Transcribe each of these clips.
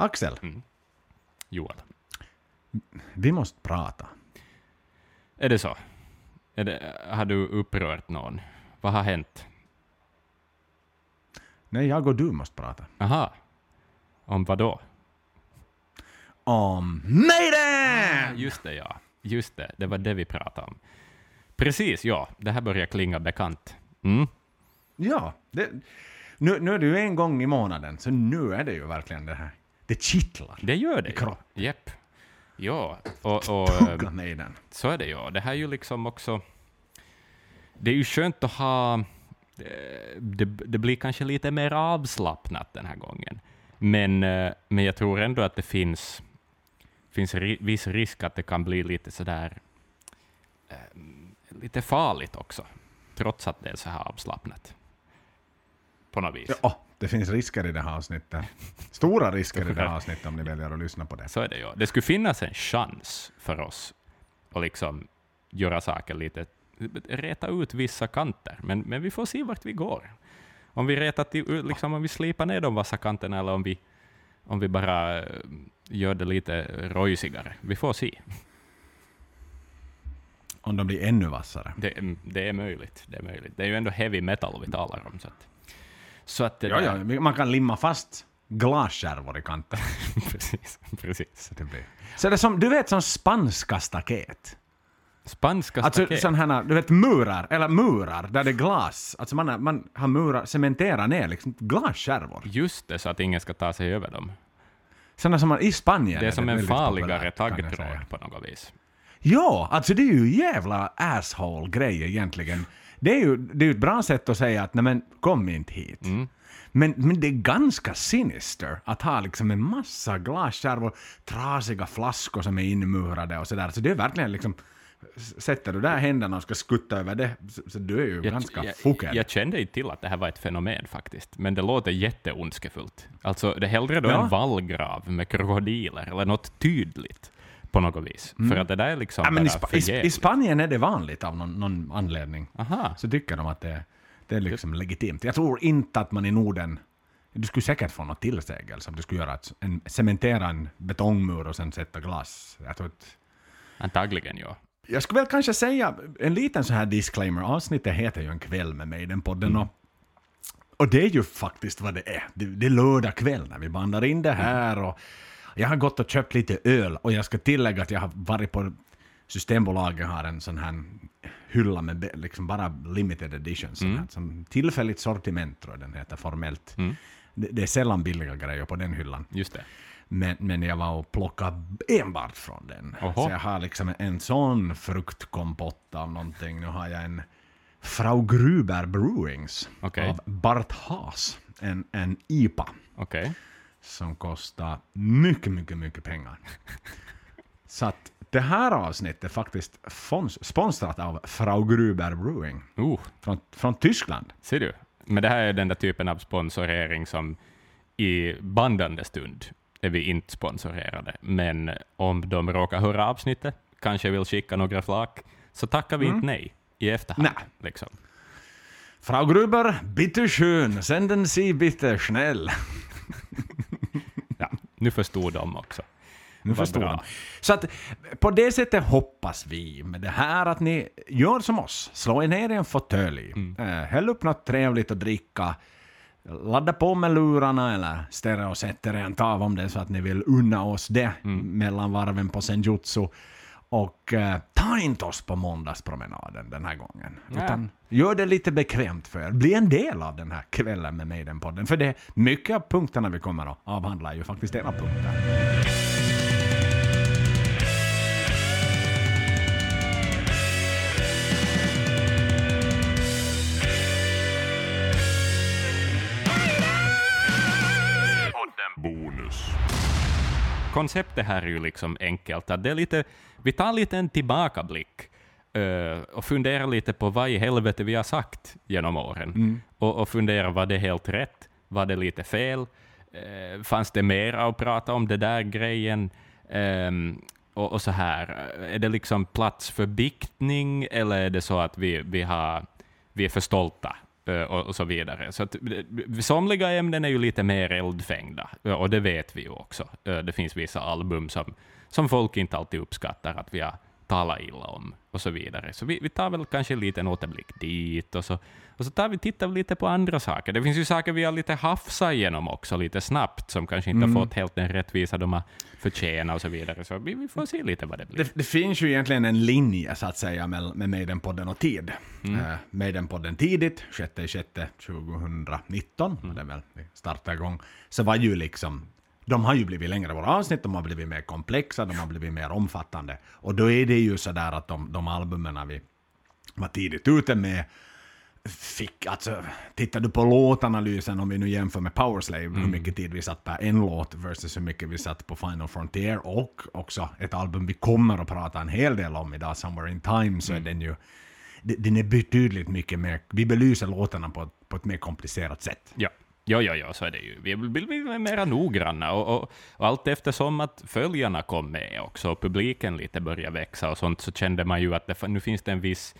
Axel, Joel. vi måste prata. Är det så? Är det, har du upprört någon? Vad har hänt? Nej, jag och du måste prata. Aha. Om vad då? Om Maiden! Just det, ja. Just det, det var det vi pratade om. Precis, ja. Det här börjar klinga bekant. Mm. Ja, det, nu, nu är det ju en gång i månaden, så nu är det ju verkligen det här. Det kittlar. Det gör det I kroppen. Japp. Ja, och, och Tugga Maiden. så är det ju. Det här är ju liksom också... Det är ju skönt att ha... eh, Det, det blir kanske lite mer avslappnat den här gången. Men, eh, men jag tror ändå att det finns, finns ri, viss risk att det kan bli lite sådär... eh, Lite farligt också, trots att det är så här avslappnat. På något vis. Ja, det finns risker i det här avsnittet. Stora risker i det här avsnittet om ni väljer att lyssna på det. Så är det ju. Det skulle finnas en chans för oss att liksom göra saker lite, reta ut vissa kanter, men, men vi får se vart vi går. Om vi retar till, liksom om vi slipar ner de vassa kanterna eller om vi, om vi bara eh, gör det lite rojsigare. Vi får se. Om de blir ännu vassare. Det, är- det är möjligt. Det är möjligt. Det är ju ändå heavy metal vi talar om. Så att, så att det Ja, där- ja, man kan limma fast glasskärvor i kanten. precis, precis. Det blir. Så det är som, du vet som spanska staket. Spanska Alltså staket. sån här, du vet murar, eller murar där det är glas. Alltså man, är- man har murar, cementerat ner liksom glasskärvor. Just det, så att ingen ska ta sig över dem. Sådana som man i Spanien Det är som en väldigt farligare taggtråd på något vis. Ja, alltså det är ju jävla asshole-grej egentligen. Det är ju det är ju ett bra sätt att säga att nej men kom inte hit. Mm. Men, men det är ganska sinister att ha liksom en massa glasskärvor, trasiga flaskor som är inmurade och sådär. Så det är verkligen liksom, sätter du där händerna och ska skutta över det, så, så du är ju ganska jag, jag kände inte till att det här var ett fenomen faktiskt, men det låter jätteondskefullt. Alltså, det är hellre då Ja. en vallgrav med krokodiler, eller något tydligt på något vis. För att det där är liksom Mm. ja, men i, Spa- i, I förjävligt. Spanien är det vanligt av någon, någon anledning. Aha. Så tycker de att det, det är liksom legitimt. Jag tror inte att man i Norden du skulle säkert få något tillsägelse om du skulle göra ett, en, cementera en betongmur och sen sätta glas. Jag, tror att, Antagligen, ja. jag skulle väl kanske säga en liten så här disclaimer. Avsnittet heter ju En kväll med mig, den podden. Och, och det är ju faktiskt vad det är. Det, det är lördag kväll när vi bandar in det här. Och jag har gått och köpt lite öl och jag ska tillägga att jag har varit på Systembolaget har en sån här hylla med liksom bara limited edition. Sån här, som tillfälligt sortiment tror jag den heter formellt. Det, det är sällan billiga grejer på den hyllan. Just det. Men, men jag var och plockade enbart från den. Oho. Så jag har liksom en sån fruktkompott av någonting. Nu har jag en Frau Gruber Brewings Okej. av Bart Haas. En, en IPA Okej. Som kostar mycket, mycket, mycket pengar. Så att det här avsnittet är faktiskt sponsrat av Frau Gruber Brewing Uh, från, från Tyskland. ser du? Men det här är den där typen av sponsorering som i bandande stund är vi inte sponsorerade. Men om de råkar höra avsnittet, kanske vill skicka några flak, så tackar vi inte nej i efterhand. Nej. Liksom. Frau Gruber, bitteschön, senden Sie bitte schnell. Nu förstod de också. Nu Vad förstår bra. de. Så att på det sättet hoppas vi med det här att ni gör som oss. Slå er ner i en fåtölj. Mm. Eh, häll upp något trevligt att dricka. Ladda på med lurarna eller stereosätter rent av om det är så att ni vill unna oss det Mm. mellan varven på senjutsu. Och eh, ta inte oss på måndagspromenaden den här gången. Nej. Utan gör det lite bekvämt för er. Bli en del av den här kvällen med mig den podden. För det, mycket av punkterna vi kommer att avhandla är ju faktiskt era punkter. Konceptet här är ju liksom enkelt. Att det är lite, vi tar lite en tillbakablick eh, och funderar lite på vad i helvete vi har sagt genom åren. Och, och funderar, var det helt rätt? Var det lite fel? Eh, fanns det mer att prata om det där grejen? Ehm, och, och så här, är det liksom plats för biktning eller är det så att vi, vi, har, vi är för stolta Eh, och, och så vidare. Så att, eh, somliga ämnen är ju lite mer eldfängda, eh, och det vet vi ju också. Det finns vissa album som, som folk inte alltid uppskattar att vi har talat illa om, och så vidare. Så vi, vi tar väl kanske en liten återblick dit, och så, och så tar vi, tittar vi lite på andra saker. Det finns ju saker vi har lite hafsat igenom också, lite snabbt, som kanske inte Mm. har fått helt den rättvisa de har förtjänat, och så vidare. Så vi, vi får se lite vad det blir. Det, det finns ju egentligen en linje så att säga med, med Maidenpodden och tid. Mm. Uh, Maidenpodden tidigt, 6.6.2019, mm. det är väl vi startade igång, så var ju liksom de har ju blivit längre våra avsnitt, de har blivit mer komplexa, de har blivit mer omfattande. Och då är det ju så där att de, de albumen vi var tidigt ute med fick, alltså, tittar du på låtanalysen, om vi nu jämför med Powerslave, mm. hur mycket tid vi satt per en låt versus hur mycket vi satt på Final Frontier, och också ett album vi kommer att prata en hel del om idag, Somewhere in Time, så mm. är den ju, den är betydligt mycket mer, vi belyser låtarna på, på ett mer komplicerat sätt. Ja. Ja, ja, ja, så är det ju. Vi vill bli mera noggranna och, och, och allt eftersom att följarna kom med också och publiken lite började växa och sånt så kände man ju att det, nu finns det en viss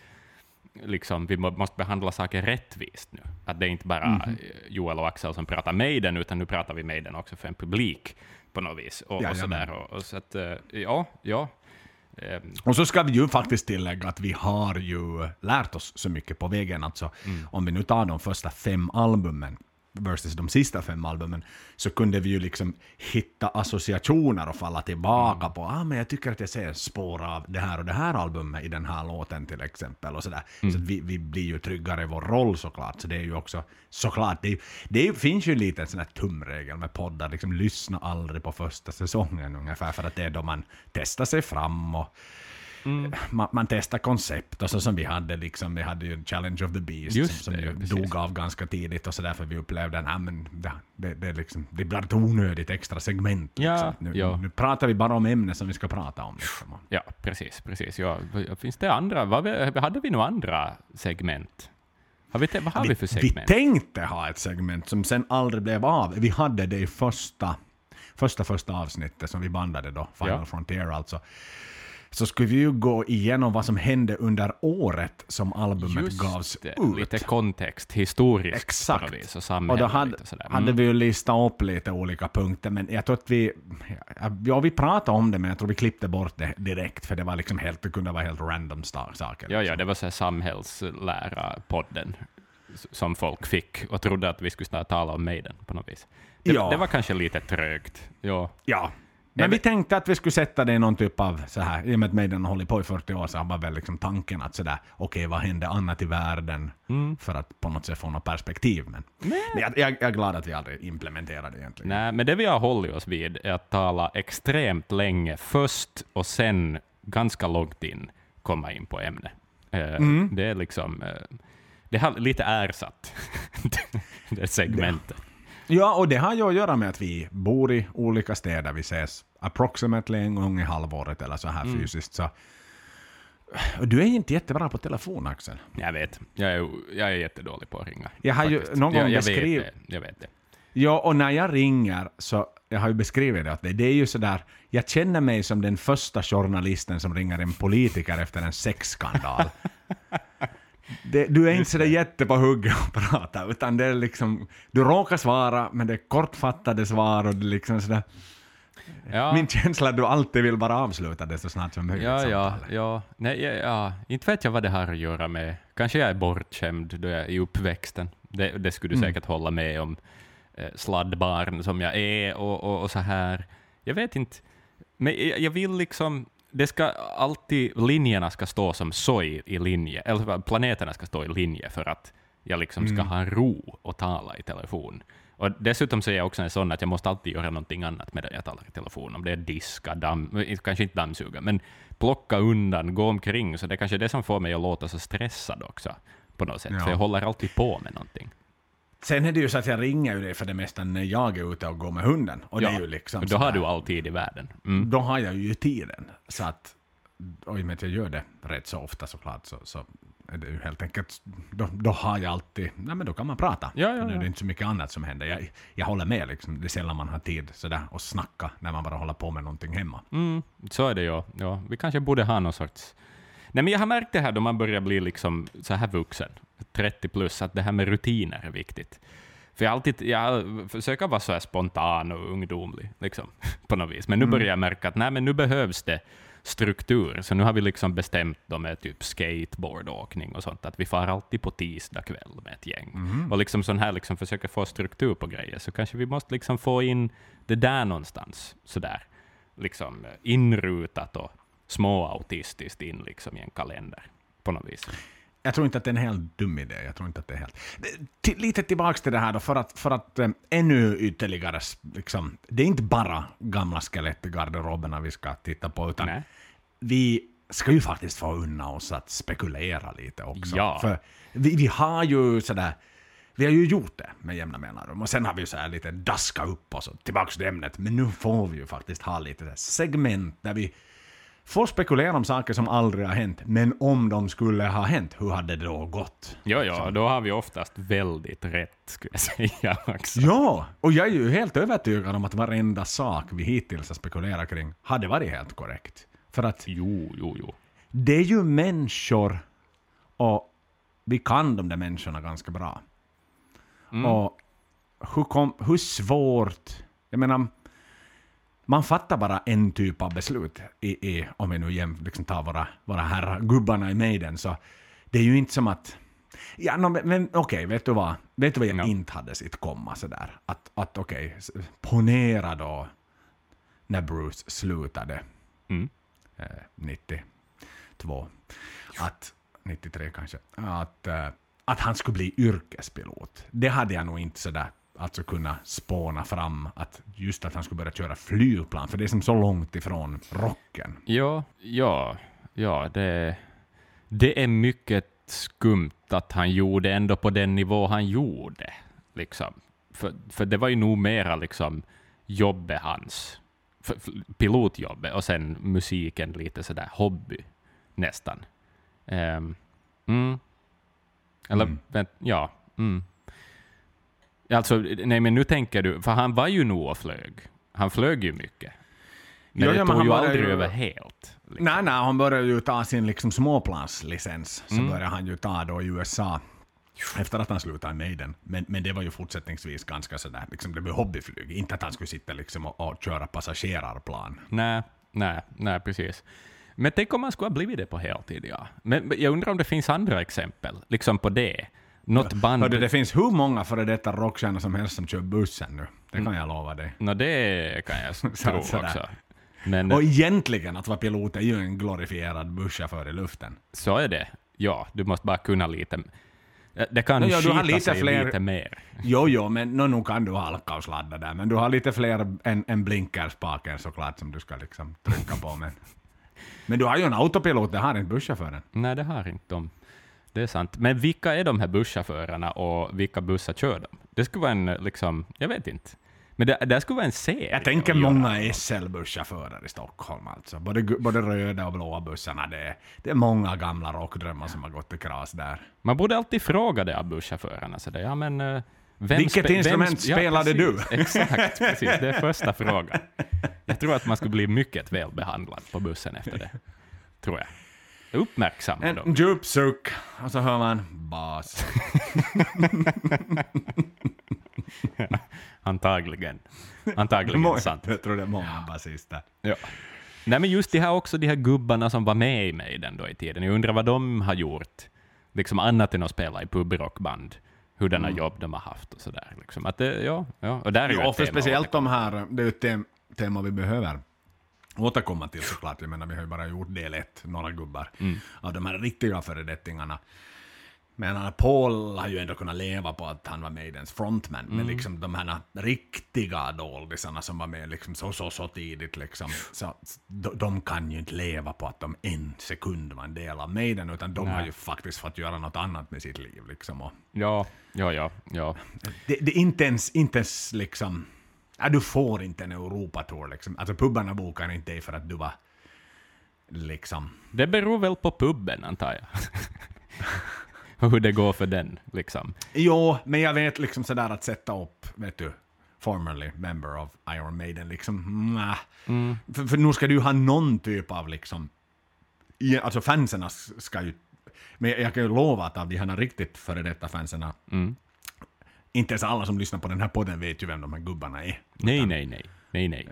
liksom, vi måste behandla saker rättvist nu. Att det är inte bara mm. Joel och Axel som pratar med den, utan nu pratar vi med den också för en publik på något vis. Och, och sådär. Och, och så att, ja, ja. Och så ska vi ju faktiskt tillägga att vi har ju lärt oss så mycket på vägen. Alltså, mm. Om vi nu tar de första fem albumen, versus de sista fem albumen, så kunde vi ju liksom hitta associationer och falla tillbaka mm. på, ah men jag tycker att jag ser spår av det här och det här albumet i den här låten till exempel. och sådär. Mm. Så vi, vi blir ju tryggare i vår roll såklart. Så det är ju också, såklart, det, det finns ju en liten sån här tumregel med poddar, liksom lyssna aldrig på första säsongen ungefär, för att det är då man testar sig fram och Mm. Man, man testar koncept, och så som vi hade, liksom, vi hade ju Challenge of the Beast Just som, som det, ju precis. dog av ganska tidigt och så därför vi upplevde att det, det, det, liksom, det blir ett onödigt extra segment. Ja, liksom. nu, ja. nu pratar vi bara om ämnen som vi ska prata om. Liksom. Ja, precis. precis. Ja, finns det andra? Vad, hade vi några andra segment? Har vi, vad har vi, vi för segment? Vi tänkte ha ett segment som sen aldrig blev av. Vi hade det i första, första, första avsnittet som vi bandade då, Final Ja. Frontier alltså. Så skulle vi ju gå igenom vad som hände under året som albumet Just gavs det, ut. lite kontext, historiskt Exakt. vis, och Och då hade, och sådär. hade Mm. vi ju listat upp lite olika punkter, men jag tror att vi... Ja, vi pratade om det, men jag tror vi klippte bort det direkt, för det var liksom helt, det kunde vara helt random saker. Ja, ja, det var så här samhällslära-podden som folk fick och trodde att vi skulle snart tala om Maiden på något vis. Det, Ja. det var kanske lite trögt. Ja. Ja. Men vi tänkte att vi skulle sätta det i någon typ av så här, i och med att Maiden har hållit på i 40 år så var väl liksom tanken att sådär, okej vad hände annat i världen? Mm. För att på något sätt få något perspektiv. Men, men jag, jag, jag är glad att vi aldrig implementerade det egentligen. Nej, men det vi har hållit oss vid är att tala extremt länge först och sen ganska långt in komma in på ämne. Eh, Mm. Det är liksom... eh, det har lite ersatt det segmentet. Ja, och det har ju att göra med att vi bor i olika städer. Vi ses approximately en gång i halvåret eller så här Mm. fysiskt. Så. Du är inte jättebra på telefon, Axel. Jag vet, jag är, jag är jättedålig på att ringa. Jag har ju faktiskt. någon gång jag, jag, beskriv- vet det, jag vet det. Ja, och när jag ringer så, jag har ju beskrivit det, att det, det är ju sådär, jag känner mig som den första journalisten som ringer en politiker efter en sexskandal. Det, du är inte sådär jätte på hugget och prata, utan det är liksom, du råkar svara, men det är kortfattade svar och det är liksom sådär, Ja. min känsla är att du alltid vill bara avsluta det så snart som möjligt. Ja, ja, ja. Nej, ja, ja. Inte vet jag vad det har att göra med. Kanske jag är bortskämd då jag är i uppväxten. Det, det skulle du Mm. säkert hålla med om. Eh, sladdbarn som jag är och, och, och så här. Jag vet inte. Men jag, jag vill liksom... Det ska alltid, linjerna ska stå som i, i linje, eller planeterna ska stå i linje för att jag liksom ska Mm. ha ro och tala i telefon. Och dessutom så är jag också en sån att jag måste alltid göra någonting annat medan jag talar i telefon. Om det är diska, damm, kanske inte dammsuga, men plocka undan, gå omkring. Så det är kanske det som får mig att låta så stressad också, på något sätt. Ja. För jag håller alltid på med någonting. Sen är det ju så att jag ringer ju dig för det mesta när jag är ute och går med hunden. Och det Ja, är ju liksom då har du all tid i världen. Mm. då har jag ju tiden. Så att, och i och med att jag gör det rätt så ofta såklart, så, så är det helt enkelt, då, då har jag alltid, nej men då kan man prata. Ja, ja, För nu är ja. det inte så mycket annat som händer. Jag, jag håller med liksom, det är sällan man har tid sådär att snacka när man bara håller på med någonting hemma. Mm, så är det ju. Ja. Vi kanske borde ha någon sorts Nej, men jag har märkt det här då man börjar bli liksom så här vuxen, 30 plus, att det här med rutiner är viktigt. För jag, alltid, jag försöker vara så här spontan och ungdomlig, liksom, på något vis. Men nu börjar jag märka att nej, men nu behövs det struktur. Så nu har vi liksom bestämt då med typ skateboardåkning och sånt, att vi far alltid på tisdag kväll med ett gäng. Och liksom sån här liksom försöker få struktur på grejer, så kanske vi måste liksom få in det där någonstans, sådär, liksom eh, inrutat och småautistiskt in liksom i en kalender, på något vis. Jag tror inte att det är en helt dum idé. Jag tror inte att det är helt... Lite tillbaka till det här då, för att, för att eh, ännu ytterligare, liksom, det är inte bara gamla skelett i garderoberna vi ska titta på, utan Nej. vi ska ju faktiskt få unna oss att spekulera lite också. Ja. För vi, vi har ju sådär, vi har ju gjort det med jämna mellanrum och sen har vi så här lite daska upp oss och tillbaka till ämnet. Men nu får vi ju faktiskt ha lite segment där vi får spekulera om saker som aldrig har hänt. Men om de skulle ha hänt, hur hade det då gått? Ja, ja, då har vi oftast väldigt rätt, skulle jag säga också. Ja, och jag är ju helt övertygad om att varenda sak vi hittills har spekulerat kring hade varit helt korrekt. För att Jo, jo, jo. det är ju människor och vi kan de där människorna ganska bra. Och hur, kom, hur svårt... Jag menar, man fattar bara en typ av beslut, i, i, om vi nu jäm, liksom tar våra, våra herrar, gubbarna i Maiden, så det är ju inte som att... Ja, no, men, men okej, vet du vad? Vet du vad jag Ja. inte hade sett komma sådär? Att, att okej, s- ponera då när Bruce slutade Mm. eh, 92, att 93 kanske, att, eh, att han skulle bli yrkespilot. Det hade jag nog inte sådär alltså kunna spåna fram, att just att han skulle börja köra flygplan, för det är som så långt ifrån rocken. Ja, ja, ja, det, det är mycket skumt att han gjorde ändå på den nivå han gjorde. Liksom. För, för det var ju nog mera liksom jobbet hans, för, för, pilotjobbet, och sen musiken lite sådär hobby, nästan. Ehm, mm. Eller, Mm. vänt, ja. Mm. Alltså, nej men nu tänker du, för han var ju nog och flög. Han flög ju mycket. Men Ja, det ja, men tog han ju aldrig ju- över helt. Liksom. Nej, nej, han började ju ta sin liksom småplanslicens, så Mm. började han ju ta då i USA. Efter att han slutade i Maiden. Men, men det var ju fortsättningsvis ganska sådär, liksom det blev hobbyflyg. Inte att han skulle sitta liksom och, och köra passagerarplan. Nej, nej, nej, precis. Men tänk om man skulle ha blivit det på heltid, ja. Men men jag undrar om det finns andra exempel, liksom på det. Något band... Hörde, det finns hur många före detta rockstjärnor som helst som kör bussen nu. Det kan jag lova dig. Nå, det kan jag tro sådär. också. Men Och egentligen, att vara pilot är ju en glorifierad busschaufför i luften. så är det. Ja, du måste bara kunna lite... Det kan Nå, ja, du har lite fler- lite mer. Jo, jo, men no, nu kan du halka och sladda där. Men du har lite fler än, än blinkerspaken såklart som du ska liksom trycka på. Men, men du har ju en autopilot, det har inte busschauffören. Nej, det har inte de. Det är sant. Men vilka är de här busschaufförerna och vilka bussar kör de? Det skulle vara en, liksom, jag vet inte. Men det, det skulle vara en serie. Jag tänker många SL-busschaufförer i Stockholm alltså. Både, både röda och blåa bussarna. Det är, det är många gamla rockdrömmar som har gått i kras där. Man borde alltid fråga det av busschaufförerna. Så det, ja, men, eh, vem Vilket spe- instrument vem- spelade precis, Exakt, precis. Det är första frågan. Jag tror att man skulle bli mycket välbehandlad på bussen efter det. Tror jag. Uppmärksamma En dem. djup suck, och så hör man bas. Antagligen. Antagligen Många- sant. Jag tror det är många basister. Ja. Nej, men just de här också, de här gubbarna som var med i Maiden då i tiden. Jag undrar vad de har gjort, liksom annat än att spela i pubrockband. Hurdana jobb de har haft och sådär. Liksom. Att det, ja, ja, och där är ju Ja, ett för speciellt de här, det är ju ett tem- tema vi behöver återkomma till såklart. Jag menar, vi har ju bara gjort del ett, några gubbar, av de här riktiga föredettingarna. Men Paul har ju ändå kunnat leva på att han var Maidens frontman, men liksom de här riktiga doldisarna som var med liksom så, så, så tidigt, liksom, så, de, de kan ju inte leva på att de en sekund var en del av Maiden, utan de har Nej. ju faktiskt fått göra något annat med sitt liv. Liksom, och, Ja, ja, ja, ja. det, det är inte ens, inte ens liksom... Ja, du får inte en Europatour liksom. Alltså pubbarna bokar inte dig för att du var liksom... Det beror väl på puben, antar jag. Och hur det går för den, liksom. Jo, men jag vet liksom sådär att sätta upp, vet du, formerly member of Iron Maiden liksom, nah. För, för nu ska du ju ha någon typ av liksom alltså fansen ska ju, men jag kan ju lova att av de här riktigt före detta fansen, Mm. Inte ens alla som lyssnar på den här podden vet ju vem de här gubbarna är. Nej, nej, nej. Nej, nej.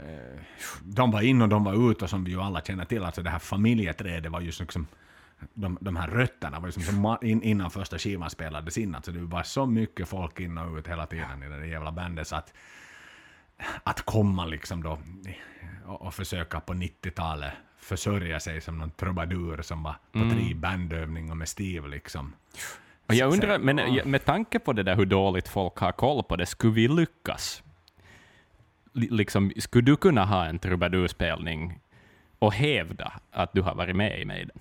De var in och de var ut och som vi ju alla känner till, alltså det här familjeträdet var ju liksom de, de här rötterna var ju som, som ma- in, innan första skivan spelades in. Alltså det var så mycket folk in och ut hela tiden i det där jävla bandet så att att komma liksom då och, och försöka på 90-talet försörja sig som någon trubadur som var på tre bandövningar med Steve liksom. Och jag undrar, men med tanke på det där hur dåligt folk har koll på det, skulle vi lyckas? Li- Liksom, skulle du kunna ha en trubadurspelning och hävda att du har varit med i Maiden?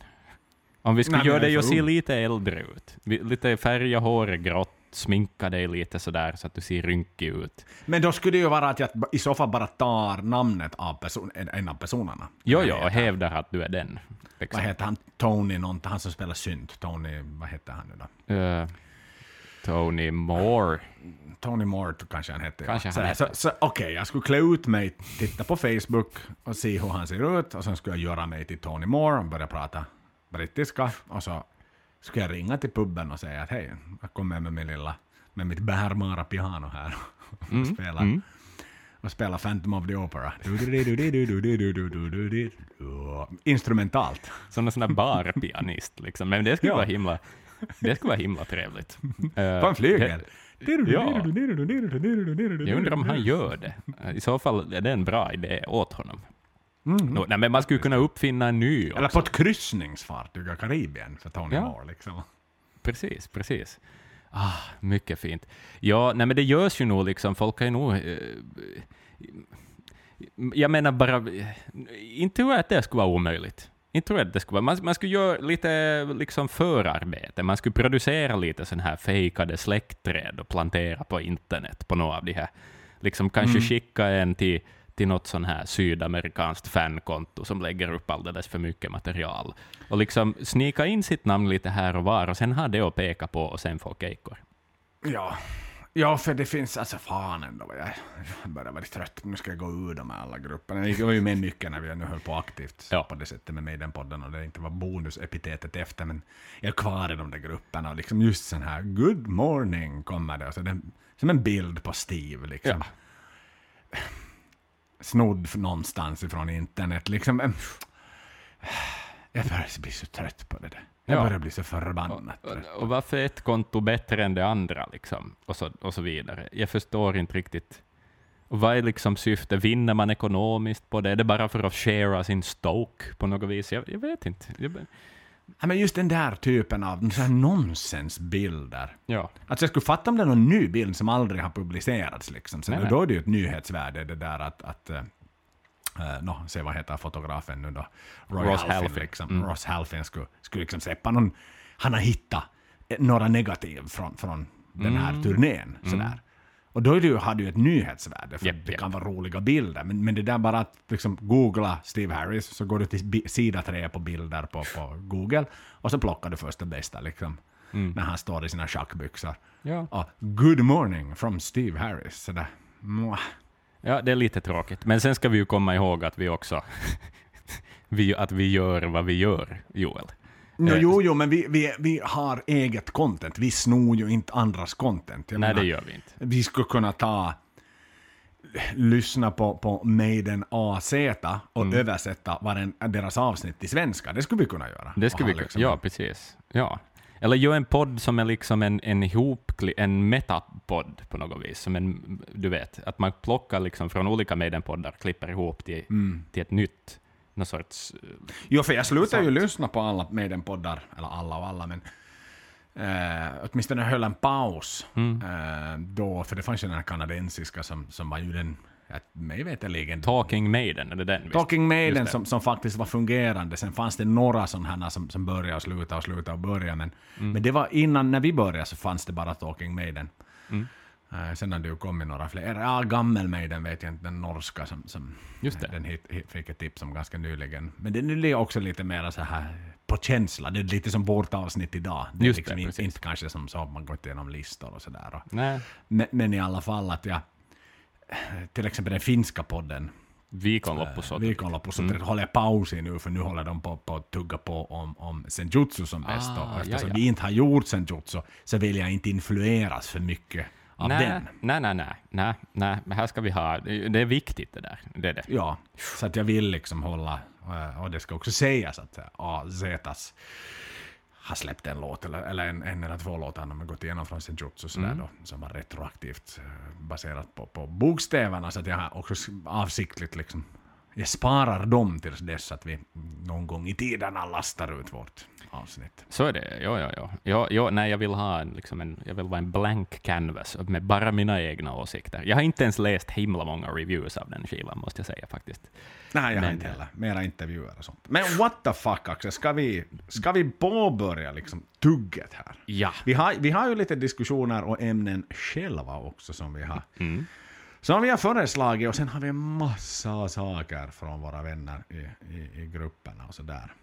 Om vi skulle Nej, göra dig för se lite äldre ut, lite färga håret grått, sminka dig lite sådär så att du ser rynkig ut. Men då skulle det ju vara att jag i så fall bara tar namnet av person, en, av personerna. Jo, jo, och hävdar att du är den. Liksom. Vad heter han? Tony någonting, han som spelar synt. Tony, vad heter han nu då? Eh, Tony Moore. Tony Mort kanske han hette. Kanske han så, så, Okej, jag skulle klä ut mig, titta på Facebook och se hur han ser ut och sen skulle jag göra mig till Tony Moore och börja prata brittiska och så skulle jag ringa till puben och säga att hej, jag kommer med min lilla, med mitt bärbara piano här och Mm, spela. Och spela Phantom of the Opera. Instrumentalt. Som en sån där barpianist. Liksom. Men det skulle, Ja. vara himla, det skulle vara himla trevligt. Eh, På en flygel. Ja. Jag undrar om han gör det. I så fall är det en bra idé åt honom. Nå, nej, men man skulle kunna uppfinna en ny Eller också. på ett kryssningsfartyg i Karibien för Tony Ja. Moore. Liksom. Precis, precis. Ah, mycket fint. Ja, nej, men det görs ju nog liksom, folk har ju nog... Eh, jag menar bara, inte tror jag att det skulle vara omöjligt. Inte tror jag att det skulle vara. Man, man skulle göra lite liksom förarbete, man skulle producera lite sån här fejkade släktträd och plantera på internet på några av de här. Liksom kanske skicka en till, till något sån här sydamerikanskt fankonto som lägger upp alldeles för mycket material. Och liksom snika in sitt namn lite här och var och sen ha det att peka på och sen få kejkor. Ja. ja, för det finns, alltså fan ändå. Jag, jag börjar bli trött. Nu ska jag gå ur de här alla grupperna. Jag var ju med mycket när vi nu höll på aktivt Ja. på det sättet med Maiden-podden och det inte var bonusepitetet efter, men jag är kvar i de där grupperna och liksom just sån här good morning kommer det. Och så det som en bild på Steve liksom. Ja. Snodd någonstans ifrån internet liksom. Jag börjar bli så trött på det där. Jag Ja. börjar bli så förbannat trött. Och, och varför är ett konto bättre än det andra? Liksom? Och, så, och så vidare. Jag förstår inte riktigt. Och vad är liksom syftet? Vinner man ekonomiskt på det? Är det bara för att sharea sin stoke på något vis? Jag, jag vet inte. Jag, Ja, men just den där typen av så här nonsensbilder. ja. Alltså jag skulle fatta om det är någon ny bild som aldrig har publicerats. Liksom. Så Nej, då, nej. då är det ju ett nyhetsvärde det där att, att uh, no, se vad heter fotografen nu då? Roy Ross Halfin. Halfin. Liksom. Mm. Ross Halfin skulle, skulle liksom släppa någon, han har hittat eh, några negativ från, från den här Mm. turnén. Sådär. Och då är det ju, har det ju ett nyhetsvärde, för Japp, det kan vara roliga bilder. Men, men det där bara att liksom googla Steve Harris, så går du till sida tre på bilder på, på Google, och så plockar du först det bästa, liksom, när han står i sina schackbyxor. Ja. Ja, good morning from Steve Harris. Sådär. Mwah. ja, det är lite tråkigt. Men sen ska vi ju komma ihåg att vi också vi, att vi gör vad vi gör, Joel. No, Eh, jo, jo, men vi, vi, vi har eget content. Vi snor ju inte andras content. Jag Nej, menar, det gör vi inte. Vi skulle kunna ta lyssna på, på Maiden AZ och Mm. översätta varen, deras avsnitt till svenska. Det skulle vi kunna göra. Det Och skulle vi kunna. liksom- Ja, precis. Ja. Eller göra en podd som är liksom en, en ihop, en metapodd på något vis. Som en, du vet, att man plockar liksom från olika Maiden-poddar, klipper ihop till, Mm. till ett nytt, någon sorts... eh, Jo, för jag slutar ju lyssna på alla Maiden-poddar, eller alla och alla, men eh, åtminstone höll en paus Mm. eh, då, för det fanns ju den här kanadensiska som, som var ju den, att mig veterligen, Talking Maiden, är det den? visst? Talking Maiden som, som faktiskt var fungerande. Sen fanns det några sådana här som, som började och sluta och sluta och börja. Men, Mm. men det var innan, när vi började så fanns det bara Talking Maiden. Mm. Eh, sen har det ju kommit några fler. Ja, Gammel Maiden vet jag inte, den norska som, som Just det. den hit, hit, fick ett tips om ganska nyligen. Men den är också lite mer så här på känsla. Det är lite som vårt avsnitt idag. Det är Just det, liksom inte, kanske som så att man gått igenom listor och sådär. Men, men i alla fall att jag, till exempel den finska podden, Viikonloppusoturit. Viikonloppusoturit Mm. håller paus i nu, för nu håller de på, på att tugga på om, om senjutsu som bäst. Ah, och eftersom ja, ja. vi inte har gjort senjutsu så vill jag inte influeras för mycket av nej, den. nej, nej, nej, nej, nej, här ska vi ha, det är viktigt det där. Det är det. Ja, så att jag vill liksom hålla, eh, och det ska också sägas att AZs har släppt en låt, eller, eller en, en eller två låtar, de har gått igenom från Senjutsu sådär Mm. då, som var retroaktivt eh, baserat på, på bokstäverna, så att jag har också avsiktligt liksom, jag sparar dem tills dess att vi någon gång i tiderna lastar ut vårt avsnitt. Så är det, jo, jo, jo. jo, jo nej, jag vill ha en, liksom en, jag vill vara en blank canvas med bara mina egna åsikter. Jag har inte ens läst himla många reviews av den skivan, måste jag säga faktiskt. Nej, jag har Men- inte heller. Mera intervjuer och sånt. Men what the fuck Axel, ska vi, ska vi påbörja liksom tugget här? Ja. Vi har, vi har ju lite diskussioner och ämnen själva också som vi har, Mm. Som vi har föreslagit och sen har vi en massa saker från våra vänner i, i, i grupperna och sådär.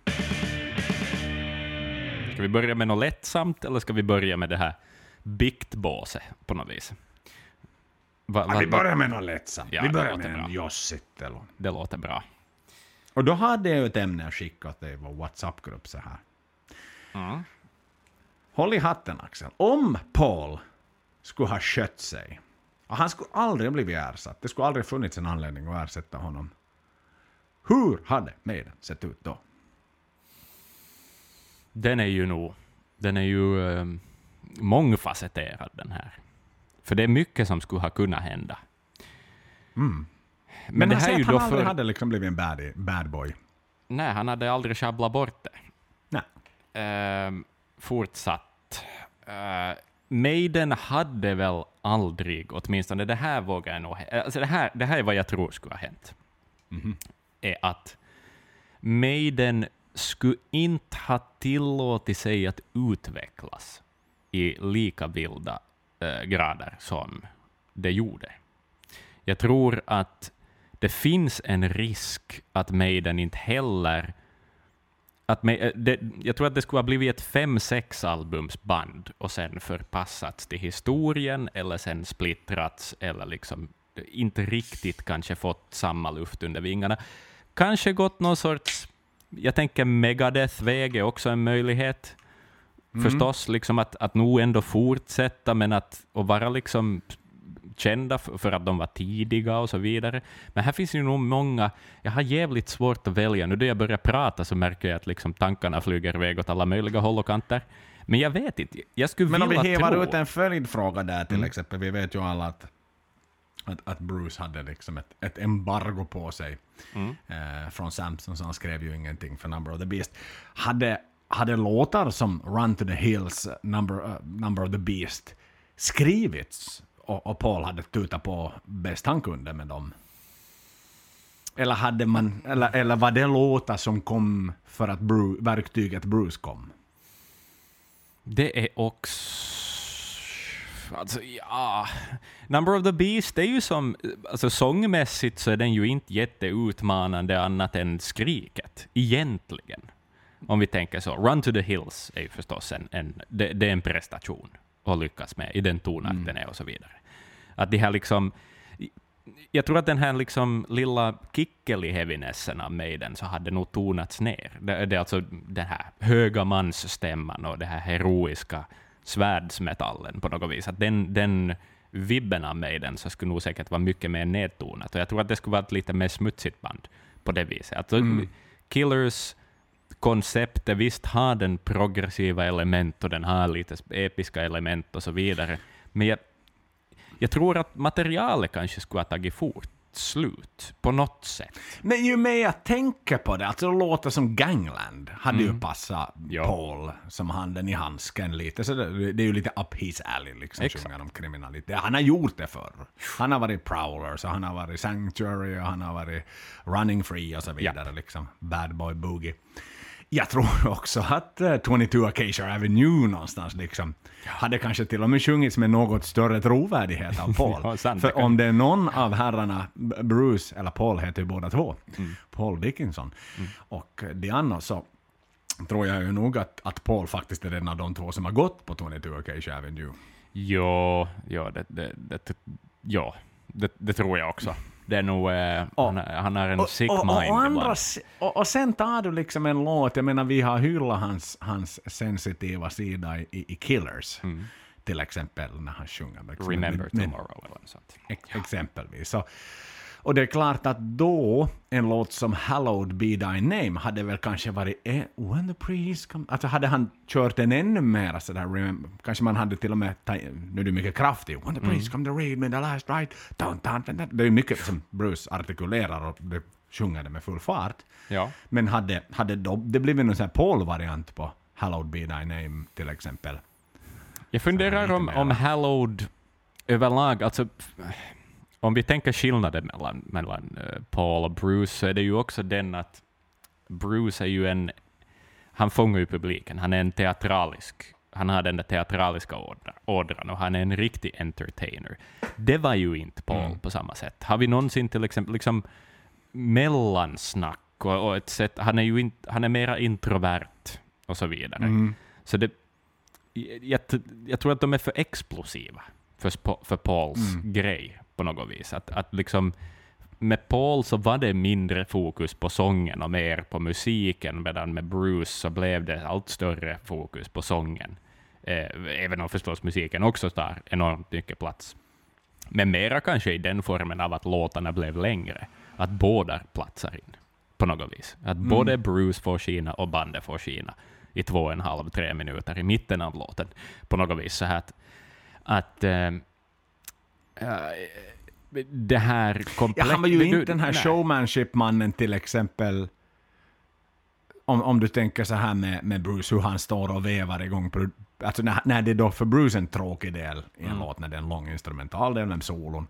Ska vi börja med något lättsamt, eller ska vi börja med det här biktbåset på något vis? Va, Ja, va, vi va- börjar med något lättsamt. Ja, vi börjar med bra. en Jossitelo. Det låter bra. Och då hade jag ju ett ämne att skicka åt dig i vår WhatsApp-grupp så här. Mm. Håll i hatten Axel. Om Paul skulle ha skött sig, och han skulle aldrig ha blivit ersatt, det skulle aldrig funnits en anledning att ersätta honom. Hur hade Maiden sett ut då? Den är ju nog, den är ju um, mångfacetterad den här. För det är mycket som skulle ha kunnat hända. Mm. Men, Men, det han här är ju han då aldrig för... hade liksom blivit en bad, bad boy. Nej, han hade aldrig sjabblat bort det. Nej. Ehm, fortsatt. Uh, Maiden hade väl aldrig, åtminstone det här vågar jag nog... Alltså det, här, det här är vad jag tror skulle ha hänt. Mhm. Är att Maiden skulle inte ha tillåtit sig att utvecklas i lika vilda eh, grader som det gjorde. Jag tror att det finns en risk att Maiden inte heller... Att Ma- eh, det, jag tror att det skulle ha blivit ett fem-sex albumsband och sen förpassats till historien eller sen splittrats eller liksom inte riktigt kanske fått samma luft under vingarna. Kanske gått någon sorts... Jag tänker Megadeth-väg är också en möjlighet. Förstås, liksom att, att nog ändå fortsätta, men att och vara liksom kända för, att de var tidiga och så vidare. Men här finns ju nog många, jag har jävligt svårt att välja. Nu när jag börjar prata så märker jag att liksom tankarna flyger iväg åt alla möjliga håll och kanter. Men jag vet inte, jag skulle Men om vi vilja hävar tro... ut en följdfråga där till Mm. exempel. Vi vet ju alla att, att, att Bruce hade liksom ett, ett embargo på sig Mm. eh, från Samson, så han skrev ju ingenting för Number of the Beast. Hade, hade låtar som Run to the Hills, Number, uh, Number of the Beast skrivits och, och Paul hade tutat på bäst han kunde med dem? Eller, hade man, eller, eller var det låtar som kom för att Bruce, verktyget Bruce kom? Det är också... Alltså, ja... Number of the Beast, det är ju som... Alltså sångmässigt så är den ju inte jätteutmanande annat än skriket, egentligen. Om vi tänker så. Run to the Hills är ju förstås en, en, det, det är en prestation att lyckas med i den tonart den är och så vidare. Att de här liksom... Jag tror att den här liksom lilla kickeli-heavinessen av Maiden så hade nog tonats ner. Det, det är alltså den här höga mansstämman och det här heroiska svärdsmetallen på något vis. Att den, den vibben av Maiden så skulle nog säkert vara mycket mer nedtonat. Och jag tror att det skulle vara ett lite mer smutsigt band på det viset. Alltså, Killers konceptet, visst har den progressiva element och den har lite episka element och så vidare. Men jag, jag tror att materialet kanske skulle ha tagit fort slut på något sätt. Men ju mer jag tänker på det, alltså låtar som Gangland hade ju passat Ja. Paul som handen i handsken lite. Så det, det är ju lite up his alley liksom, sjunga om kriminalitet. Han har gjort det förr. Han har varit Prowlers och han har varit Sanctuary och han har varit Running Free och så vidare. Liksom. Bad Boy Boogie. Jag tror också att eh, 22 Acacia Avenue någonstans liksom hade kanske till och med sjungits med något större trovärdighet av Paul. Ja, sant, För om det är någon av herrarna, Bruce, eller Paul heter ju båda två, Mm. Paul Dickinson och Diana, så tror jag ju nog att, att Paul faktiskt är den av de två som har gått på 22 Acacia Avenue. Ja, ja, det, det, det, ja det, det tror jag också. Det är nog, eh, han, han har en sick och, mind och, och, andra, och, och sen tar du liksom en låt, jag menar vi har hyllat hans, hans sensitiva sida i, i Killers. Till exempel när han sjunger. liksom Mm. Remember med- med- tomorrow eller något sånt. Ex- Exempelvis. Så, och det är klart att då, en låt som Hallowed Be Thy Name hade väl kanske varit eh, When the priest come... Alltså hade han kört den ännu mer sådär, remember, kanske man hade till och med, nu är det mycket kraftig, When the priest come to read me the last right, dun, dun, dun, dun. Det är mycket som Bruce artikulerar och det sjunger det med full fart. Ja. Men hade, hade då, det blivit någon sån här Paul-variant på Hallowed Be Thy Name till exempel. Jag funderar om, om Hallowed överlag, alltså om vi tänker skillnaden mellan, mellan eh, Paul och Bruce, så är det ju också den att Bruce är ju en, han fångar ju publiken, han är en teatralisk, han har den där teatraliska ådra- ådran och han är en riktig entertainer. Det var ju inte Paul Mm. på samma sätt. Har vi någonsin till exempel liksom mellansnack och, och ett sätt, han är ju inte, han är mera introvert och så vidare. Mm. Så det, jag, jag tror att de är för explosiva för, för Pauls Mm. grej på något vis. Att, att liksom, med Paul så var det mindre fokus på sången och mer på musiken, medan med Bruce så blev det allt större fokus på sången. Eh, även om förstås musiken också tar enormt mycket plats. Men mera kanske i den formen av att låtarna blev längre, att båda platsar in på något vis. Att Mm. både Bruce får skina och bandet får skina i två och en halv, tre minuter i mitten av låten. På något vis så här att, att eh, eh, det här Ja, komplexa... han var ju inte den här showmanship-mannen till exempel. Om, om du tänker så här med, med Bruce, hur han står och vevar igång. Alltså när, när det är då för Bruce en tråkig del i en Mm. låt, när det är en lång instrumental del med solon.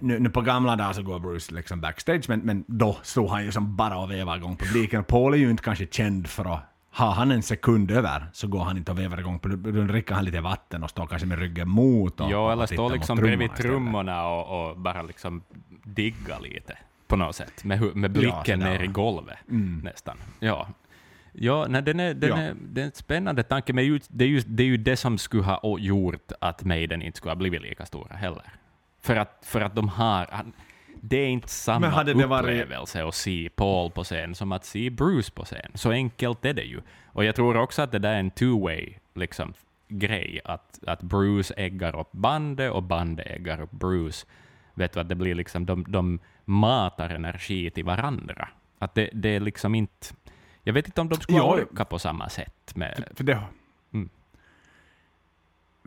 Nu, nu på gamla dagar så går Bruce liksom backstage, men, men då stod han ju som bara och vevade igång publiken. Paul är ju inte kanske känd för att har han en sekund över så går han inte och vevar igång, då dricker han lite vatten och står kanske med ryggen mot. Och, och eller tittar stå mot liksom bredvid trummorna och, och bara liksom digga lite på något sätt, med, med blicken sådär. ner i golvet Mm. nästan. Ja, ja nej, den är, den Ja. är, det är en spännande tanke, men ju- det är, ju, det är ju det som skulle ha gjort att Maiden inte skulle ha blivit lika stora heller. För att, för att de har... han- Det är inte samma Men hade det varit- upplevelse att se Paul på scen som att se Bruce på scen. Så enkelt är det ju. Och jag tror också att det där är en two-way liksom, grej, att, att Bruce äggar upp bandet och bandet äggar upp Bruce. Vet du, att det blir liksom, de, de matar energi till varandra. Att det, det är liksom inte... Jag vet inte om de skulle Ja. orka på samma sätt med... För det, Mm.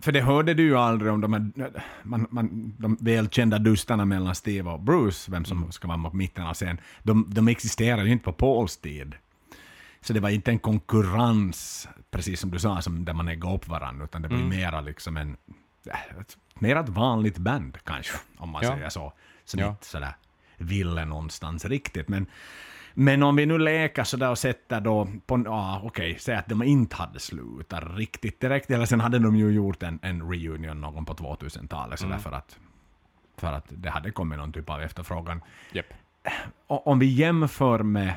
För det hörde du ju aldrig om de, här, man, man, de välkända dustarna mellan Steve och Bruce, vem som ska vara på mitten av scenen. De, de existerar ju inte på Pauls tid. Så det var inte en konkurrens, precis som du sa, som där man äggar upp varandra, utan det blir Mm. mera liksom en... ett- Mer ett vanligt band kanske, om man Ja. säger så. Som Ja. inte sådär ville någonstans riktigt. Men, men om vi nu leker sådär och sätter då på, ja okej, säg att de inte hade slutat riktigt direkt, eller sen hade de ju gjort en, en reunion någon på 2000-talet sådär Mm. för att för att det hade kommit någon typ av efterfrågan. Japp. O- Om vi jämför med,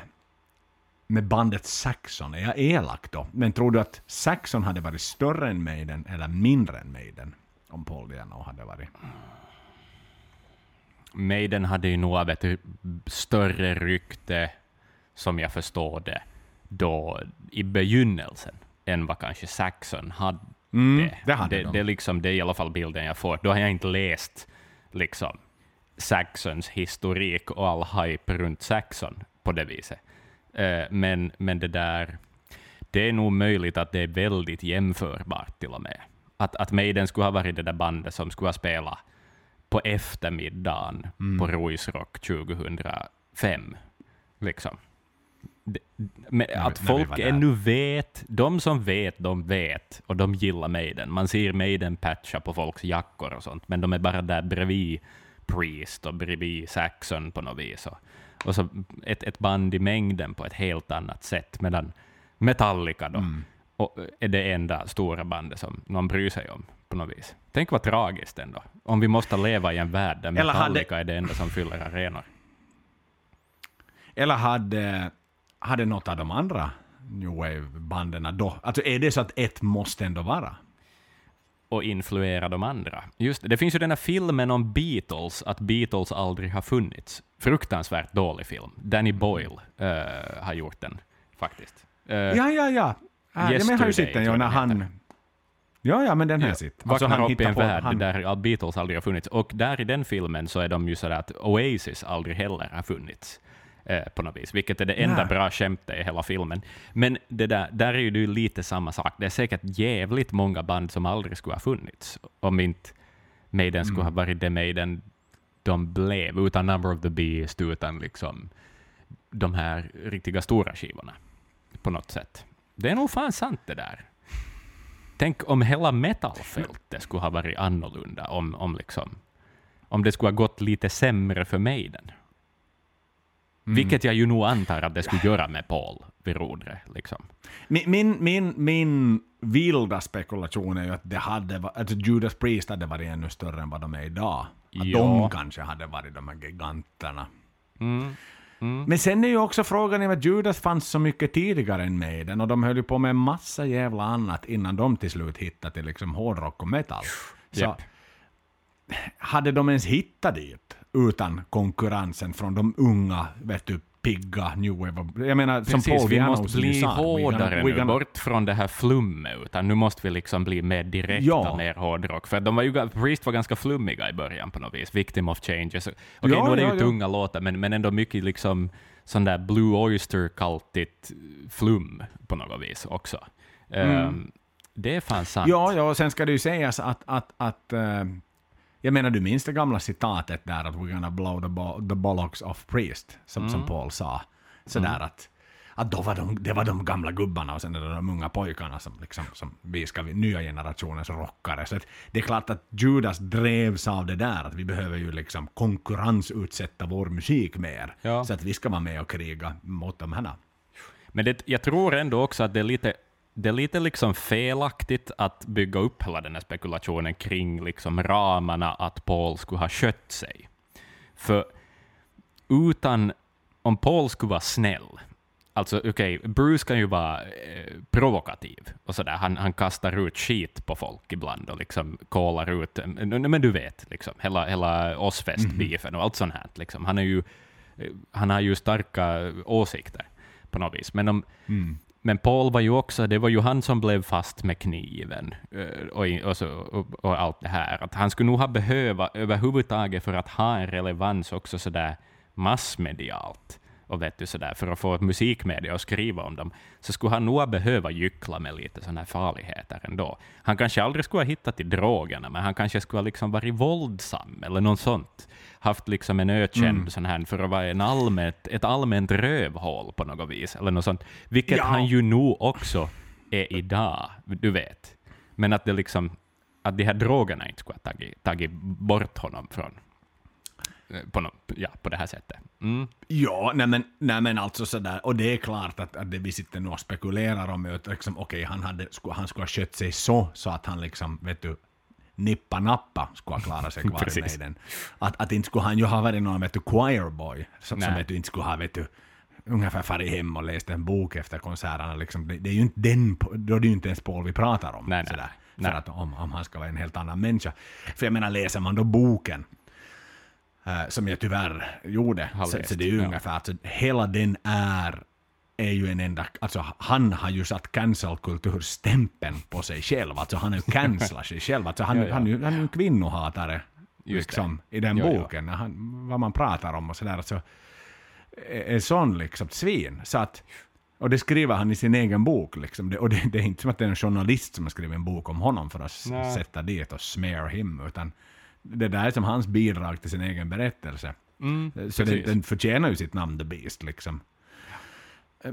med bandet Saxon, är jag elak då? Men tror du att Saxon hade varit större än Maiden eller mindre än Maiden? Om Paul Diano hade varit... Maiden hade ju nog ett större rykte, som jag förstår det, då i begynnelsen, än vad kanske Saxon hade. Mm, det hade det, de. det, är liksom, det är i alla fall bilden jag får. Då har jag inte läst liksom, Saxons historik och all hype runt Saxon på det viset. Eh, men, men det där, det är nog möjligt att det är väldigt jämförbart till och med. Att, att Maiden skulle ha varit det där bandet som skulle ha spelat på eftermiddagen Mm. på Ruisrock 2005. Liksom. Att folk ännu vet, de som vet, de vet, och de gillar Maiden. Man ser Maiden patcha på folks jackor och sånt, men de är bara där bredvid Priest och bredvid Saxon på något vis. Och, och så ett, ett band i mängden på ett helt annat sätt, medan Metallica då, Mm. och är det enda stora bandet som någon bryr sig om på något vis. Tänk vad tragiskt ändå, om vi måste leva i en värld där Eller hade- Metallica är det enda som fyller arenor. Eller hade, hade något av de andra New Wave-banden då? Alltså är det så att ett måste ändå vara? och influera de andra. Just det, finns ju den här filmen om Beatles, att Beatles aldrig har funnits. Fruktansvärt dålig film. Danny Boyle uh, har gjort den, faktiskt. Uh, ja, ja, ja. Äh, ja men jag har ju sett den, ja, när han... Ja, ja, men den har jag sett. Alltså, vaknar upp i en värld han... där Beatles aldrig har funnits. Och där i den filmen så är de ju sådär att Oasis aldrig heller har funnits. Eh, på något vis, vilket är det enda Nej. bra skämtet i hela filmen. Men det där, där är ju det lite samma sak. Det är säkert jävligt många band som aldrig skulle ha funnits, om inte Maiden skulle mm. ha varit det Maiden de blev, utan Number of the Beast, utan liksom de här riktiga stora skivorna, på något sätt. Det är nog fan sant det där. Tänk om hela metalfältet skulle ha varit annorlunda, om, om, liksom, om det skulle ha gått lite sämre för Maiden. Mm. Vilket jag ju nog antar att det skulle göra med Paul vid rodret. Liksom. Min, min, min, min vilda spekulation är ju att, det hade, att Judas Priest hade varit ännu större än vad de är idag. Att ja. de kanske hade varit de här giganterna. Mm. Mm. Men sen är ju också frågan om att Judas fanns så mycket tidigare än Maiden och de höll ju på med en massa jävla annat innan de till slut hittade till liksom hårdrock och metal. Så yep. hade de ens hittat dit? Utan konkurrensen från de unga, vet du, pigga new wave. Jag menar, Precis, som Paul vi måste bli hårdare nu, bort från det här flummet, utan nu måste vi liksom bli mer direkta, ja. mer hårdrock. För de var ju, Priest var ganska flummiga i början på något vis, Victim of Changes. Okej, okay, ja, nu är det ju ja, tunga låtar, men, men ändå mycket liksom sån där Blue Oyster-kaltigt flum på något vis också. Mm. Um, det är fan sant. Ja, ja, och sen ska det ju sägas att, att, att uh, jag menar, du minns det gamla citatet där att we're gonna blow the, bo the bollocks of priest, som, mm. som Paul sa. Sådär mm. att, att då var de, det var de gamla gubbarna och sen är det de unga pojkarna som, liksom, som vi ska bli nya generationens rockare. Så det är klart att Judas drevs av det där, att vi behöver ju liksom konkurrensutsätta vår musik mer, ja. så att vi ska vara med och kriga mot de här. Men det, jag tror ändå också att det är lite det är lite liksom felaktigt att bygga upp hela den här spekulationen kring liksom ramarna att Paul skulle ha skött sig. För utan, om Paul skulle vara snäll, alltså okej, okay, Bruce kan ju vara eh, provokativ och sådär, han, han kastar ut skit på folk ibland och liksom kollar ut, eh, men du vet, liksom, hela, hela Ozzfest-beefen mm och allt sånt här. Liksom. Han, är ju, eh, han har ju starka åsikter på något vis, men om, mm. Men Paul var ju också, det var ju han som blev fast med kniven eh, och, och, så, och, och allt det här. Att han skulle nog ha behövt överhuvudtaget för att ha en relevans också sådär massmedialt och vet du, sådär, för att få ett musikmedia att skriva om dem, så skulle han nog behöva gyckla med lite sådana här farligheter ändå. Han kanske aldrig skulle ha hittat till drogerna, men han kanske skulle ha liksom varit våldsam eller något sånt haft liksom en ökänd mm. sån här för att vara en allmänt, ett allmänt rövhål på något vis, eller något sånt, vilket ja. han ju nog också är idag, du vet. Men att det liksom, att de här drogerna inte skulle ha tagit, tagit bort honom från på, no, ja, på det här sättet. Mm. Ja, nej men, nej men alltså sådär, och det är klart att, att det vi sitter nu och spekulerar om är att liksom, okej, okay, han, hade, han skulle ha skött sig så, så att han liksom, vet du, nippa-nappa skulle ha klarat sig kvar i den. Att, att inte skulle han ju ha varit någon vet du, choirboy, som, som vet du, inte skulle ha vet du, ungefär farit hem och läst en bok efter konserterna. Liksom. Det, det, är ju inte den, då är det ju inte ens Paul vi pratar om. Nej, sådär, nej. För att om, om han ska vara en helt annan människa. För jag menar, läser man då boken, uh, som jag tyvärr gjorde, så, så, det är ju ja. ungefär, alltså, hela den är är ju en enda, alltså han har ju satt cancel-kulturstämpeln på sig själv, alltså han har ju cancelat sig själv, alltså han, ja, ja. han, han, han är ju en kvinnohatare liksom, i den boken. Han, vad man pratar om och sådär, alltså en sån liksom svin, så att och det skriver han i sin egen bok. Liksom. Det, och det, det, är inte som att det är en journalist som har skrivit en bok om honom för att Nej. sätta dit och smear him, utan det där är som hans bidrag till sin egen berättelse. Mm, så det, den förtjänar ju sitt namn, The Beast. Liksom.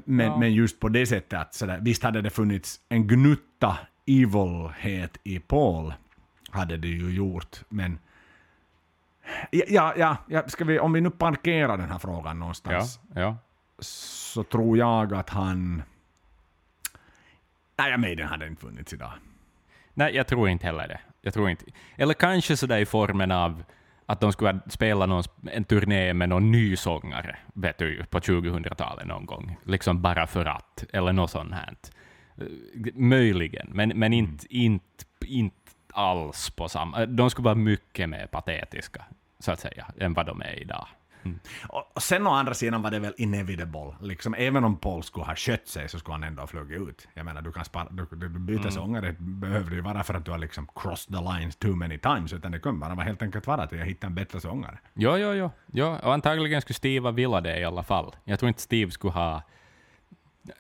Men, ja. men just på det sättet att sådär, visst hade det funnits en gnutta evilhet i Paul, hade det ju gjort, men Ja, ja, ja ska vi, om vi nu parkerar den här frågan någonstans, ja, ja. så tror jag att han... Nej, Maiden hade inte funnits idag. Nej, jag tror inte heller det. Jag tror inte. Eller kanske sådär i formen av att de skulle spela någon, en turné med någon ny sångare vet du, på 2000-talet någon gång, liksom bara för att, eller något sånt här. Möjligen, men, men inte, inte, inte alls på samma... De skulle vara mycket mer patetiska, så att säga, än vad de är idag. Och och sen å andra sidan var det väl inevitable. Liksom, även om Paul skulle ha skött sig så skulle han ändå ha flugit ut. Jag menar, du kan spara, du, du, du byter sångare behöver ju vara för att du har liksom crossed the lines too many times, utan det kunde bara vara helt enkelt vara att jag hittade en bättre sångare. Jo, jo, jo. jo. Och antagligen skulle Steve vilja det i alla fall. Jag tror inte Steve skulle ha...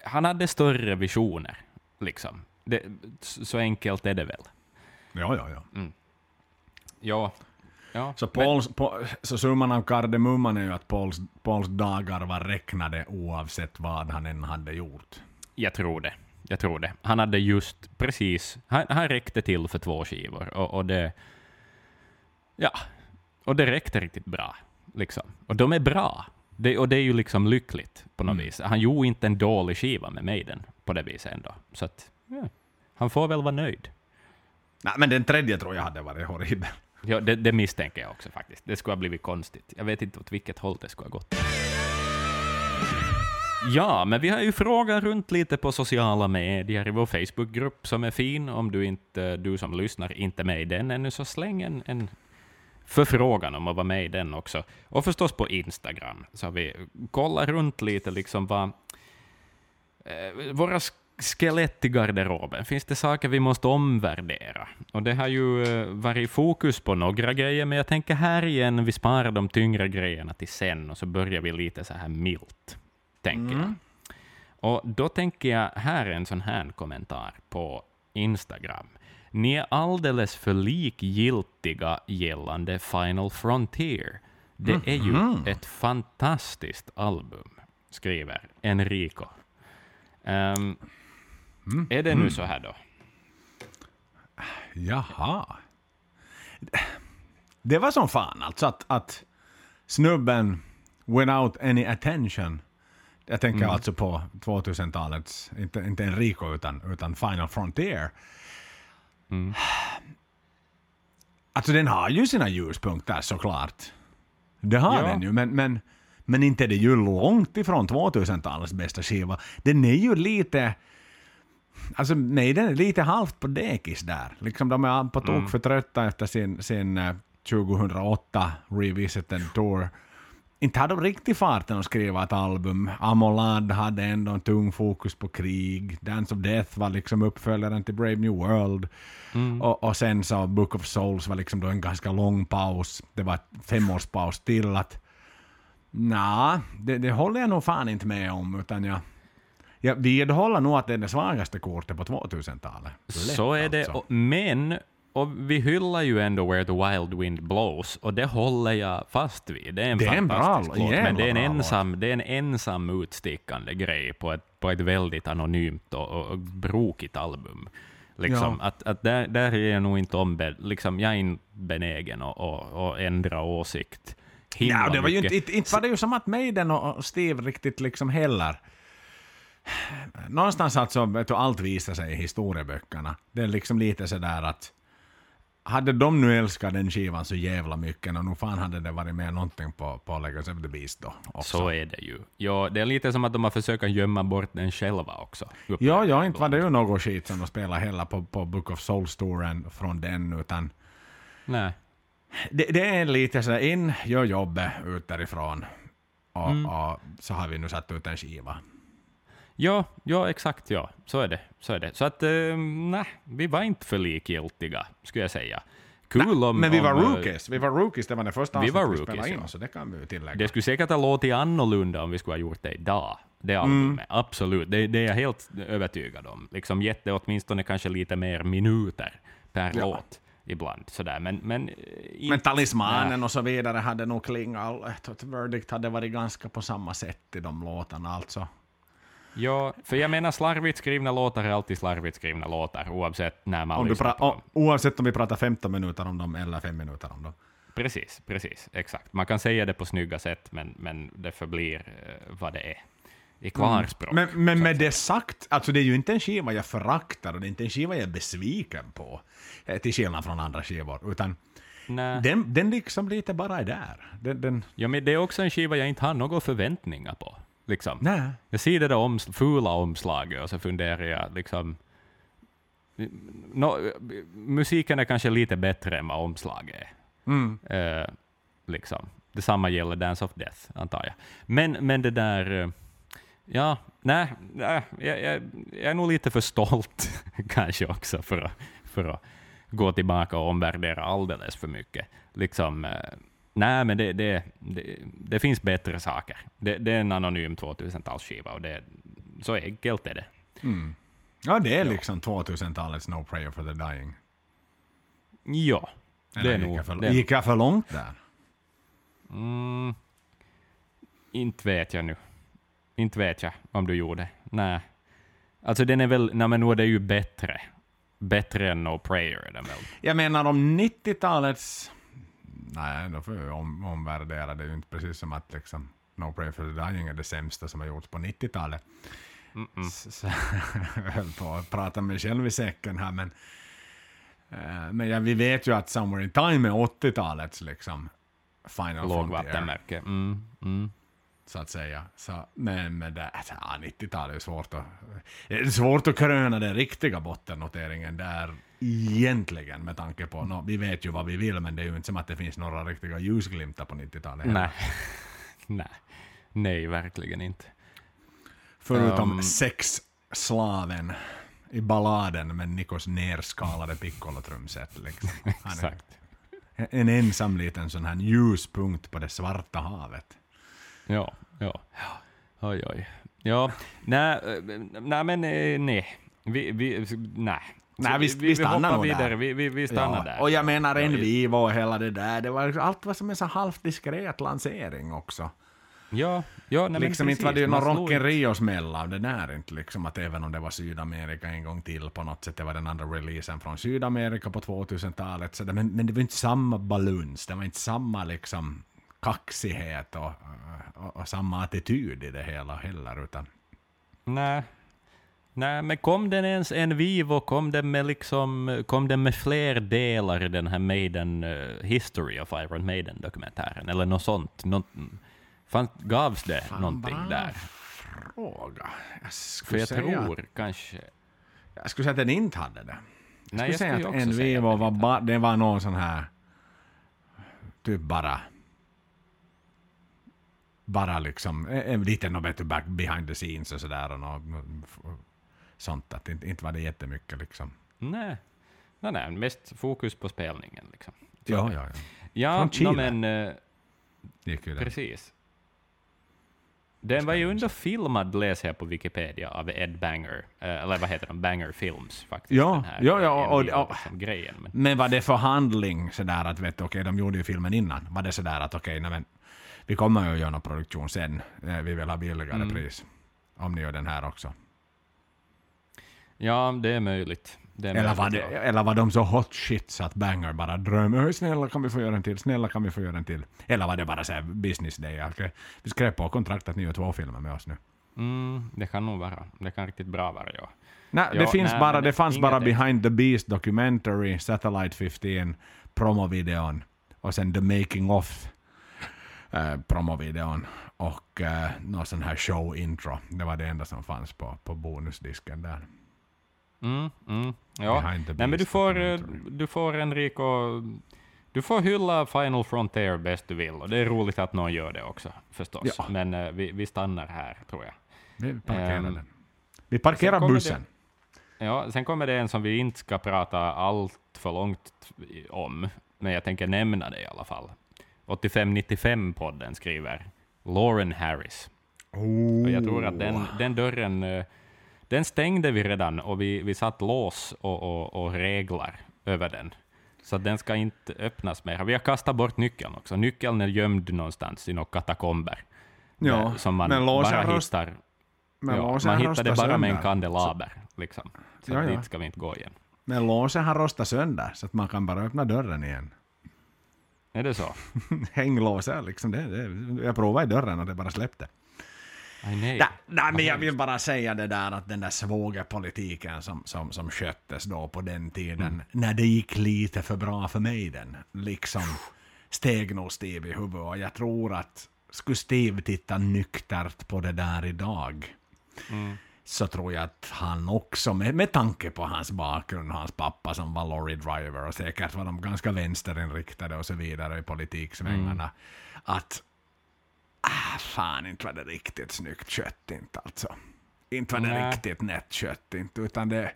Han hade större visioner, liksom. Det, så enkelt är det väl. Ja, ja, ja. Ja. Ja. Så, Pauls, på, så summan av kardemumman är ju att Pauls, Pauls dagar var räknade oavsett vad han än hade gjort. Jag tror det. Jag tror det. Han hade just precis... Han, han räckte till för två skivor. Och, och det... Ja. Och det räckte riktigt bra. Liksom. Och de är bra. Det, och det är ju liksom lyckligt på något vis. Han gjorde inte en dålig skiva med Maiden på det viset ändå. Så att... Ja. Han får väl vara nöjd. Nej, men den tredje tror jag hade varit horribel. Ja, det, det misstänker jag också faktiskt. Det skulle ha blivit konstigt. Jag vet inte åt vilket håll det skulle ha gått. Ja, men vi har ju frågat runt lite på sociala medier i vår Facebookgrupp som är fin. Om du, inte, du som lyssnar inte är med i den ännu, så släng en, en förfrågan om att vara med i den också. Och förstås på Instagram, så har vi kollat runt lite liksom vad... Eh, våra skelett i garderoben, finns det saker vi måste omvärdera? Och det har ju eh, varit fokus på några grejer, men jag tänker här igen, vi sparar de tyngre grejerna till sen, och så börjar vi lite så här milt, tänker jag. Och då tänker jag, här är en sån här kommentar på Instagram. Ni är alldeles för likgiltiga gällande Final Frontier. Det är ju ett fantastiskt album, skriver Enrico. Ehm, Är det nu så här då? Jaha. Det var som fan alltså att, att snubben without any attention, jag tänker alltså på 2000-talets, inte, inte Enrico utan, utan Final Frontier. Alltså den har ju sina ljuspunkter såklart. Det har Ja. den ju, men, men, men inte är det ju långt ifrån 2000-talets bästa skiva. Den är ju lite... Alltså nej, den är lite halvt på dekis där. Liksom de är på tok för trötta efter sin, sin eh, 2008 Revisited Tour. Inte hade de riktigt farten att skriva ett album. Amolad hade ändå en tung fokus på krig. Dance of Death var liksom uppföljaren till Brave New World. Och, och sen så Book of Souls var liksom då en ganska lång paus. Det var femårspaus till att... Nja, det, det håller jag nog fan inte med om. Utan jag, jag vidhåller nog att det är det svagaste kortet på 2000-talet. Lätt Så är det, alltså. men och vi hyllar ju ändå Where the Wild Wind Blows, och det håller jag fast vid. Det är en Det är en bra fantastisk låt, men det är, en ensam, det är en ensam utstickande grej på ett, på ett väldigt anonymt och, och, och brokigt album. Liksom, Ja. att, att där, där är jag nog inte ombe, liksom, jag är inte benägen att och, och ändra åsikt. himla Ja, det var ju mycket. inte, inte, inte var det ju som att Maiden och Steve riktigt liksom heller... Någonstans alltså, vet du, allt visar sig i historieböckerna. Det är liksom lite sådär att... Hade de nu älskat den skivan så jävla mycket, och nog fan hade det varit med någonting på, på Legacy of the Beast då också. Så är det ju. Ja, det är lite som att de har försökt gömma bort den själva också. Ja, ja, inte var det ju något skit som de spelade heller på, på Book of Souls-touren från den, utan Nej. det, det är lite sådär in, gör jobbet ut därifrån. Och, Mm. och så har vi nu satt ut en skiva. Ja, ja, exakt ja. Så är det. Så, är det. så att, eh, nej, vi var inte för likgiltiga, skulle jag säga. Kul om... Men vi var om, eh, rookies. Vi var rookies, det var det första Vi var avsnittet vi rookies, spelade in, ja. så det kan vi tillägga. Det skulle säkert ha låtit annorlunda om vi skulle ha gjort det idag. Det albumet, absolut. Det, det är jag helt övertygad om. Liksom gett det åtminstone kanske lite mer minuter per Ja. låt ibland. Sådär. Men, men, eh, inte- Men Talismanen och så vidare hade nog klingat. Verdict hade varit ganska på samma sätt i de låtarna alltså. Ja, för jag menar slarvigt skrivna låtar är alltid slarvigt skrivna låtar, oavsett när man Om lyssnar på dem. oavsett om vi pratar 15 minuter om dem eller 5 minuter om dem. Precis, precis, exakt. Man kan säga det på snygga sätt, men, men det förblir eh, vad det är. I klarspråk. Men, men med det sagt, alltså det är ju inte en skiva jag föraktar och det är inte en skiva jag är besviken på. eh, Till skillnad från andra skivor. Utan den, den liksom lite bara är där. Den, den, Ja, men det är också en skiva jag inte har några förväntningar på. Liksom. nej. Jag ser det där oms fula omslaget och så funderar jag liksom... nå, musiken är kanske lite bättre än vad omslaget är. Mm. Eh, liksom. Detsamma gäller Dance of Death, antar jag. Men, men det där... eh, Ja, nej, nej jag, jag, jag är nog lite för stolt kanske också för att, för att gå tillbaka och omvärdera alldeles för mycket. Liksom, eh, nej, men det, det, det, det finns bättre saker. Det, det är en anonym 2000-talsskiva och det, så enkelt är det. Mm. Ja, det är liksom 2000-talets No Prayer for the Dying. Ja, det är gick nog... jag för, gick jag för långt där? Mm, inte vet jag nu. Inte vet jag om du gjorde. Nej. Alltså den är väl, nej men nu är det ju bättre. Bättre än No Prayer är den väl. Jag menar om 90-talets... Nej, då får vi om, omvärdera. Det är ju inte precis som att liksom No Prayer for the Dying är det sämsta som har gjorts på 90-talet. Så, så, jag höll på att prata mig själv i säcken här, men, eh, men ja, vi vet ju att Somewhere in Time är 80-talets liksom Final Lågvattenmärke. Mm, mm. så att säga. Så, men med det, ja, 90-talet är svårt att, det är svårt att kröna den riktiga bottennoteringen där egentligen med tanke på, no, vi vet ju vad vi vill, men det är ju inte som att det finns några riktiga ljusglimtar på 90-talet. heller. Nej. Nej. Nej, verkligen inte. Förutom Um, sexslaven i balladen med Nikos nerskalade piccolotrumset. Liksom. Exakt. En ensam liten sån här ljuspunkt på det svarta havet. Ja, ja. Oj, oj. Ja, nej, eh, nej men eh, nej. Vi, vi, nej. Nej, vi- Så vi stannar hoppar nog vidare. där. Vi, vi, vi stannar Ja, där. Och jag menar en Ja, Vivo och hela det där, det var, allt var som en så halvt diskret lansering också. Ja, ja nej, liksom inte var det ju någon Rock in Rio-smäll av det där inte liksom att även om det var Sydamerika en gång till på något sätt, det var den andra releasen från Sydamerika på 2000-talet, så det, men, men det var inte samma baluns, det var inte samma liksom kaxighet och, och, och samma attityd i det hela heller, utan Nej. Nej, men kom den ens en Vivo, kom den med, liksom, kom den med fler delar i den här Maiden, eh, History of Iron Maiden-dokumentären, eller något sånt? Något, fann, gavs det någonting bra där? fråga. Jag För skulle, jag säga, tror kanske... jag skulle säga att den inte hade det. Jag Nej, skulle jag säga skulle att ju en också säga Vivo att den var, ba, det var någon sån här typ bara bara liksom en, en liten back behind the scenes och sådär och nå- sånt att inte, inte var det jättemycket liksom. Nej. Nej, nej, mest fokus på spelningen. Liksom. Ja, ja, ja. Ja, Från Chile. no, men eh, Gick ju precis. Den var ju ändå filmad, läser jag på Wikipedia, av Ed Banger, eh, eller vad heter de, Banger Films faktiskt. Ja, ja, ja, och- Envigo, och- liksom, grejen. Men, Men var det förhandling sådär att vet okej, de gjorde ju filmen innan. Var det sådär att okej, nej men vi kommer ju att göra någon produktion sen. Eh, Vi vill ha billigare Mm. pris. Om ni gör den här också. Ja, det är möjligt. Det är Eller möjligt, var, det, ja. eller var de så hot shit så att Banger bara drömmer "Oj, snälla kan vi få göra en till, snälla kan vi få göra en till. Eller var det bara så här business day, okej, vi skrev på kontrakt att ni gör två filmer med oss nu. Mm, det kan nog vara. Det kan riktigt bra vara, ja. Nej, det, finns nej, bara, det fanns bara. Behind the Beast Documentary, Satellite 15, promovideon och sen The Making of eh, promovideon och eh, någon sån här show-intro. Det var det enda som fanns på, på bonusdisken där. Mm, mm, ja. Nej, men du får, eh, du får Enrico, du får hylla Final Frontier bäst du vill, och det är roligt att någon gör det också, förstås. Ja. Men eh, vi, vi stannar här, tror jag. Vi parkerar den. Vi parkerar bussen. Ja, sen kommer det en som vi inte ska prata allt för långt om, men jag tänker nämna det i alla fall. 8595-podden skriver Lauren Harris. Och jag tror att den, Oh. den dörren eh, den stängde vi redan och vi, vi satt lås och, och, och reglar över den. Så den ska inte öppnas mer. Vi har kastat bort nyckeln också. Nyckeln är gömd någonstans i några katakomber. Ja, eh, som man men bara hittar. Men ja, man hittar det bara med en kandelaber. Liksom. Så Ja, ja. dit ska vi inte gå igen. Men låsen har rostat sönder så att man kan bara öppna dörren igen. Är det så? Hänglåset liksom. Det, det, jag provade i dörren och det bara släppte. Nej, nej, men jag vill bara säga det där att den där svågerpolitiken som, som, som sköttes då på den tiden, Mm. när det gick lite för bra för mig den, liksom steg nog Steve i huvudet och jag tror att skulle Steve titta nyktert på det där idag Mm. så tror jag att han också, med, med tanke på hans bakgrund, hans pappa som var lorry driver och säkert var de ganska vänsterinriktade och så vidare i politiksvängarna, Mm. att ah, fan inte var det riktigt snyggt kött inte alltså. Inte var det Nej. riktigt nätt kött inte, utan det,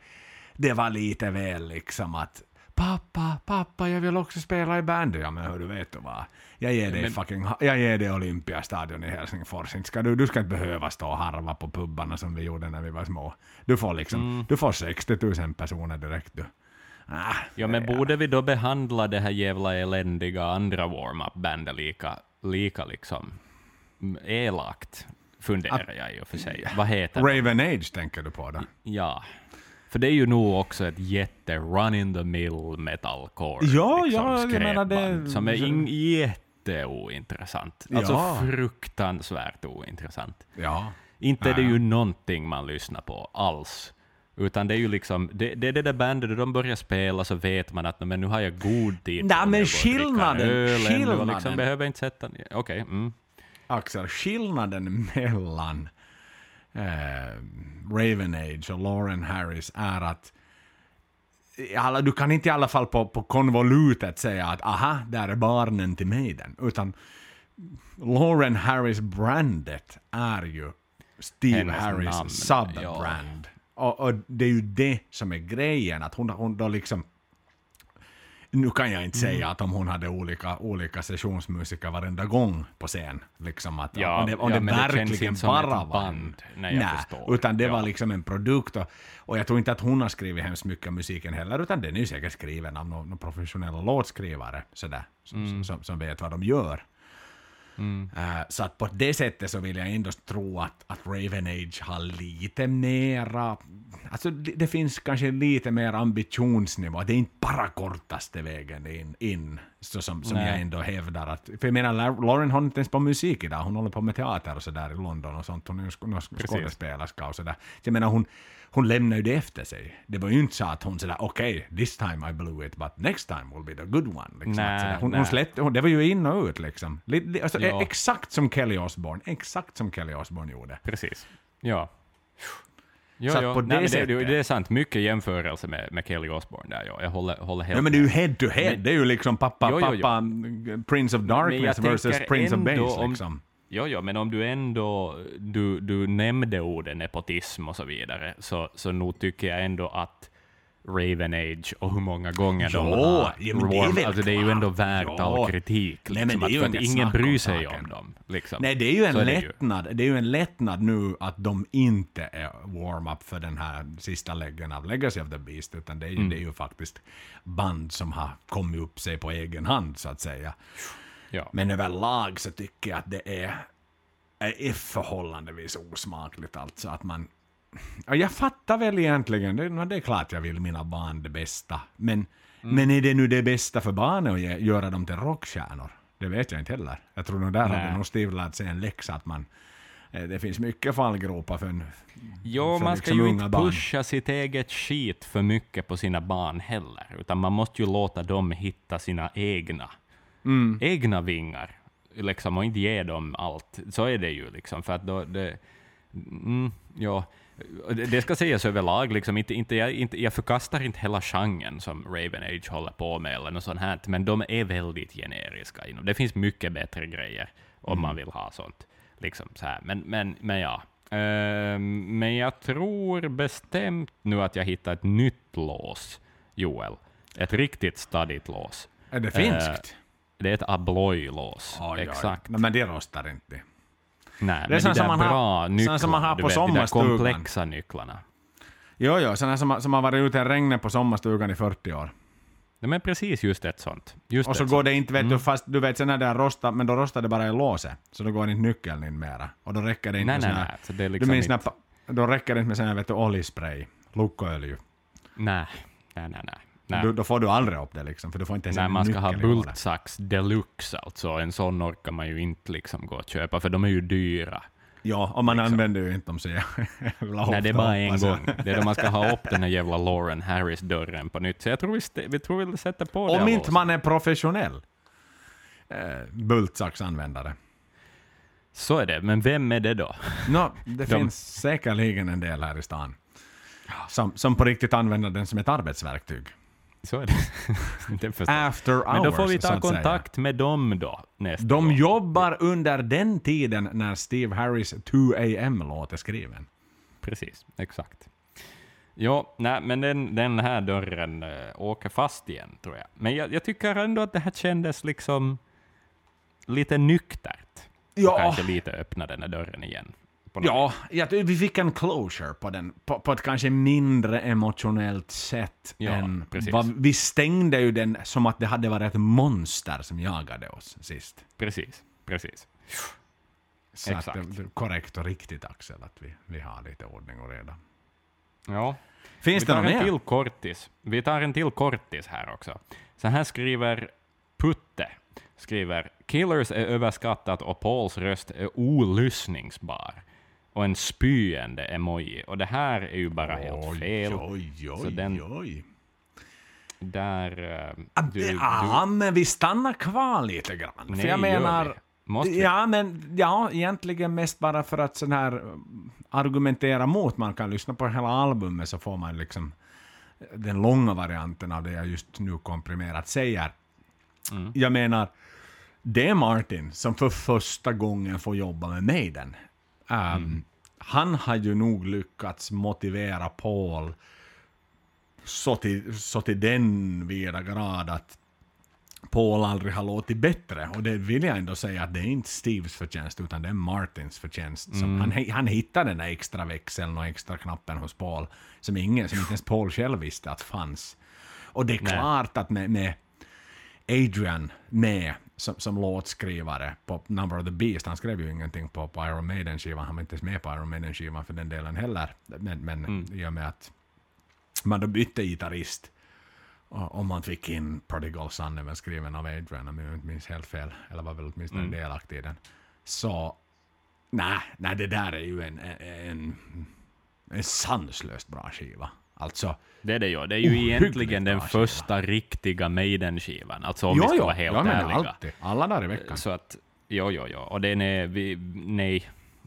det var lite väl liksom att Pappa, pappa, jag vill också spela i bandy. Ja, men hur du vet du vad? Jag ger dig Men- fucking, jag ger dig Olympiastadion i Helsingfors. Inte ska du, du ska inte behöva stå och harva på pubbarna som vi gjorde när vi var små. Du får liksom, Mm. du får 60 000 personer direkt du. Ah, Ja, men borde vi då behandla det här jävla eländiga andra warm-up-bandet lika, lika liksom elakt? Funderar jag i och för sig. Vad heter det? Raven Age tänker du på då? Ja. För det är ju nog också ett jätte run-in-the-mill metalcore Ja, liksom, ja, jag menar det- som är in, jätteointressant. Alltså Ja. fruktansvärt ointressant. Ja. Inte är det ju någonting man lyssnar på alls. Utan det är ju liksom, det, det är det där bandet, då de börjar spela så vet man att "Nå, men nu har jag god tid Nej, men skillnaden- och skillnaden- Liksom, behöver inte sätta... Okej, mm. Axel, skillnaden mellan eh, Raven Age och Lauren Harris är att alla, du kan inte i alla fall på, på konvolutet säga att aha, där är barnen till Maiden. Utan Lauren Harris-brandet är ju Steve Hennes Harris namn, sub-brand. Och, och det är ju det som är grejen, att hon, hon då liksom nu kan jag inte Mm. säga att om hon hade olika, olika sessionsmusiker varenda gång på scen. Liksom att, Ja, om det, om ja, det det verkligen som bara var band. Nej, förstår. utan det Ja. var liksom en produkt. Och, och jag tror inte att hon har skrivit hemskt mycket av musiken heller, utan den är ju säkert skriven av någon, någon professionella låtskrivare sådär, som, Mm. som, som vet vad de gör. Eh, så att på det sättet så vill jag ändå tro att, att Raven Age har lite mera... Alltså det, det finns kanske lite mer ambitionsnivå. Det är inte bara kortaste vägen in, in så som, som Nej. jag ändå hävdar. Att, för jag menar, La- Lauren håller inte ens på musik idag. Hon håller på med teater och sådär i London och sånt. Hon är ju sk- skådespelerska och sådär. Så jag menar, hon, hon lämnar ju det efter sig. Det var ju inte så att hon sådär, okej, okay, this time I blew it, but next time will be the good one. Liksom. Sådär, hon, hon släppte, hon, det var ju in och ut liksom. Li- li- Alltså, Ja. Exakt som Kelly Osbourne. Exakt som Kelly Osbourne gjorde. Precis. Ja. Jo, jo. på Nej, det det, det, det är sant. Mycket jämförelse med, med Kelly Osbourne där. Ja. Jag håller, håller helt Ja, men det är ju head to head. Men- det är ju liksom pappa, Jo, pappa, Prince of Darkness versus Prince of Bass om- liksom. Jo, jo, men om du ändå du, du nämnde orden nepotism och så vidare, så, så nog tycker jag ändå att Raven Age och hur många gånger de Jo, har ja, men det är väl alltså det är ju ändå värt Jo. all kritik. Nej, men liksom, det är att- ju att inget ingen om bryr sig saken. om dem. Liksom. Nej, det är ju en Så är det ju. lättnad. Det är ju en lättnad nu att de inte är warm-up för den här sista läggen av Legacy of the Beast, utan det är ju, Mm. det är ju faktiskt band som har kommit upp sig på egen hand, så att säga. Ja. Men överlag så tycker jag att det är, är förhållandevis osmakligt alltså att man... Ja, jag fattar väl egentligen, det, det är klart jag vill mina barn det bästa, men, Mm. men är det nu det bästa för barnen att ge, göra dem till rockstjärnor? Det vet jag inte heller. Jag tror nog där Nej. hade nog Steve lärt sig en läxa att man... eh, Det finns mycket fallgropar för en... Jo, för man ska liksom ju inte barn. pusha sitt eget skit för mycket på sina barn heller, utan man måste ju låta dem hitta sina egna, Mm. egna vingar, liksom, och inte ge dem allt. Så är det ju, liksom, för att då, det, mm, ja, det ska sägas överlag, liksom, inte, inte, jag, inte, jag förkastar inte hela genren som Raven Age håller på med, eller något sånt här, men de är väldigt generiska. Det finns mycket bättre grejer om man vill ha sånt. Liksom, så här. Men, men, men ja. Ehm, men jag tror bestämt nu att jag hittar ett nytt lås, Joel. Ett riktigt stadigt lås. Är det finskt? Det är ett Abloy-lås. Exakt. Nej, men det rostar inte. Nej, Det är men de där man har- bra nycklarna, som man har på vet, de där sommarstugan. komplexa nycklarna. Jo, jo, sådana som, har- som har varit ute i regnet på sommarstugan i 40 år. Nej, men precis just ett sånt. Just Och så går sånt. det inte, vet Mm. du, fast du vet sen när det är rostat, men då rostar det bara i låset. Så då går inte nyckeln in mera. Och då räcker det inte Nej, med nej, sån här- nej. Så det är Du liksom minns när, inte... pa- då räcker det inte med sån här, vet du, oljespray. Lukkoölju. Nej, nej, nej. nej. Nej. Då, då får du aldrig upp det liksom, för du får inte ens Nej, en man ska ha bultsax deluxe alltså. En sån orkar man ju inte liksom gå och köpa, för de är ju dyra. Ja, och man liksom. använder ju inte dem så jävla Nej, det är bara en gång. Det är då man ska ha upp den här jävla Lauren Harris-dörren på nytt. Så jag tror vi, vi tror vi sätter på det Om inte man är professionell eh, bultsaxanvändare. Så är det, men vem är det då? Nå, det De- finns säkerligen en del här i stan som, som på riktigt använder den som ett arbetsverktyg. Så är det. det förstår. jag. After hours, Men då får vi ta kontakt med dem då nästa De gång. jobbar under den tiden när Steve Harris 2 AM-låt är skriven. Precis, exakt. Ja, nej, men den, den här dörren äh, åker fast igen, tror jag. Men jag, jag tycker ändå att det här kändes liksom lite nyktert. Ja. Kanske lite öppna den här dörren igen. Ja, jag vi fick en closure på den, på, på ett kanske mindre emotionellt sätt Ja, än precis. vad, Vi stängde ju den som att det hade varit ett monster som jagade oss sist. Precis, precis. Så att Exakt. är korrekt och riktigt Axel, att vi, vi har lite ordning och reda. Ja. Finns Vi det tar en mer? till kortis. Vi tar en till kortis här också. Så här skriver Putte. Skriver Killers är överskattat och Pauls röst är olyssningsbar. Och en spyende emoji. Och det här är ju bara helt fel. Oj, oj, Så den- oj. Där... eh, Ah, du, du, ja, men vi stannar kvar lite grann. Nej, för jag menar... Måste vi? Ja, men ja, egentligen mest bara för att sån här uh, argumentera mot. Man kan lyssna på hela albumet så får man liksom den långa varianten av det jag just nu komprimerat säger. Mm. Jag menar, det är Martin som för första gången får jobba med Maiden. Um, Mm. Han har ju nog lyckats motivera Paul så till, så till den vida grad att Paul aldrig har låtit bättre. Och det vill jag ändå säga att det är inte Steves förtjänst utan det är Martins förtjänst. Som han, han hittade den där extra växeln och extra knappen hos Paul som ingen, som inte ens Paul själv visste att fanns. Och det är Nej. klart att med, med Adrian med som, som låtskrivare på Number of the Beast, han skrev ju ingenting på, på Iron Maiden-skivan, han var inte ens med på Iron Maiden-skivan för den delen heller. Men, men i och med att man då bytte gitarrist och man fick in Prodigal Son, även skriven av Adrian, om jag inte minns helt fel, eller var väl åtminstone Mm. delaktig i den. Så, nej, nej, det där är ju en, en, en sanslöst bra skiva. Alltså, Det är det ju. Det är ju egentligen den skiva. första riktiga Maiden-skivan. Alltså om vi ska vara helt jag menar ärliga. alltid. Alla dagar i veckan. Så att, jo, jo, jo. Och den är, vi, nej,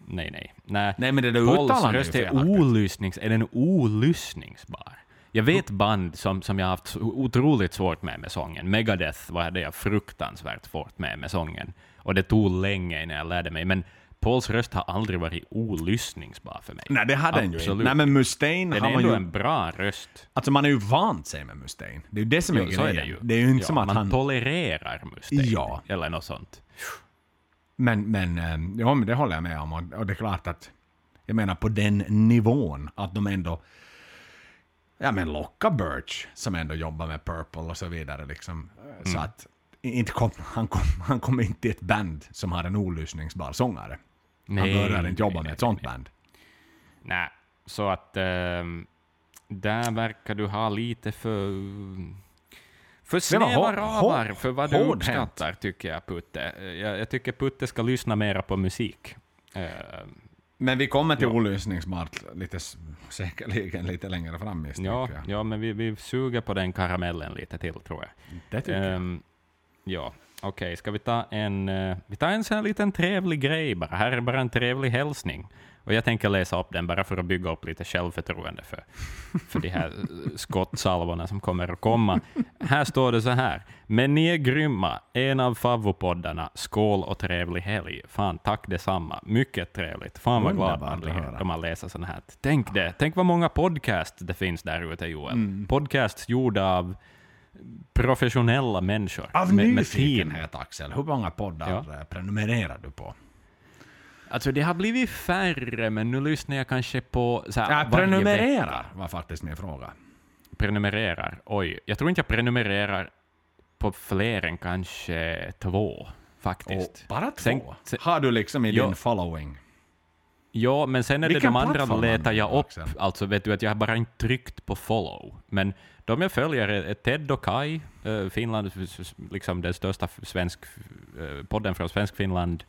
nej, nej. nej. Nej, men det där uttalandet är ju olyssnings, är den olyssningsbar? Jag vet band som, som jag har haft otroligt svårt med med sången. Megadeth var det jag fruktansvärt svårt med med sången. Och det tog länge innan jag lärde mig. Men Pauls röst har aldrig varit olyssningsbar för mig. Nej, det hade den ju inte. Absolut. Nej, men Mustaine Den har är man ändå ju... en bra röst. Alltså man har ju vant sig med Mustaine. Det är ju det som är Jo, så grejen. är det ju. Är ju inte som att man han... tolererar Mustaine. Ja. Eller något sånt. Men, men, eh, ja, men det håller jag med om. Och, och det är klart att, jag menar på den nivån, att de ändå, ja men locka Birch, som ändå jobbar med Purple och så vidare liksom. Eh, Så att, inte kom, han, kom, han kommer inte i ett band som har en olyssningsbar sångare. Han börjar inte jobba nej, med nej, ett sånt nej. band. Nej, så att ehm, där verkar du ha lite för... För snäva hår- för vad du hårdhänt. uppskattar, tycker jag, Putte. Jag, jag tycker Putte ska lyssna mera på musik. Eh, Men vi kommer till Ja. olyssningsbart lite, säkerligen lite längre fram ja, misstänker jag. ja, men vi, vi suger på den karamellen lite till, tror jag. Det tycker jag. Ehm, ja, okej, ska vi ta en, eh, vi tar en sån här liten trevlig grej bara. Här är bara en trevlig hälsning. Och jag tänker läsa upp den bara för att bygga upp lite självförtroende för, för de här eh, skottsalvorna som kommer att komma. Här står det så här. Men ni är grymma. En av favvopoddarna. Skål och trevlig helg. Fan, tack detsamma. Mycket trevligt. Fan vad glad man blir då man läser sånt här. Tänk det. Tänk vad många podcasts det finns där ute, Joel. Mm. Podcasts gjorda av professionella människor. Av med, med nyfikenhet Axel, hur många poddar Ja. eh, prenumererar du på? Alltså det har blivit färre, men nu lyssnar jag kanske på... Så här, Ja, prenumererar vecka. var faktiskt min fråga. Prenumererar. Oj, jag tror inte jag prenumererar på fler än kanske två, faktiskt. Och bara två? Sen- sen- har du liksom i Ja. din following? Ja, men sen är Vilken det de andra letar jag upp. Axel? Alltså vet du att jag har bara inte tryckt på follow. Men de jag följer är Ted och Kai, eh, Finland, liksom den största svensk, eh, podden från svensk Finland.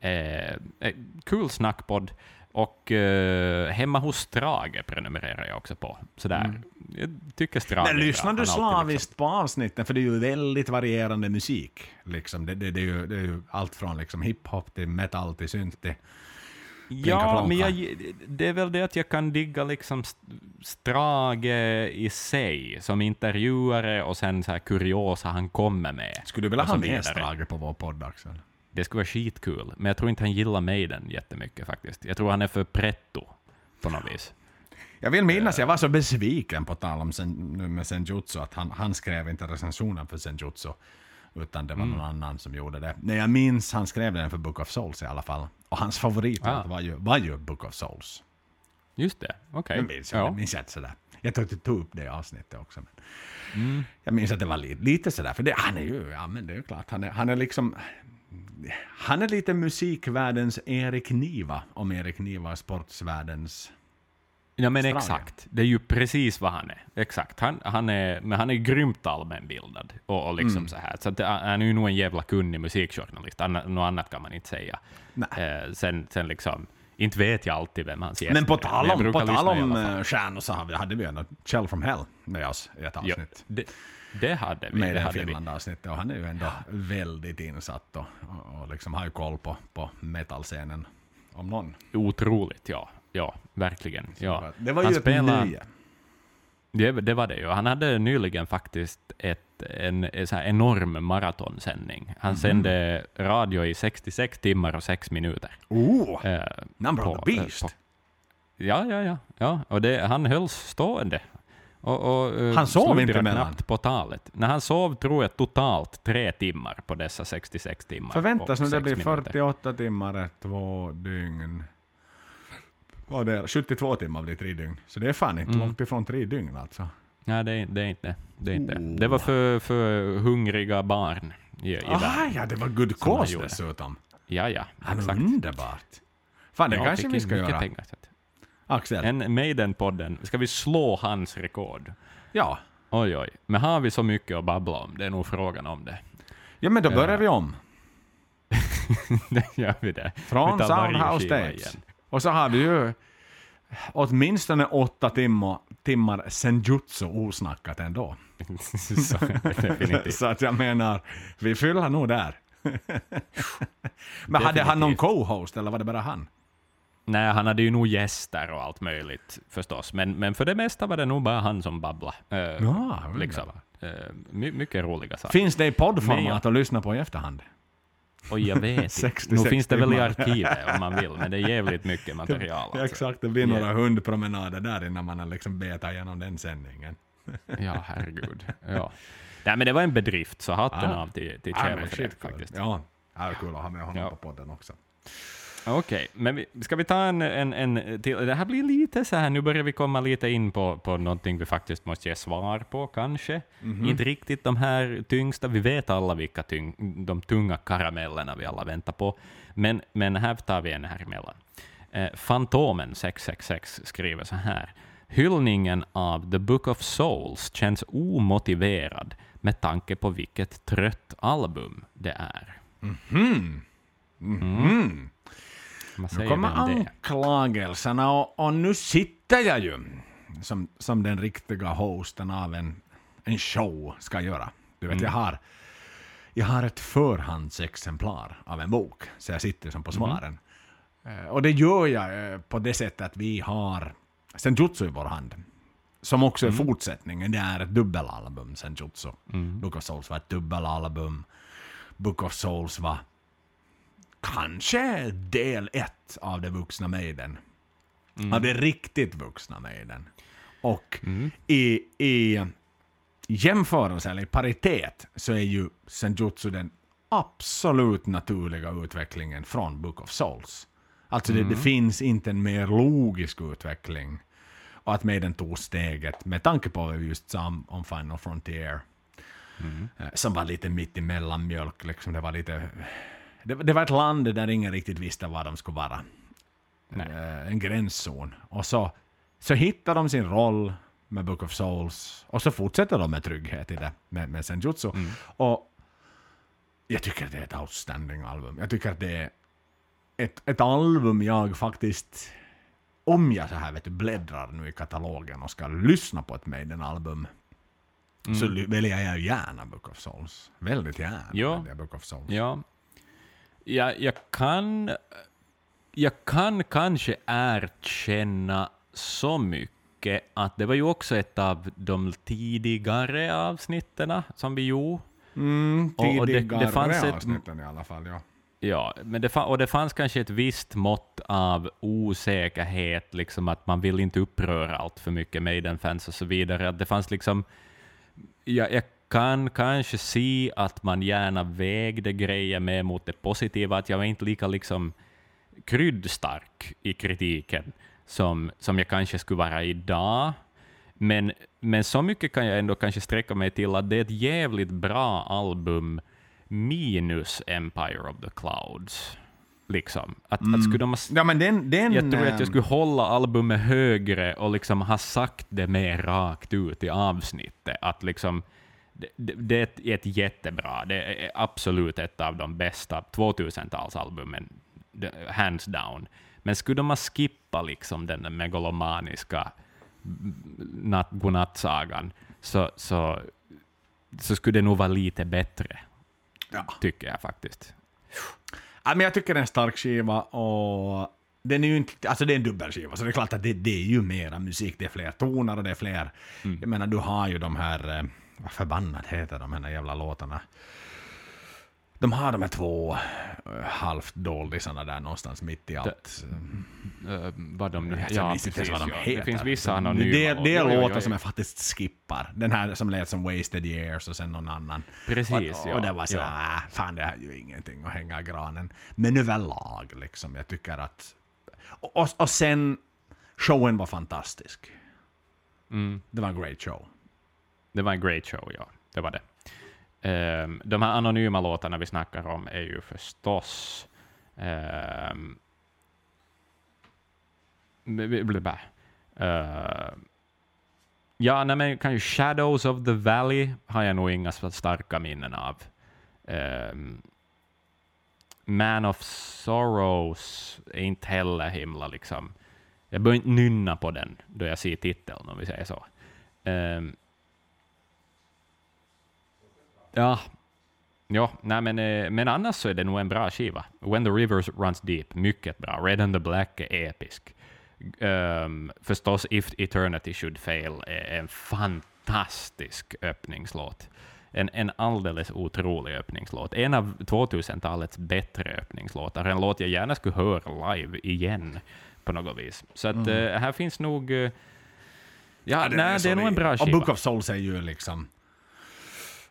Eh, eh, kul snackpodd. Och eh, hemma hos Strage prenumererar jag också på. Sådär. Jag tycker Strage Mm. Men lyssnar du alltid slaviskt på avsnitten? För det är ju väldigt varierande musik. Liksom. Det, det, det, är ju, det är ju allt från liksom hiphop till metal till synt till... Ja, men jag, det är väl det att jag kan digga liksom st- Strage i sig, som intervjuare och sen så här kuriosa han kommer med. Skulle du vilja ha med. Strage på vår podd, Axel? Det skulle vara skitkul, men jag tror inte han gillar Maiden jättemycket faktiskt. Jag tror han är för pretto på något vis. Jag vill minnas, jag var så besviken på tal om sen, med Senjutsu, att han, han skrev inte recensionen för Senjutsu, utan det var Mm. någon annan som gjorde det. Nej, jag minns han skrev den för Book of Souls i alla fall. Och hans favorit Ah. var, ju, var ju Book of Souls. Just det, okej. Det minns jag, Ja. minns jag inte sådär. Jag tror att du tog upp det i avsnittet också. Men Mm. Jag minns att det var lite, lite sådär, för det, han är ju, ja men det är ju klart, han är, han är liksom, han är lite musikvärldens Erik Niva, om Erik Niva är sportsvärldens... Ja, men Strage. exakt. Det är ju precis vad han är. Exakt. Han, han är, men han är grymt allmänbildad. Och, och liksom Mm. så här. Så att, det- han är ju nog en jävla kunnig musikjournalist. Anna, något annat kan man inte säga. Eh, sen, sen liksom, inte vet jag alltid vem hans gäst Men på är, tal om, på tal om eh, stjärnor så hade vi, vi ändå Kjell from Hell med oss i ett Ja, avsnitt. det, det hade vi. Med det det. Finland-avsnittet och han är ju ändå väldigt insatt och, och, och liksom har ju koll på, på metalscenen om någon. Otroligt, ja. Ja, verkligen. Ja. Det var Han ju ett spelar- nöje. Det, det var det ju. Han hade nyligen faktiskt ett, en, en så enorm maratonsändning. Han Mhm. sände radio i 66 timmar och 6 minuter. Oh, Eh, number på- of the beast. på- Ja, ja, ja. ja. Och det, han hölls stående. Och, och, eh, Han sov inte mellan? knappt på talet. När han sov tror jag totalt tre timmar på dessa 66 timmar. Förväntas nu det blir minuter. 48 timmar, ett, två dygn. Vad det är, 72 timmar blir tre dygn. Så det är fan inte Mm. långt ifrån tre dygn alltså. Nej, det är, det är inte det. Är inte. Oh. det var för, för hungriga barn i, i Ah, världen. ja, det var good cause dessutom. Ja, ja, exakt. underbart. Fan, det Ja, kanske vi ska göra. pengar, så att- Axel? En Maiden-podden, ska vi slå hans rekord? Ja. Oj, oj. Men har vi så mycket att babbla om? Det är nog frågan om det. ja, men då börjar Ja. vi om. det gör vi det. Från Vi Soundhouse igen. Och så har vi ju åtminstone åtta timmar, timmar senjutsu osnackat ändå. så, definitivt. Så att jag menar, vi fyller nog där. Men hade han någon Definitivt. co-host eller var det bara han? Nej, han hade ju nog gäster och allt möjligt förstås. Men, men för det mesta var det nog bara han som babblade. Eh, Ja, liksom. my, mycket roliga saker. Finns det i poddformat att lyssna på i efterhand? Och jag vet inte. 66 Nu finns det väl i arkivet om man vill, men det är jävligt mycket material. Alltså. Exakt, det blir några Ja. hundpromenader där innan man liksom betat igenom den sändningen. Ja, herregud. Ja. Nej, men det var en bedrift, så hatten Ja. av till, till Ja, Kjell för det faktiskt. Ja, det är kul att ha med honom Ja. på podden också. Okej, men vi, ska vi ta en, en, en till? Det här blir lite så här, nu börjar vi komma lite in på, på någonting vi faktiskt måste ge svar på kanske. Mhm. Inte riktigt de här tyngsta, vi vet alla vilka tyng, de tunga karamellerna vi alla väntar på, men, men här tar vi en här emellan. Eh, Fantomen 666 skriver så här. Hyllningen av The Book of Souls känns omotiverad med tanke på vilket trött album det är. Hmm. Mhm. Vad Nu kommer anklagelserna och, och nu sitter jag ju som, som den riktiga hosten av en, en show ska göra. Du vet, Mm. jag, har, jag har ett förhandsexemplar av en bok, så jag sitter som på Mm. svaren. Eh, Och det gör jag eh, på det sättet att vi har Senjutsu i vår hand. Som också är fortsättningen. Det är ett dubbelalbum, Senjutsu. Mm. Book of Souls var ett dubbelalbum. Book of Souls var kanske del ett av det vuxna Maiden. Av det riktigt vuxna Maiden. Och Mm. i, i jämförelse, eller i paritet, så är ju Senjutsu den absolut naturliga utvecklingen från Book of Souls. Alltså det, det finns inte en mer logisk utveckling. Och att Maiden tog steget, med tanke på just sa om, Final Frontier, eh, som var lite mitt emellan mjölk, liksom. det var lite... Det, det var ett land där ingen riktigt visste var de skulle vara. Nej. Eh, en gränszon. Och så, så hittar de sin roll med Book of Souls, och så fortsätter de med trygghet i det, med, med Senjutsu. Och jag tycker att det är ett outstanding album. Jag tycker att det är ett, ett album jag faktiskt, om jag så här vet du, bläddrar nu i katalogen och ska lyssna på ett Maiden-album, så ly- väljer jag gärna Book of Souls. Väldigt gärna Ja. väljer jag Book of Souls. Ja. Jag, jag kan... Jag kan kanske erkänna så mycket att det var ju också ett av de tidigare avsnitten som vi gjorde. Mm, Och- och det- det tidigare fanns ett- avsnitten i alla fall, ja. Ja, men det, och det fanns kanske ett visst mått av osäkerhet, liksom att man vill inte uppröra allt för mycket Maiden-fans och så vidare. Att det fanns liksom... Ja, jag kan kanske se att man gärna vägde grejer med mot det positiva, att jag var inte lika liksom kryddstark i kritiken som, som jag kanske skulle vara idag. Men, men så mycket kan jag ändå kanske sträcka mig till att det är ett jävligt bra album minus Empire of the Clouds. Liksom. Att, att skulle de ha, Ja men den... den jag tror att jag skulle hålla albumet högre och liksom ha sagt det mer rakt ut i avsnittet. Att liksom, det, det, är ett, ett jättebra, det är absolut ett av de bästa 2000-talsalbumen, det- hands down. Men skulle de ha skippat liksom den där megalomaniska natt, godnattsagan, så, så, så skulle det nog vara lite bättre, Ja. tycker jag faktiskt. Ja, men jag tycker det är en stark skiva och den är ju inte, alltså det är en dubbelskiva, så det är klart att det, det är ju mera musik, det är fler toner och det är fler, Mm. jag menar du har ju de här, eh, vad förbannat heter de här jävla låtarna? De har de här två eh, halvt doldisarna där någonstans mitt i allt. Uh, vad de nu... Ja, minns inte ens precis. vad de ja. heter. Det finns vissa anonyma Det, det är låtar som jag faktiskt skippar. Den här som lät som Wasted Years och sen någon annan. Precis, och, ja. och det var så ja. här, "Ah, fan det här är ju ingenting att hänga i granen. Men överlag liksom, jag tycker att... Och, och, och sen, showen var fantastisk. Mm. Det var en great show. Det var en great show, ja. Det var det. Um, de här anonyma låtarna vi snackar om är ju förstås... Um, ja, nej, men kan ju Shadows of the Valley har jag nog inga starka minnen av. Um, Man of Sorrows är inte heller himla liksom... Jag börjar inte nynna på den då jag ser titeln, om vi säger så. Um, ja, ja nej, men, eh, men annars så är det nog en bra skiva. When the Rivers Runs Deep, mycket bra. Red and the Black är episk. Um, förstås If Eternity Should Fail är en fantastisk öppningslåt. En, en alldeles otrolig öppningslåt. En av 2000-talets bättre öppningslåtar. En låt jag gärna skulle höra live igen på något vis. Så att eh, här finns nog... eh, ja, den nej, det är nog en bra Och skiva. Book of Souls är ju liksom...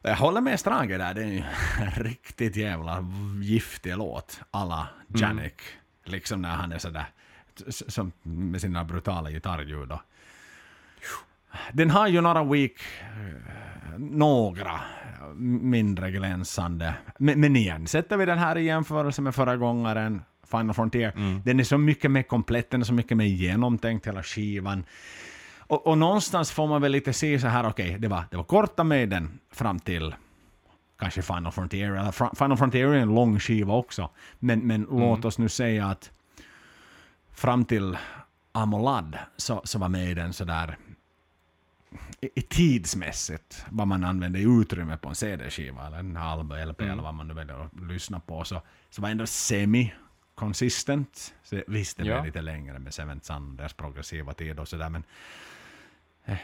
Jag håller med Strage där, det är ju en riktigt jävla giftig låt. alla Janik. Liksom när han är sådär, som med sina brutala gitarrljud. och- Den har ju några week, eh, några mindre glänsande. Men, men igen, sätter vi den här i jämförelse med förra gången, Final Frontier, den är så mycket mer komplett, den är så mycket mer genomtänkt hela skivan. Och, och någonstans får man väl lite se så här, okej, det, var, det var korta med den fram till kanske Final Frontier. Eller Final Frontier är en lång skiva också. Men, men låt oss nu säga att fram till Amolad så, så var med den sådär i, i tidsmässigt, vad man använder i utrymme på en CD-skiva eller en album, LP eller vad man nu väljer att lyssna på, så, så var ändå semi-consistent. Så visst, det blev Ja. lite längre med Seventh Sun, deras progressiva tid och sådär, men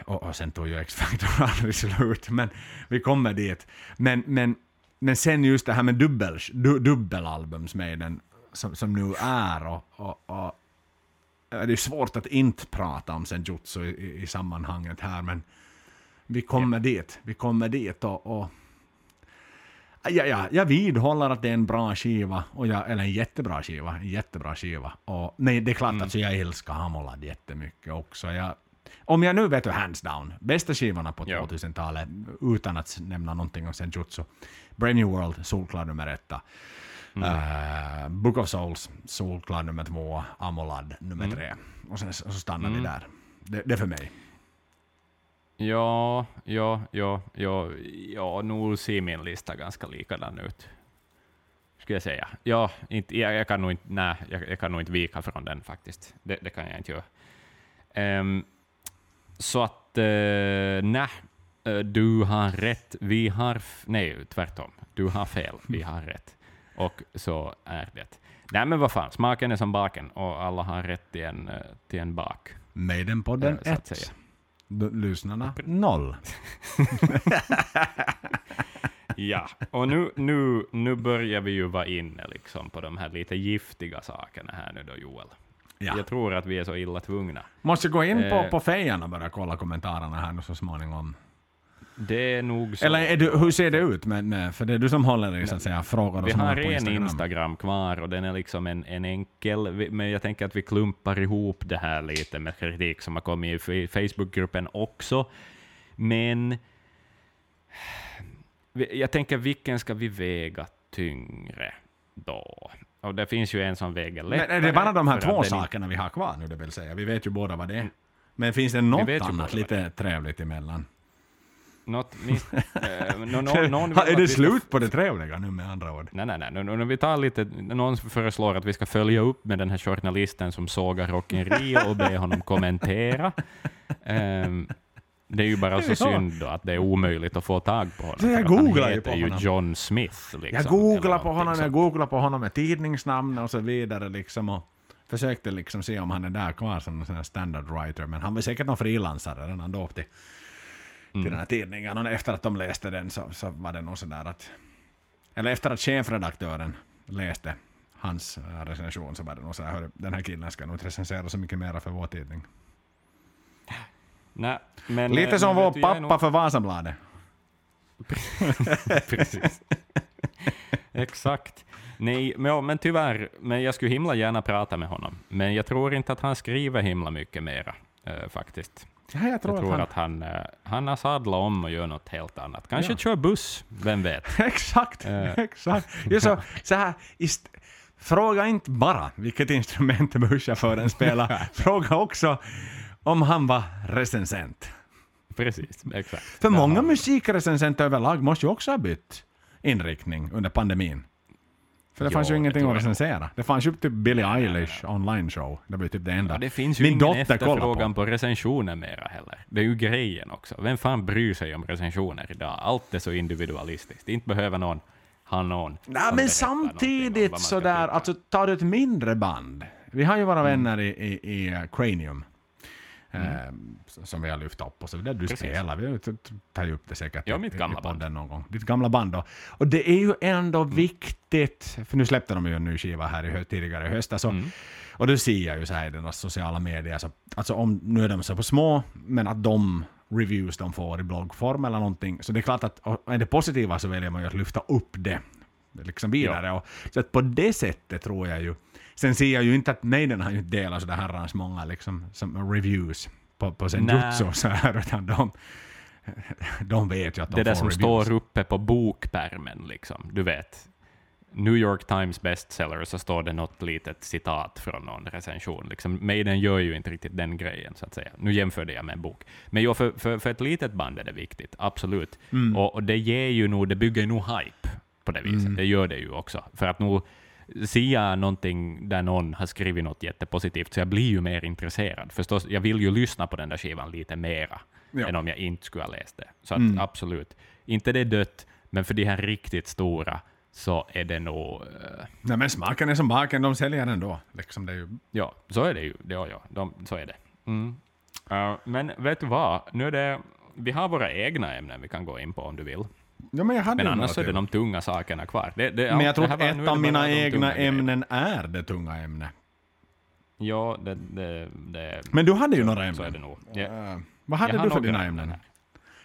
och, och sen tog ju X-Factor aldrig slut, men vi kommer dit. Men, men, men sen just det här med dubbel, du, dubbelalbumsmeden som, som nu är och, och, och det är svårt att inte prata om senjutsu i, i, i sammanhanget här, men vi kommer dit. Vi kommer dit och... och ja, ja, jag vidhåller att det är en bra skiva, och jag, eller en jättebra skiva. En jättebra skiva. Och, men det är klart att jag älskar Hamolad jättemycket också. Jag, om jag nu vet du hands down, bästa skivorna på Ja. 2000-talet, utan att nämna någonting om senjutsu. Brave New World, solklar nummer etta. Eh, Book of Souls, solklar nummer två, Amolad nummer tre. Och sen så stannar vi där. Det, det är för mig. Ja, ja, ja, ja, ja, nu ser min lista ganska likadan ut. skulle jag säga. Ja, inte, jag, jag, kan nog inte, nej, jag, jag, kan nog inte vika från den faktiskt. Det, det kan jag inte göra. Um, så att, uh, nej, uh, du har rätt. Vi har... Nej, tvärtom. Du har fel. Vi har rätt. Och så är det. Nej, men vad fan, smaken är som baken och alla har rätt till en, uh, till en bak. Maiden-podden 1. Lyssnarna 0. Ja, och nu, nu, nu börjar vi ju vara inne liksom på de här lite giftiga sakerna här nu då, Joel. Ja. Jag tror att vi är så illa tvungna. Måste gå in på, eh, på fejan och börja kolla kommentarerna här nu så småningom. Det är nog så. Eller du, hur ser det ut? Med, för det är du som håller i så att säga, frågor och Vi har en Instagram. Instagram kvar och den är liksom en, en enkel, men jag tänker att vi klumpar ihop det här lite med kritik som har kommit i Facebookgruppen också. Men jag tänker, vilken ska vi väga tyngre då? Och det finns ju en som väger lättare. Men är det bara de här två sakerna vi har kvar nu, det vill säga? Vi vet ju båda vad det är. Men finns det något annat lite trevligt emellan? Något, min, äh, no, no, någon är det slut på det trevliga nu med andra ord? Nej, nej, nej. Nu, vi tar lite, någon föreslår att vi ska följa upp med den här journalisten som sågar Rock in Rio och be honom kommentera. Um, det är ju bara så synd då att det är omöjligt att få tag på honom. Så jag googlar ju på honom. Ju John Smith. Liksom, jag googlar på honom, jag googlar på honom med tidningsnamn och så vidare liksom och försökte liksom se om han är där kvar som en standard writer, men han var säkert någon frilansare redan då till, till mm. den här tidningen. Och efter att de läste den så, så var det nog sådär att... Eller efter att chefredaktören läste hans recension så var det nog sådär, den här killen ska nog inte recensera så mycket mer för vår tidning. Nej, men, Lite som vår pappa nog... för Vasabladet. Precis. Exakt. Nej, men, men tyvärr, men jag skulle himla gärna prata med honom. Men jag tror inte att han skriver himla mycket mera, äh, faktiskt. Ja, jag tror, jag tror att han, att han, äh, han har sadlat om och gör något helt annat. Kanske ja. kör buss, vem vet? exakt, äh. exakt. Just så, så här, ist, fråga inte bara vilket instrument busschauffören spelar, fråga också om han var recensent. Precis, exakt. För många musikrecensenter överlag måste ju också ha bytt inriktning under pandemin. För det jo, fanns ju ingenting att recensera. Det fanns ju typ Billie Eilish online show. Det blev typ det enda. Ja, det finns ju Min ingen efterfrågan på. på recensioner mera heller. Det är ju grejen också. Vem fan bryr sig om recensioner idag? Allt är så individualistiskt. Inte behöver någon ha någon Nej, men samtidigt sådär, alltså tar du ett mindre band. Vi har ju våra mm. vänner i, i, i Cranium Mm. Ehm, som vi har lyft upp och så vidare. Du Precis. spelar, vi tar ju upp det säkert ja, mitt gamla band. någon gång. Ditt gamla band då. Och det är ju ändå mm. viktigt, för nu släppte de ju en ny skiva här i, tidigare i höstas. Mm. Och det ser jag ju så här i deras sociala medier, så, alltså om, nu är de så på små, men att de reviews de får i bloggform eller någonting, så det är klart att är det positiva så väljer man ju att lyfta upp det liksom vidare. Ja. Och, så att på det sättet tror jag ju Sen ser jag ju inte att Maiden har ju inte delat sådär herrans många liksom, som reviews på, på Senjutsu och så här, utan de, de vet ju att de Det där som reviews. står uppe på bokpärmen, liksom, du vet. New York Times bestseller så står det något litet citat från någon recension. Liksom, Maiden gör ju inte riktigt den grejen, så att säga. Nu jämförde jag med en bok. Men jo, för, för, för ett litet band är det viktigt, absolut. Mm. Och, och, det ger ju nog, det bygger nog hype på det viset. Mm. Det gör det ju också. För att nog ser jag någonting där någon har skrivit något jättepositivt, så jag blir ju mer intresserad. Förstås, jag vill ju lyssna på den där skivan lite mera, ja. än om jag inte skulle ha läst det. Så mm. absolut, inte det är dött, men för de här riktigt stora så är det nog... Uh... Nej men smaken är som baken, de säljer ändå. Liksom det ju... Ja, så är det ju. Ja, ja, de, så är det. Mm. Uh, men vet du vad, nu är det, vi har våra egna ämnen vi kan gå in på om du vill. Ja, men men annars är det de tunga sakerna kvar. Det, det, men jag tror att ett av mina egna ämnen är det tunga ämnet. Ja, det, det, det... Men du hade ju några ämnen. Så är det nog. Ja. Vad hade jag du för dina ämnen? Här.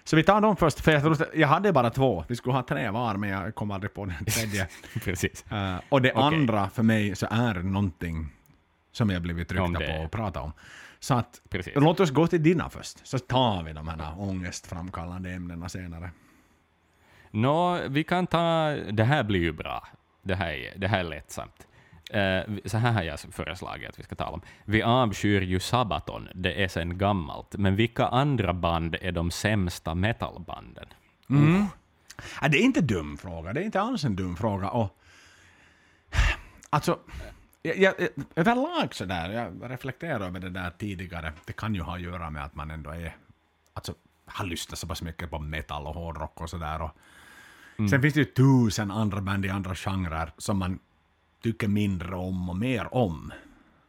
Så vi tar dem först, för jag, trodde, jag hade bara två. Vi skulle ha tre var, men jag kom aldrig på den tredje. Precis. Uh, och det okay. andra för mig så är någonting som jag blivit tryckta på och prata om. Så att, låt oss gå till dina först, så tar vi de här ångestframkallande ämnena senare. Nå, vi kan ta... Det här blir ju bra. Det här är, det här är lättsamt. Uh, så här har jag föreslagit att vi ska tala om. Vi avskyr ju Sabaton, det är sen gammalt, men vilka andra band är de sämsta metalbanden? Mm. Uh. Ja, det är inte en dum fråga, det är inte alls en dum fråga. Och Alltså, jag, jag, överlag så där, jag reflekterar över det där tidigare. Det kan ju ha att göra med att man ändå är, alltså, har lyssnat så pass mycket på metal och hårdrock och sådär. Mm. Sen finns det ju tusen andra band i andra genrer som man tycker mindre om och mer om.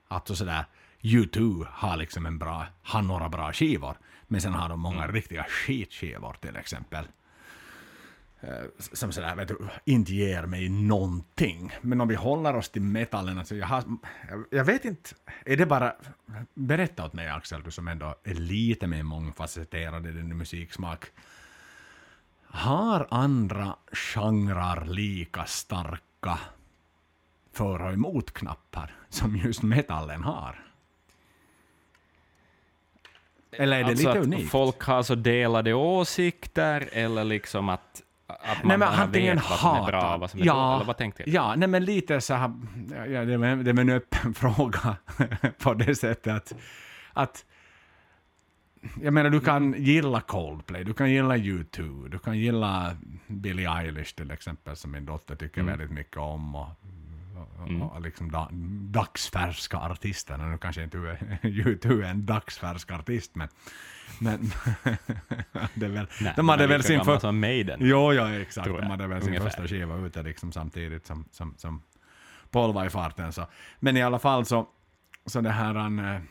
Alltså sådär, U2 har liksom en bra, har några bra skivor, men sen har de många mm. riktiga skitskivor till exempel. Eh, som sådär, vet du, inte ger mig någonting. Men om vi håller oss till metallen, alltså jag, har, jag vet inte, är det bara... Berätta åt mig Axel, du som ändå är lite mer mångfacetterad i din musiksmak. Har andra genrer lika starka för och emot-knappar som just metallen har? Eller är det alltså lite att unikt? folk har så delade åsikter, eller liksom att att man nej, bara vet vad som är bra och vad som är ja, dåligt, eller vad tänkte du? Ja, nej, men lite så här, ja, det är en öppen fråga på det sättet att, att jag menar, du kan gilla Coldplay, du kan gilla U2, du kan gilla Billie Eilish till exempel, som min dotter tycker Mm. väldigt mycket om. Och, och, Mm. och liksom da, dagsfärska artister. Nu kanske inte U2 är en dagsfärsk artist, men, men det är väl, Nej, de hade väl sin för, som Maiden. Jo, ja, exakt. De hade väl sin Ungefär. första skiva ute liksom samtidigt som, som, som, Paul var i farten. Så. Men i alla fall så, så det här... En, eh,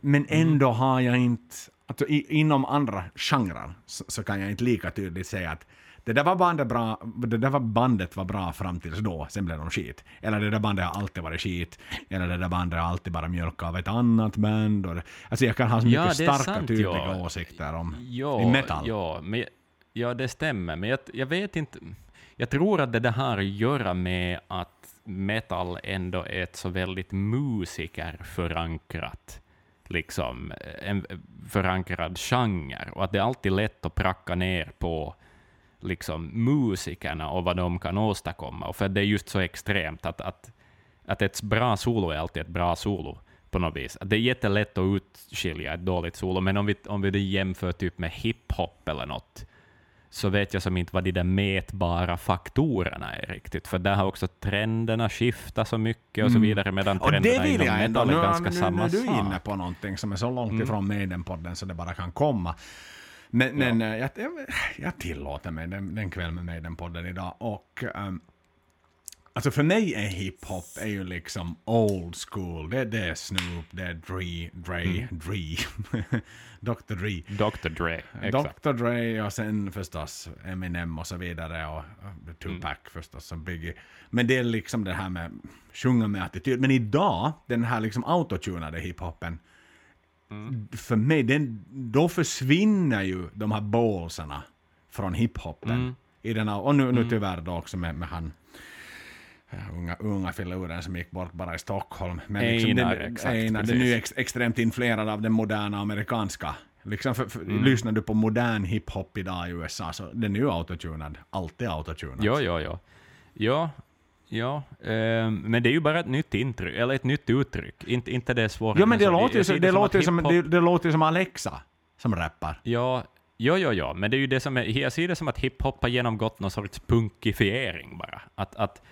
men ändå har jag inte... Alltså, i, inom andra genrer så, så kan jag inte lika tydligt säga att det där, var bandet bra, det där var bandet var bra fram tills då, sen blev de skit. Eller det där bandet har alltid varit skit. Eller det där bandet har alltid bara mjölkat av ett annat band. Och alltså jag kan ha så Ja, mycket är starka, sant, tydliga ja. åsikter om Ja, i metal. Ja, men, ja, det stämmer. Men jag, jag vet inte... Jag tror att det där har att göra med att metal ändå är ett så väldigt musikerförankrat, liksom, eh, en förankrad genre, och att det är alltid lätt att pracka ner på liksom, musikerna och vad de kan åstadkomma. Och för det är just så extremt att, att, att ett bra solo är alltid ett bra solo på något vis. Att det är jättelätt att utskilja ett dåligt solo, men om vi, om vi det jämför typ med hiphop eller något, så vet jag som inte vad de där mätbara faktorerna är riktigt, för där har också trenderna skiftat så mycket och så Mm. vidare, medan det trenderna inom jag metal är ganska nu, samma nu är du inne sak. på någonting som är så långt Mm. ifrån Maiden-podden så det bara kan komma. Men, men eh, jag, jag, jag tillåter mig den, den kväll med Maiden-podden idag. Och, um, alltså för mig är hiphop är ju liksom old school. Det, det är Snoop, det är Dre, Dre, Mm. Dre, Dr. Dre. Dr. Dre, exakt. Dr. Dre och sen förstås Eminem och så vidare och och Tupac förstås som Biggie. Men det är liksom det här med sjunga med attityd. Men idag, den här liksom autotunade hiphopen, för mig, den, då försvinner ju de här ballsarna från hiphopen. Mm. I den här, och nu, nu tyvärr då också med, med han unga, unga filuren som gick bort bara i Stockholm. Men Einar, den, exakt, Einar, den är ju ex, extremt influerad av den moderna amerikanska. Liksom för, för, Mm. Lyssnar du på modern hiphop idag i USA så den är ju autotunad. Alltid autotunad. Jo, jo, jo. Ja, ja. ehm, men det är ju bara ett nytt intryck, eller ett nytt uttryck. Inte, inte det är svårare Jo men det än så. låter det som låter att som, det, det låter som Alexa som rappar. Ja, jo, jo, jo, men det är ju det som är, jag ser det som att hiphop har genomgått någon sorts punkifiering bara. Att, att,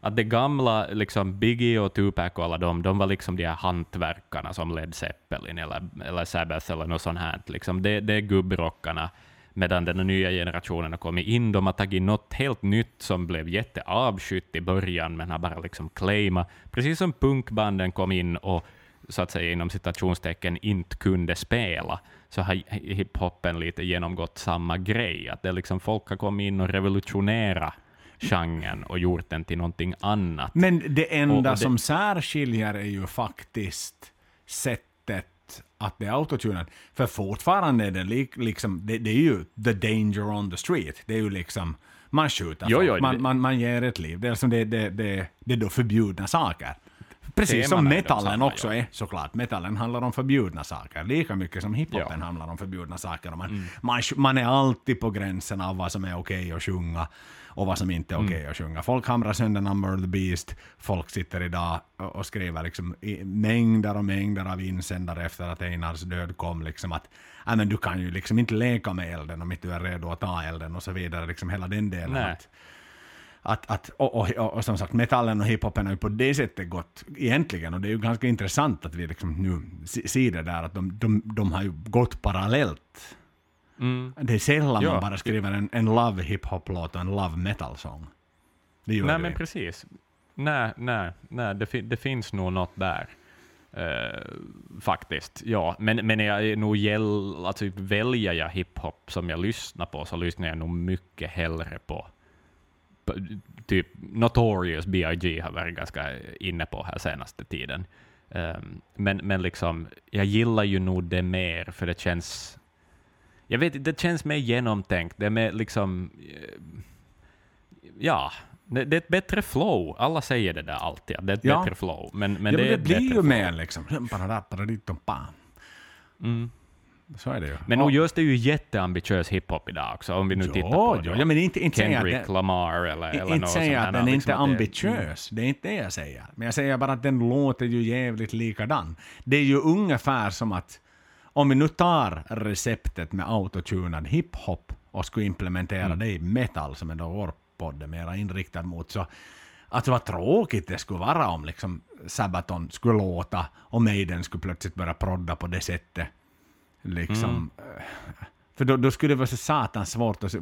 att det gamla, liksom Biggie och Tupac och alla de, de var liksom de här hantverkarna som Led Zeppelin eller, eller Sabbath eller något sånt här. Liksom det, det är gubbrockarna. Medan den nya generationen har kommit in, de har tagit något helt nytt som blev jätteavskytt i början, men har bara liksom claimat. Precis som punkbanden kom in och så att säga inom citationstecken inte kunde spela, så har hiphopen lite genomgått samma grej. Att det liksom folk har kommit in och revolutionerat genren och gjort den till någonting annat. Men det enda det- som särskiljer är ju faktiskt sättet att det är autotunat. För fortfarande är det lik, liksom, det, det är ju the danger on the street. Det är ju liksom, man skjuter Jo, jo, man, det- man, man ger ett liv. Det är, liksom det, det, det, det är då förbjudna saker. Precis som metallen också är såklart. Metallen handlar om förbjudna saker. Lika mycket som hiphopen Ja. Mm. handlar om förbjudna saker. Man, man, man är alltid på gränsen av vad som är okej att sjunga och vad som inte är okej Mm. att sjunga. Folk hamrar sönder Number of the Beast. Folk sitter idag och skriver liksom mängder och mängder av insändare efter att Einars död kom. Liksom att "Nej, men du kan ju liksom inte leka med elden om inte du är redo att ta elden och så vidare. Liksom hela den delen. Nej. Att, att, att, och, och, och, och som sagt, metallen och hiphopen har ju på det sättet gått egentligen, och det är ju ganska intressant att vi liksom nu ser det där, att de, de, de har ju gått parallellt. Mm. Det är sällan Ja. man bara skriver en, en love hiphop-låt och en love metal-sång. Det gör Nej, men precis. Nej, nej, nej det, fin- det finns nog något där. Eh, faktiskt, ja. Men, men jag nog gäll, alltså, väljer jag hiphop som jag lyssnar på, så lyssnar jag nog mycket hellre på, typ Notorious B.I.G. har varit ganska inne på här senaste tiden. Ehm, men, men liksom, jag gillar ju nog det mer, för det känns... Jag vet inte, det känns mer genomtänkt. Det är mer liksom... eh, Ja, det, det är ett bättre flow. Alla säger det där alltid, det är ett Ja. bättre flow. Men, men det, ja, är men det blir ju mer liksom. Mm. Så är det ju. Men nog görs det ju jätteambitiös hiphop idag också, om vi nu tittar Ja, på det. ja, men inte, inte Kendrick det, Lamar eller, eller inte något säga att den liksom inte är att det- ambitiös. Det är inte det jag säger. Men jag säger bara att den låter ju jävligt likadan. Det är ju ungefär som att om vi nu tar receptet med autotunad hiphop och skulle implementera Mm. det i metal, som är då vår podd är mera inriktad mot, så Alltså vad tråkigt det skulle vara om liksom Sabaton skulle låta och Maiden skulle plötsligt börja prodda på det sättet. Liksom. Mm. För då, då skulle det vara så satans svårt att...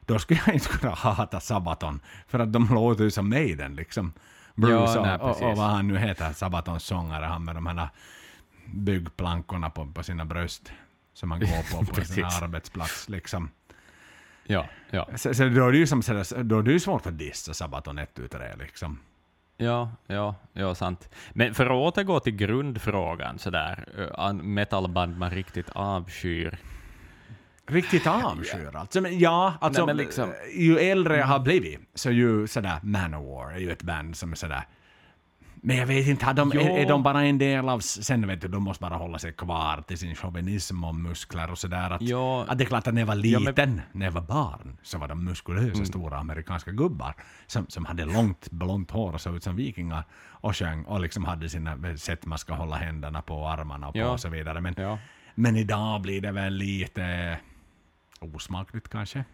Då skulle jag inte kunna hata Sabaton, för att de låter ju som Maiden liksom. Bruce Ja, nej, och, och, vad han nu heter, Sabatons sångare, han med de här byggplankorna på, på sina bröst som han går på på sin arbetsplats. Liksom. Ja, ja. Så, så då är det ju som, sådär- då är det ju svårt att dissa Sabaton ett ut tre liksom. Ja, ja, ja, sant. Men för att återgå till grundfrågan, sådär, eh, an- metalband man riktigt avskyr. Riktigt avskyr alltså. Men ja, alltså Nej, men liksom- ju äldre jag har blivit så ju sådär Manowar är ju ett band som är sådär men jag vet inte, de, är, är de bara en del av... Sen vet du, de måste bara hålla sig kvar till sin chauvinism och muskler och sådär. Att, att det är klart att när jag var Ja, men- Mm. liten, när jag var barn, så var de muskulösa stora amerikanska gubbar som, som hade långt blont hår och såg ut som vikingar och sjöng och liksom hade sina sätt man ska hålla händerna på armarna och på och så vidare. Men, Ja. men idag blir det väl lite osmakligt kanske.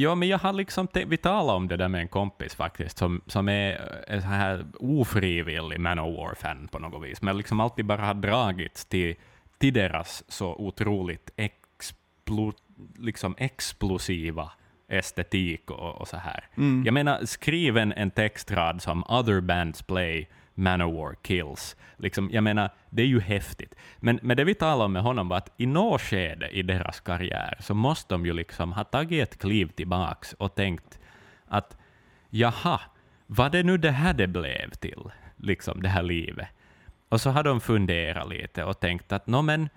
Ja, men jag har liksom, vi talade om det där med en kompis faktiskt, som, som är en så här ofrivillig Manowar-fan på något vis, men liksom alltid bara har dragits till, till deras så otroligt explo, liksom explosiva estetik och, och så här. Jag menar, skriv en, en textrad som “Other bands play, Manowar kills”. Liksom, jag menar, det är ju häftigt. Men, men det vi talade om med honom var att i något skede i deras karriär så måste de ju liksom ha tagit ett kliv tillbaks och tänkt att jaha, var det nu det här det blev till, liksom det här livet? Och så har de funderat lite och tänkt att nå men,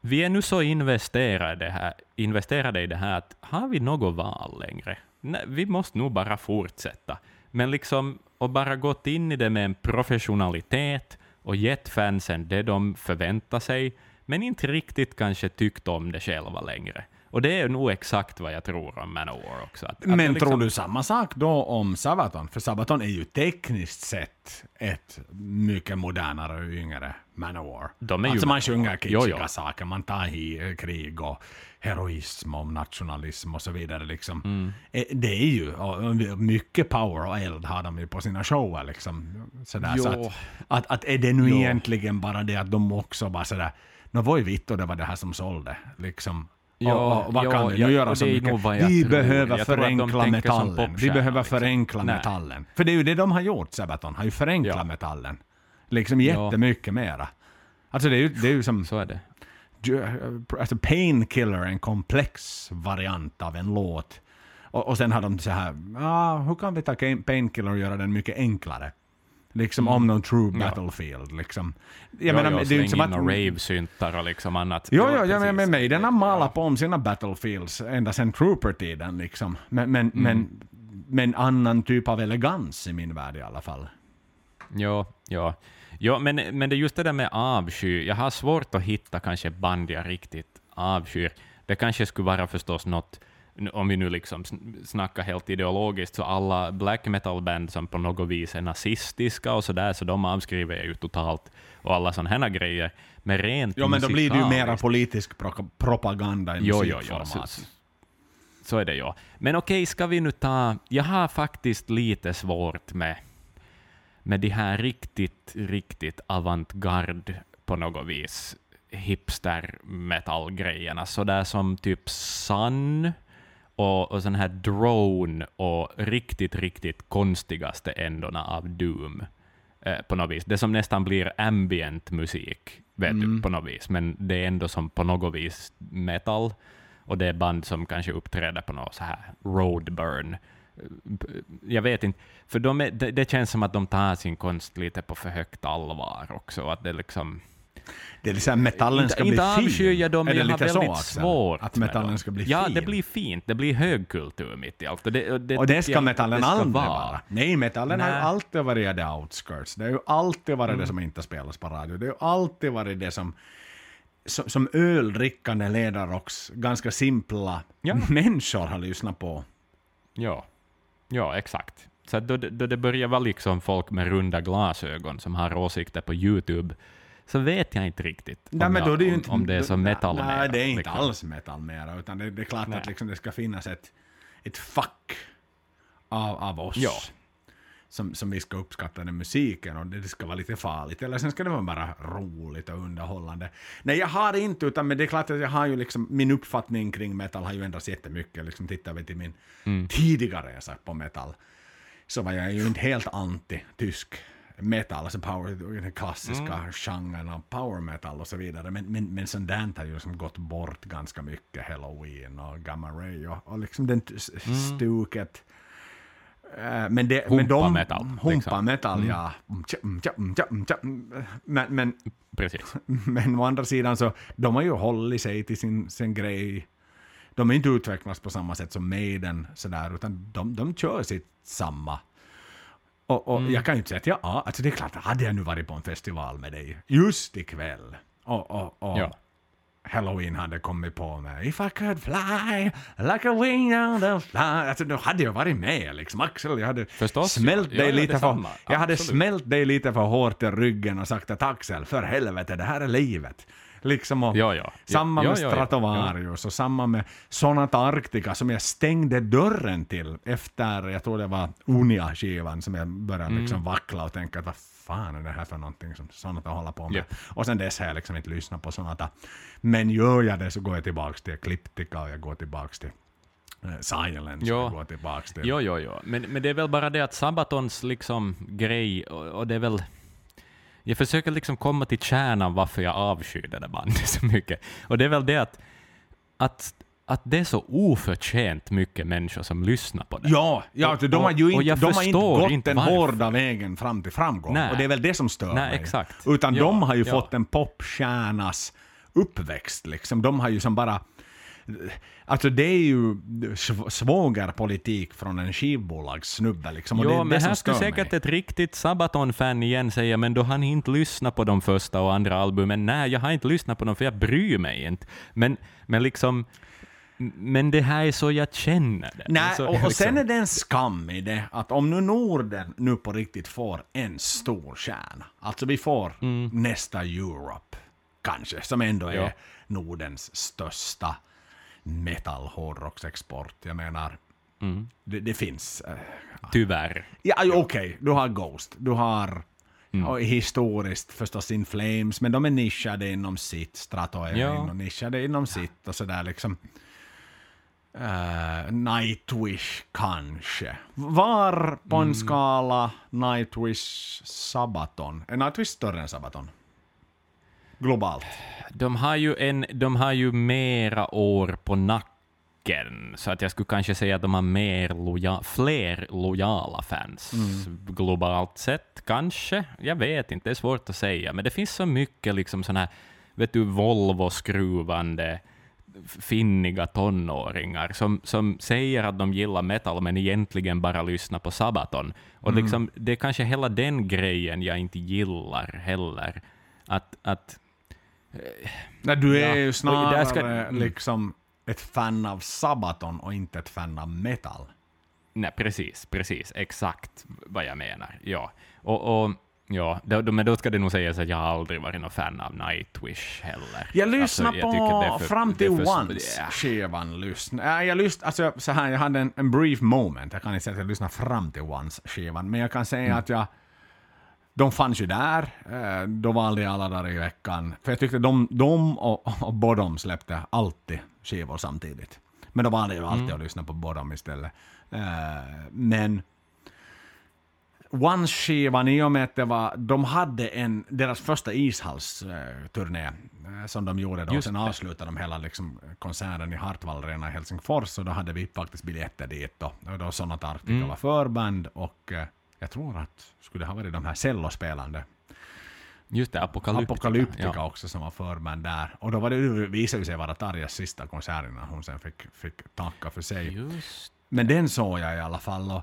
vi är nu så investerade, här, investerade i det här att har vi något val längre? Nej, vi måste nog bara fortsätta. Men liksom, och bara gått in i det med en professionalitet och gett fansen det de förväntar sig, men inte riktigt kanske tyckt om det själva längre. Och det är nog exakt vad jag tror om Manowar också. Att, att Men liksom, tror du samma sak då om Sabaton? För Sabaton är ju tekniskt sett ett mycket modernare och yngre Manowar. De är ju alltså man sjunger kitschiga saker, man tar i krig och heroism och nationalism och så vidare. Liksom. Mm. Eh, Det är ju mycket power och eld har de ju på sina shower. Liksom. Sådär, så att, att, att är det nu Jo. egentligen bara det att de också bara sådär, nå var ju vitt och det var det här som sålde. Liksom. Ja, och, och vad ja, kan vi ja, nu göra så mycket? Vi tror. behöver förenkla metallen. Vi behöver liksom. förenkla Nej. metallen. För det är ju det de har gjort, Sabaton. Har ju förenklat Ja. metallen. Liksom Ja. jättemycket mera. Alltså det är ju, det är ju som... Så är det. Alltså Painkiller en komplex variant av en låt. Och, och sen har de så här, ah, hur kan vi ta Painkiller och göra den mycket enklare? Liksom om någon true Mm. Ja. battlefield. Liksom. Jag Jag menar, menar, det är ju inte som att... rave-syntar och liksom annat. Jo, jo, ja, precis. men, Maiden har malat på om sina battlefields ända sedan Trooper-tiden. Liksom. Men, men, Mm. men, men annan typ av elegans i min värld i alla fall. Ja, ja. Ja men, men det är just det där med avsky. Jag har svårt att hitta kanske band jag riktigt avskyr. Det kanske skulle vara förstås något, om vi nu liksom sn- snackar helt ideologiskt, så alla black metal-band som på något vis är nazistiska och sådär, så de avskriver jag ju totalt, och alla sådana här grejer. Men rent Jo, men då blir det ju mera politisk pro propaganda i Jo, jo, jo. musikformat. Så, så är det ju. Men okej, ska vi nu ta... Jag har faktiskt lite svårt med, med de här riktigt, riktigt avantgarde på något vis hipster metal-grejerna, sådär som typ Sun och, och sån här drone och riktigt, riktigt konstigaste ändorna av Doom eh, på något vis. Det som nästan blir ambient musik, vet Mm. du, på något vis, men det är ändå som på något vis metal, och det är band som kanske uppträder på något så här roadburn. Jag vet inte, för de är, det, det känns som att de tar sin konst lite på för högt allvar också, att det liksom... Det är liksom metallen Inte- ska inte bli avskyr fin. jag dem, är jag har lite väldigt så, svårt Att metallen ska bli Ja, fin? det blir fint. Det blir högkultur mitt i allt. Och det, och det, Och det ska jag metallen inte det ska aldrig vara. vara. Nej, metallen har ju Nej. alltid varit the outskirts. Det har ju alltid varit Mm. det som inte spelas på radio. Det har ju alltid varit det som som, som öldrickande ledarrocks, ganska simpla Ja. människor har lyssnat på. Ja, ja exakt. Så då, då det börjar vara liksom folk med runda glasögon som har åsikter på YouTube, så vet jag inte riktigt om, Nej, men jag, det om, inte, om det är som metal Nej, mera, det är inte liksom. alls metal mera, utan det, det är klart Nej. att liksom det ska finnas ett, ett fack av, av oss. Ja. Som, som vi ska uppskatta den musiken och det, det ska vara lite farligt. Eller sen ska det vara bara roligt och underhållande. Nej, jag har inte, utan men det är klart att jag har ju liksom, min uppfattning kring metal har ju ändrats jättemycket. Liksom tittar vi till min Mm. tidigare resa på metal, så var jag ju inte helt anti tysk metal, alltså power, den klassiska Mm. genren av power metal och så vidare. Men, men, men sånt där har ju liksom gått bort ganska mycket, Halloween och Gamma Ray och, och liksom den s- stuket. Eh, Men, det, men de... Humpa-metal, Humpa liksom. metal, ja. Mm, mm, mm, mm, mm. Men, men, Precis. men å andra sidan så, de har ju hållit sig till sin, sin grej. De är inte utvecklats på samma sätt som Maiden, sådär, utan de, de kör sitt samma. Och, och jag kan ju inte säga att jag, ja, alltså det är klart, hade jag nu varit på en festival med dig just ikväll och, och, och Ja. Halloween hade kommit på med If I could fly like a wing on the fly. Alltså då hade jag varit med liksom. Axel, jag hade Förstås, smält dig lite för, jag hade Absolut. smält dig lite för hårt i ryggen och sagt att Axel, för helvete, det här är livet. Liksom och Ja, ja. samma Ja, med. Stratovarius och samma med Sonata Arctica som jag stängde dörren till efter, jag tror det var Unia-skivan som jag började Mm. liksom vackla och tänka att fan är det här för någonting som Sonata håller på med. Japp. Och sen dess har jag liksom inte lyssnat på Sonata. Men gör jag det så går jag tillbaks till Ecliptica och jag går tillbaks till eh, Silence jag går tillbaks till... Jo, jo, jo. Men, men det är väl bara det att Sabatons liksom grej, och, och det är väl... Jag försöker liksom komma till kärnan varför jag avskyr det där bandet så mycket. Och det är väl det att, att, att det är så oförtjänt mycket människor som lyssnar på det. Ja, ja Och- de har ju inte, de har inte gått inte den hårda vägen fram till framgång. Nej. Och det är väl det som stör Nej, mig. exakt. Utan Ja, de har ju ja. fått en popstjärnas uppväxt. Liksom. De har ju som bara... Alltså det är ju sv- svågerpolitik från en skivbolagssnubbe. Liksom. Och det Jo, är men det här skulle mig. säkert ett riktigt Sabaton-fan igen säga, men då har ni inte lyssnat på de första och andra albumen. Nej, jag har inte lyssnat på dem för jag bryr mig inte. Men, men liksom... Men det här är så jag känner det. Nej, så, och, och sen liksom- är det en skam i det att om nu Norden nu på riktigt får en stor stjärna, alltså vi får nästa Europe, kanske, som ändå är Mm. Ja. Nordens största metal hårdrocksexport. Jag menar, Mm. det, det finns... eh, Tyvärr. Ja, okej, du har Ghost, du har Mm. historiskt förstås In Flames, men de är nischade inom sitt. Strato är Ja. nischade inom sitt och sådär liksom. Uh, Nightwish kanske. Var på Mm. en skala Nightwish Sabaton? Är Nightwish större än Sabaton? Globalt. De har ju, en, de har ju mera år på nacken, så att jag skulle kanske säga att de har mer loja, fler lojala fans. Globalt sett, kanske. Jag vet inte, det är svårt att säga. Men det finns så mycket liksom såna här, vet du, Volvo-skruvande finniga tonåringar som, som säger att de gillar metal men egentligen bara lyssnar på Sabaton. Och liksom, det är kanske hela den grejen jag inte gillar heller. Att, att Nej, du är Ja, ju snarare ska- mm. liksom ett fan av Sabaton och inte ett fan av metal. Nej, precis, precis, exakt vad jag menar. Ja. Och, och Ja, då, då, men då ska det nog sägas att jag aldrig varit någon fan av Nightwish heller. Jag lyssnade Alltså, det är på för- fram till för- Once, Ja. skivan. Lyssna. Äh, jag, lyssn, alltså, så här, jag hade en, en brief moment. Jag kan inte säga att jag lyssnade fram till Once-skivan, men jag kan säga Mm. att jag... De fanns ju där. Eh, Då valde jag alla dagar i veckan. För jag tyckte de, de och, och Bodom släppte alltid skivor samtidigt. Men då valde jag alltid Mm. att lyssna på Bodom istället. Eh, Men Once-skivan, i och med att det var, de hade en, deras första ishallsturné eh, som de gjorde då. Just Sen det. avslutade de hela liksom, konserten i Hartwall Arena i Helsingfors och då hade vi faktiskt biljetter dit. Då. Och då Sonata Arctica Mm. var förband och eh, jag tror att skulle det ha varit de här cellospelande Just det, Apocalyptica. Apocalyptica Ja. också som var förband där. Och då var det, det visade sig vara Tarjas sista konsert innan hon sen fick, fick tacka för sig. Men den såg jag i alla fall. Och,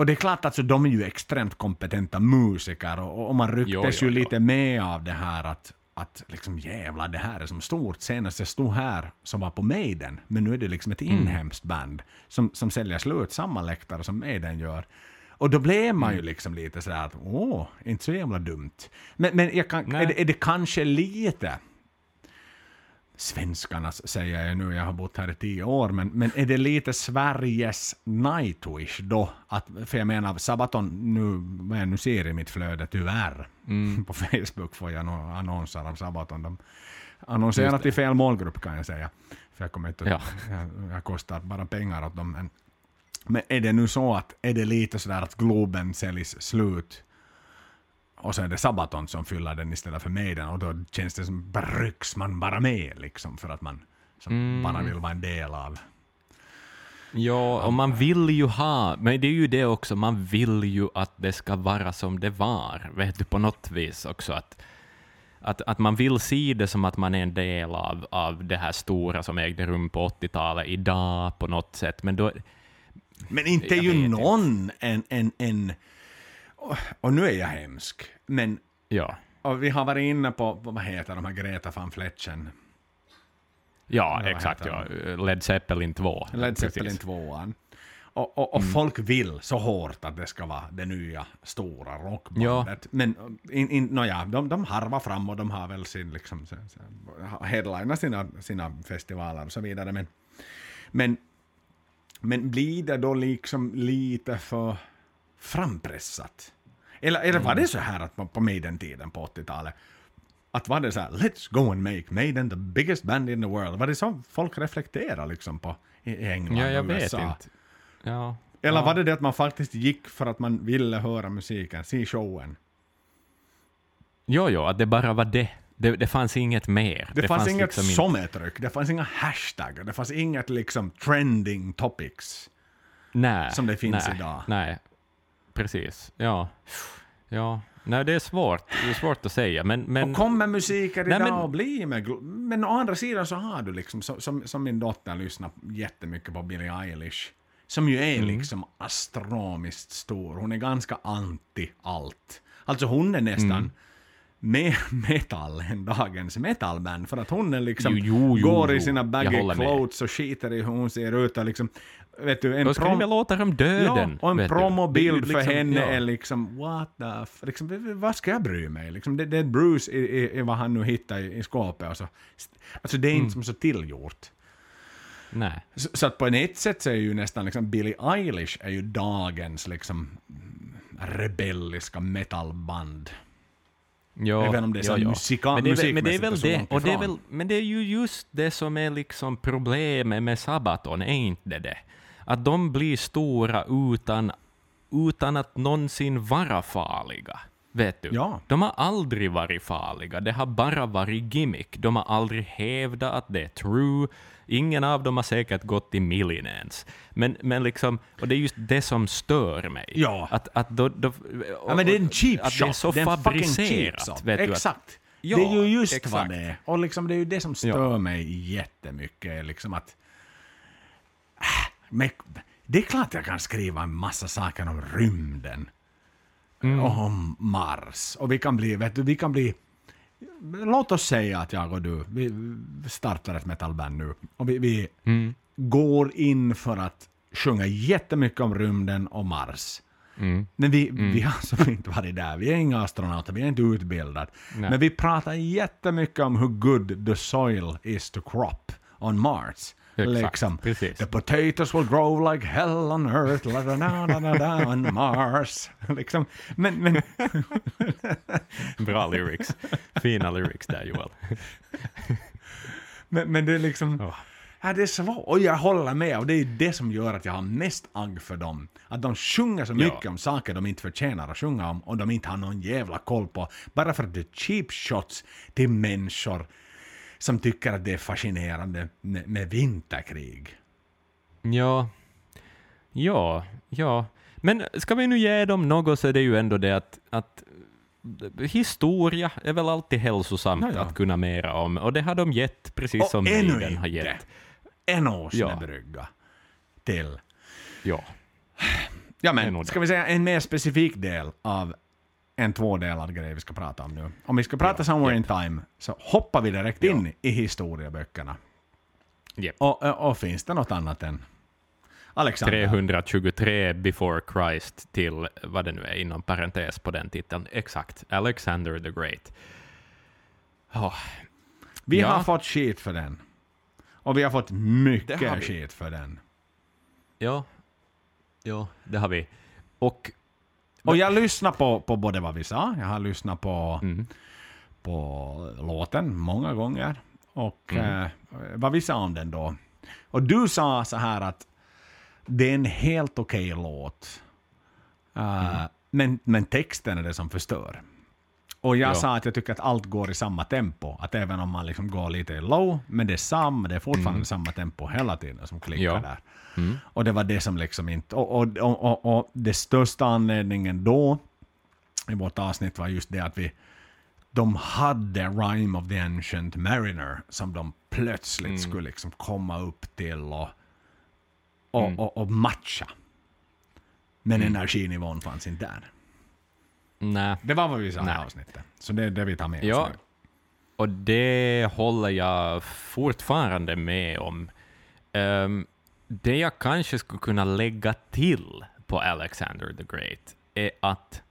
och det är klart att alltså, de är ju extremt kompetenta musiker och, och man rycktes Jo, jo, ju jo. lite med av det här att, att liksom jävlar det här är som stort. Senast jag stod här som var på Maiden, men nu är det liksom ett inhemskt band som, som säljer slut samma läktare som Maiden gör. Och då blev man ju liksom lite sådär att åh, inte så jävla dumt. Men, men jag kan, är, det, är det kanske lite svenskarnas säger jag nu, jag har bott här i tio år, men, men är det lite Sveriges Nightwish då? Att, för jag menar, Sabaton, nu, vad jag nu ser i mitt flöde, tyvärr, Mm. på Facebook får jag annonser om Sabaton. De annonserar till fel målgrupp kan jag säga. För jag kommer inte Ja. jag, jag kostar bara pengar åt dem. Men, men är det nu så att, är det lite sådär att Globen säljs slut och så är det Sabaton som fyller den istället för Maiden och då känns det som rycks man bara med liksom för att man Mm. bara vill vara en del av. Ja, och man vill ju ha, men det är ju det också, man vill ju att det ska vara som det var, vet du, på något vis också. Att, att, att man vill se det som att man är en del av, av det här stora som ägde rum på 80-talet idag på något sätt, men då... Men inte Jag ju någon en, en, en och, och nu är jag hemsk, men Ja, och vi har varit inne på, vad heter de här Greta van Fletchen, ja vad exakt, ja. Led Zeppelin 2. Led Zeppelin Precis. 2 och, och, och folk vill så hårt att det ska vara det nya stora rockbandet. Men in, in, nåja, de, de harvar fram och de har väl sin, liksom, headliner sina, sina festivaler och så vidare. Men, men, men blir det då liksom lite för frampressat? Eller, eller var det så här att på, på Maiden-tiden på 80-talet att var det så här, let's go and make Maiden the biggest band in the world? Var det så folk reflekterar liksom på i England Ja, jag och vet USA? inte. Ja. Eller ja. var det det att man faktiskt gick för att man ville höra musiken, se showen? Jo, jo, att det bara var det. Det, det fanns inget mer. Det, fanns, inget liksom sommartryck, det fanns inga hashtaggar, det fanns inget liksom trending topics. Nej, som det finns nej, idag. Nej, precis. Ja. ja. Nej, det är svårt. Det är svårt att säga, men... men och kommer musiken Nej, idag men- att bli med... Men å andra sidan så har du liksom, som, som, som min dotter lyssnar jättemycket på Billie Eilish, som ju är Mm. liksom astronomiskt stor. Hon är ganska anti allt. Alltså hon är nästan Mm. Mer metal än dagens metalband, för att hon är liksom Jo, jo, jo, går i sina baggy med. clothes och skiter i hur hon ser ut och liksom, vet du, en Då skriver låtar om döden. Ja, och en promobild ju för henne ja. är liksom what the liksom, vad ska jag bry mig? Liksom, det, det är Bruce i, i, i vad han nu hittar i, i skåpet. Och så. Alltså det är Mm. inte som så tillgjort. Nej. Så, så att på ett sätt så är ju nästan liksom Billie Eilish är ju dagens liksom mm, rebelliska metalband. Jo, Även om det är jo, jo. musika- men det är, väl- men det är väl det, och det är ifrån. väl, men det är ju just det som är liksom problemet med Sabaton, är inte det? Att de blir stora utan, utan att någonsin vara farliga. Vet du? Ja. De har aldrig varit farliga, det har bara varit gimmick. De har aldrig hävdat att det är true. Ingen av dem har säkert gått i millionaires. Men, men liksom, och det är just det som stör mig. Ja. Att, att då, då, Ja men det är en cheap shot. det är så det är fabricerat. Vet du, Exakt. Ja, det är ju just exakt. vad det är. Och liksom, det är ju det som stör Ja. mig jättemycket. Liksom att, Äh, men, det är klart jag kan skriva en massa saker om rymden. Mm. Och om Mars. Och vi kan bli, vet du, vi kan bli... Låt oss säga att jag och du, vi startar ett metalband nu. Och vi, vi Mm. går in för att sjunga jättemycket om rymden och Mars. Mm. Men vi, vi har som inte varit där. Vi är inga astronauter, vi är inte utbildade. Men vi pratar jättemycket om hur good the soil is to crop on Mars. Exakt, liksom, precis. The potatoes will grow like hell on earth, la da da da da da on Mars. liksom, men, men, Bra lyrics. Fina lyrics där Joel. men, men det är liksom... Åh. Ja, det är svårt. Och jag håller med. Och det är det som gör att jag har mest agg för dem. Att de sjunger så mycket om saker de inte förtjänar att sjunga om och de inte har någon jävla koll på. Bara för att det är cheap shots till människor som tycker att det är fascinerande med, med vinterkrig. Ja, ja, ja. Men ska vi nu ge dem något så är det ju ändå det att, att historia är väl alltid hälsosamt Ja, ja. att kunna mera om, och det har de gett precis Och som Maiden har inte. gett. En Ja. åsnebrygga till. Ja. Ja men, ska vi säga en mer specifik del av en tvådelad grej vi ska prata om nu. Om vi ska prata Ja, Somewhere in japp. Time så hoppar vi direkt Ja. in i historieböckerna. Japp. Och, och, och finns det något annat än Alexander? 323 before Christ till vad det nu är inom parentes på den titeln. Exakt, Alexander the Great. Åh, Vi Ja. har fått skit för den. Och vi har fått mycket har skit för den. ja, ja, det har vi. Och Och jag lyssnar på, på både vad vi sa, jag har lyssnat på, mm, på låten många gånger. Och Mm. eh, vad vi sa om den då. Och du sa så här att det är en helt okej låt. Eh, Mm. men, men texten är det som förstör. Och jag Ja. sa att jag tycker att allt går i samma tempo. Att även om man liksom går lite i low, men det är samma, det är fortfarande samma tempo hela tiden som klickar Mm. Ja. där. mm, Och det var det som liksom inte... Och, och, och, och, och det största anledningen då i vårt avsnitt var just det att vi... De hade Rhyme of the Ancient Mariner som de plötsligt Mm. skulle liksom komma upp till och, och, Mm. och, och matcha. Men energinivån fanns inte där. Nej. Det var vad vi sa i avsnittet. Så det är det vi tar med Ja. oss nu. Och det håller jag fortfarande med om. Ehm, det jag kanske skulle kunna lägga till på Alexander the Great är att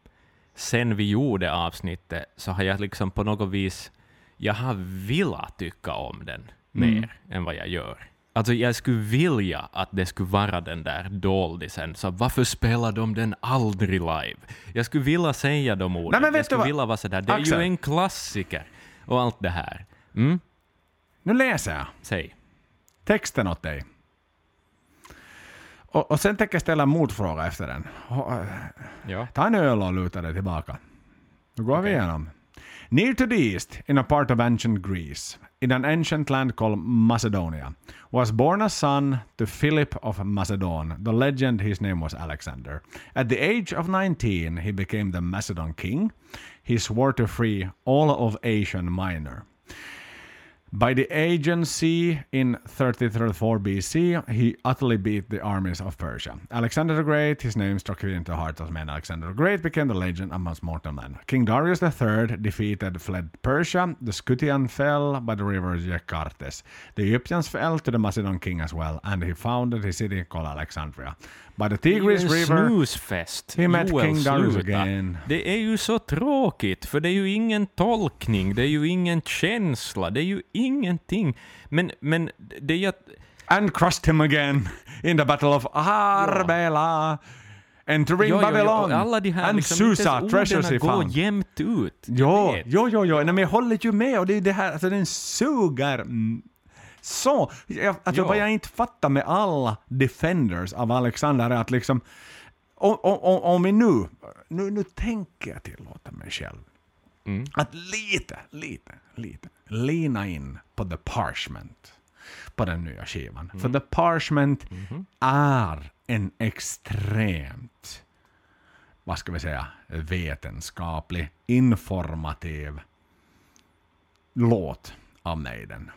sen vi gjorde avsnittet så har jag liksom på något vis, jag har velat tycka om den mer än vad jag gör. Alltså jag skulle vilja att det skulle vara den där doldisen, så varför spelar de den aldrig live? Jag skulle vilja säga de orden. Nej, men vet jag du skulle vad? vilja vara sådär, det är Axel. ju en klassiker och allt det här. Mm, Nu läser jag säg. texten åt dig. Och, och sen tänker jag ställa en motfråga efter den. Och, Ja. Ta en öl och luta dig tillbaka. Nu går vi igenom. Near to the east, in a part of ancient Greece, in an ancient land called Macedonia, was born a son to Philip of Macedon. The legend his name was Alexander. At the age of 19, he became the Macedon king. He swore to free all of Asian Minor. By the agency in 3034 BC, he utterly beat the armies of Persia. Alexander the Great, his name struck into the heart of men. Alexander the Great became the legend amongst mortal men. King Darius III defeated fled Persia. The Scythian fell by the river Jakartes. The Egyptians fell to the Macedon king as well, and he founded his city called Alexandria. By the Tigris det är River, snusfest. he met Joel, King Darius again. Det är ju så tråkigt, för det är ju ingen tolkning, det är ju ingen känsla, det är ju ingenting. Men, men det är ju att... and crushed him again in the battle of Arbela. Entering Jo, jo, jo, Babylon. och alla de här and liksom, Susa, treasures he går found. jämnt ut. Jo, jo, jo, jo. Nej, men jag håller ju med. Och det är det här, alltså den suger så. Jag, Ja. vad jag inte fattar med alla defenders av Alexander är att liksom, om, om, om vi nu, nu, nu tänker jag tillåta mig själv, Mm. att lite, lite, lite lina in på The Parchment på den nya skivan. För The Parchment är en extremt, vad ska vi säga, vetenskaplig, informativ låt av Maiden.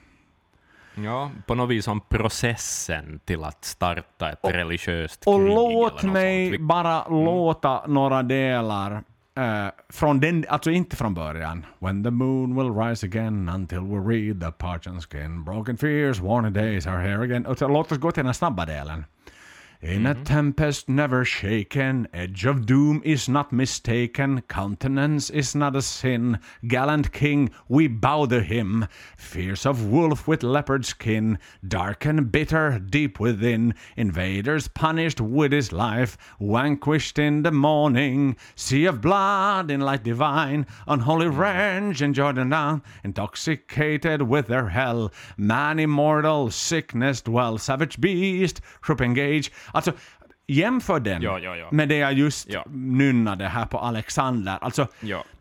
Ja, på något vis som processen till att starta ett religiöst Och krig låt eller något mig sånt. Vi- bara låta några delar eh, från den, alltså inte från början. When the moon will rise again until we read the parchment skin, broken fears, worn days are here again. Och så låt oss gå till den snabba delen. In a mm-hmm. tempest never shaken, edge of doom is not mistaken, countenance is not a sin. Gallant king, we bow to him. Fierce of wolf with leopard skin, dark and bitter deep within. Invaders punished with his life, vanquished in the morning. Sea of blood in light divine, unholy mm-hmm. range in Jordan down, intoxicated with their hell. Man immortal, sickness dwell, savage beast, troop engage. Alltså, jämför den Ja, ja, ja. med det jag just Ja. nynnade här på Alexander. Alltså,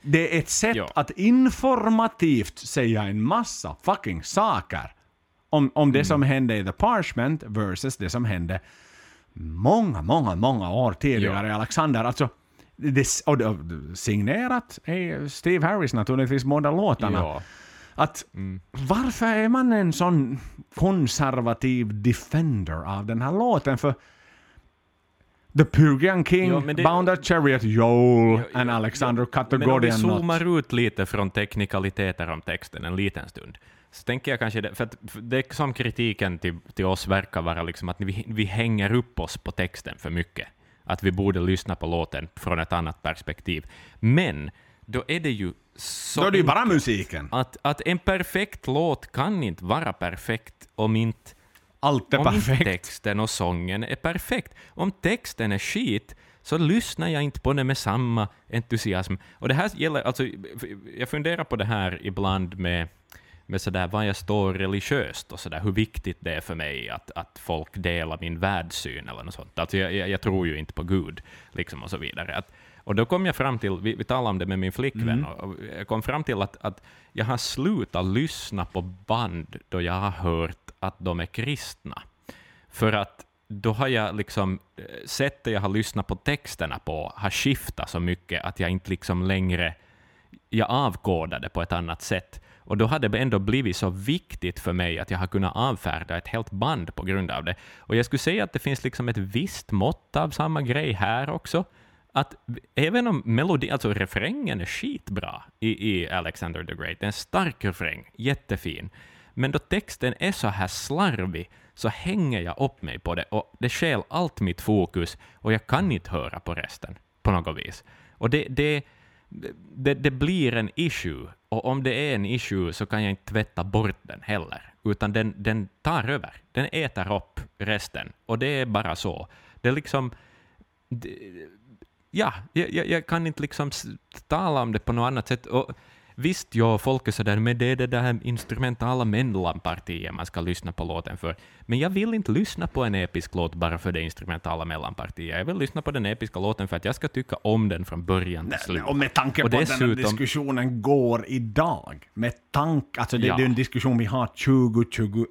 det är ett sätt att informativt säga en massa fucking saker om, om det Mm. som hände i The Parchment versus det som hände många, många, många år tidigare i Alexander. Alltså, det, och det, signerat är Steve Harris naturligtvis båda låtarna. Att varför är man en sån konservativ defender av den här låten? För The Purgian King, Ja, det- Bound a Chariot, Joel Ja, ja, and Alexander cut the Men om vi zoomar ut lite från teknikaliteter om texten en liten stund, så tänker jag kanske det, för att för det är som kritiken till, till oss verkar vara liksom att vi, vi hänger upp oss på texten för mycket. Att vi borde lyssna på låten från ett annat perspektiv. Men då är det ju så Då är det ju bara musiken. att, att en perfekt låt kan inte vara perfekt om inte Allt är om perfekt. texten och sången är perfekt. Om texten är skit så lyssnar jag inte på den med samma entusiasm. Och det här gäller, alltså, jag funderar på det här ibland med, med sådär vad jag står religiöst och sådär, hur viktigt det är för mig att, att folk delar min världssyn eller något sånt. Alltså jag, jag, jag tror ju inte på Gud, liksom och så vidare. Att, och då kom jag fram till, vi, vi talade om det med min flickvän, och, och jag kom fram till att, att jag har slutat lyssna på band då jag har hört att de är kristna. För att då har jag liksom, eh, sättet jag har lyssnat på texterna på har skiftat så mycket att jag inte liksom längre, jag avkodade på ett annat sätt. Och då har det ändå blivit så viktigt för mig att jag har kunnat avfärda ett helt band på grund av det. Och jag skulle säga att det finns liksom ett visst mått av samma grej här också. Att även om melodin, alltså refrängen är skitbra i, i Alexander the Great, det är en stark refräng, jättefin, men då texten är så här slarvig så hänger jag upp mig på det och det stjäl allt mitt fokus och jag kan inte höra på resten på något vis. Och det, det, det, det blir en issue och om det är en issue så kan jag inte tvätta bort den heller, utan den, den tar över. Den äter upp resten och det är bara så. Det är liksom... Det, ja, jag, jag, jag kan inte liksom tala om det på något annat sätt. Och visst, ja, folk är sådär, men det är det där instrumentala mellanpartiet man ska lyssna på låten för. Men jag vill inte lyssna på en episk låt bara för det instrumentala mellanpartiet. Jag vill lyssna på den episka låten för att jag ska tycka om den från början till slut. Och med tanke Och på att den här dessutom- diskussionen går idag. Med tanke, alltså det, Ja. det är en diskussion vi har 2021.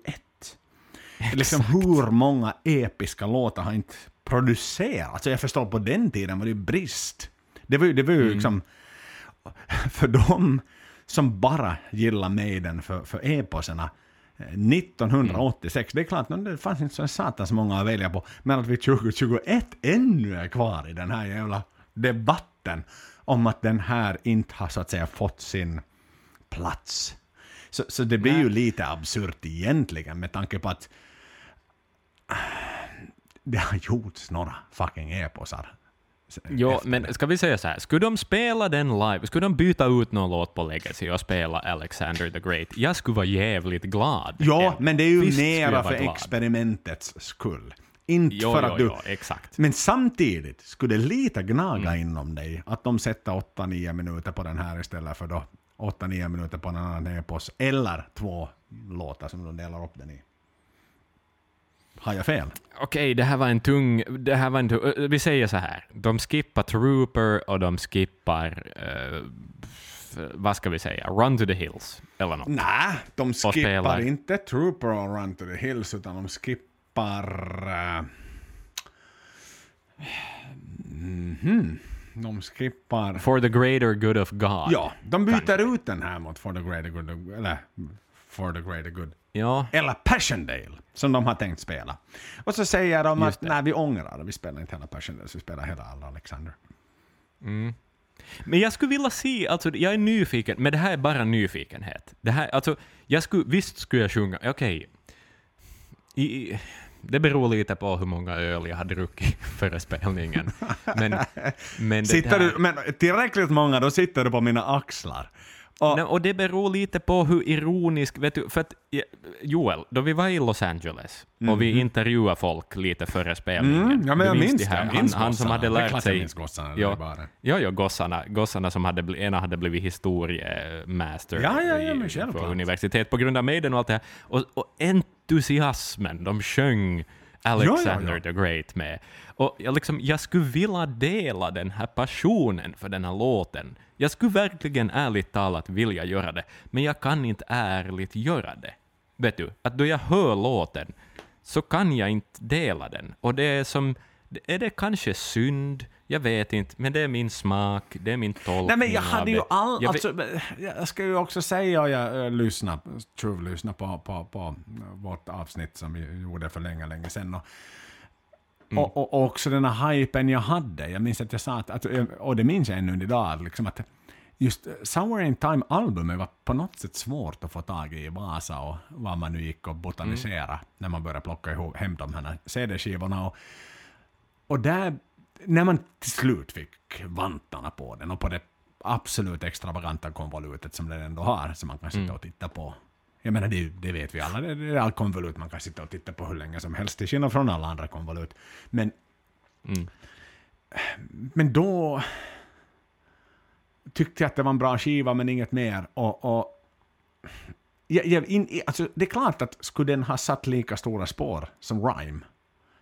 Liksom hur många episka låtar har inte producerats? Alltså jag förstår på den tiden var det ju brist. Det var ju, det var Mm. ju liksom... För dem som bara gillar Maiden för, för eposerna eh, 1986, det är klart, det fanns inte så satans många att välja på, men att vi 2021 ännu är kvar i den här jävla debatten om att den här inte har så att säga fått sin plats. Så, så det blir ju lite absurt egentligen med tanke på att det har gjorts några fucking eposar. Jo, efter men det. ska vi säga så här, skulle de spela den live, skulle de byta ut någon låt på Legacy och spela Alexander the Great, jag skulle vara jävligt glad. Ja, men det är ju Visst mera för glad. experimentets skull. Inte Jo, för jo, att du... jo, exakt. Men samtidigt skulle det lite gnaga Mm. inom dig att de sätter 8-9 minuter på den här istället för då 8-9 minuter på en annan epos. Eller två låtar som de delar upp den i. Har jag fel? Okej, det här var en tung... Det här var en tung vi säger så här, de skippar Trooper och de skippar... eh, f- vad ska vi säga? Run to the Hills, eller något. Nej, de skippar inte Trooper och Run to the Hills utan de skippar... Uh, mhm. De skippar... For the greater good of God. Ja, de byter ut den här mot For the Greater Good. Eller For the Greater Good. Ja, Eller Passiondale, som de har tänkt spela. Och så säger de Just att det. nej, vi ångrar. Vi spelar inte hela Passiondale, vi spelar hela alla Alexander. Men jag skulle vilja se, alltså jag är nyfiken, men det här är bara nyfikenhet. Det här, alltså, jag skulle, visst skulle jag sjunga, okej, i- det beror lite på hur många öl jag har druckit före spelningen. Men, men, Sitter du, men tillräckligt många, då sitter du på mina axlar. Och, Nej, och det beror lite på hur ironisk, vet du, för att ja, Joel, då vi var i Los Angeles och vi intervjuade folk lite före spelningen. Mm, ja, men jag minns det här? Jag minns han, han som hade lärt jag sig... minns gossarna, ja, ja, ja, gossarna, gossarna som hade, ena hade blivit historiemaster Ja, ja, ja, självklart. på universitet på grund av Maiden och allt det här. Och, och entusiasmen de sjöng Alexander ja. the Great med. Och jag, liksom, jag skulle vilja dela den här passionen för den här låten. Jag skulle verkligen ärligt talat vilja göra det, men jag kan inte ärligt göra det. Vet du, att då jag hör låten så kan jag inte dela den. Och det är som, är det kanske synd? Jag vet inte, men det är min smak, det är min tolkning Nej men jag hade ju all... Jag Alltså, jag ska ju också säga, och jag äh, lyssnade, tjuvlyssnade på, på, på vårt avsnitt som vi gjorde för länge, länge sedan. Och, Mm. och, och, och också den här hypen jag hade. Jag minns att jag sa att, att och det minns jag ännu idag, liksom att just eh, Somewhere in Time-albumet var på något sätt svårt att få tag i i Vasa och var man nu gick och botaniserade när man började plocka ihop, hem de här CD-skivorna. Och, och där, när man till slut fick vantarna på den och på det absolut extravaganta konvolutet som den ändå har, som man kan sitta och titta på. Jag menar, det, det vet vi alla, det, det är allt konvolut man kan sitta och titta på hur länge som helst, till skillnad från alla andra konvolut. Men, Mm. men då tyckte jag att det var en bra skiva, men inget mer. Och, och jag, jag, in, alltså, det är klart att skulle den ha satt lika stora spår som Rhyme,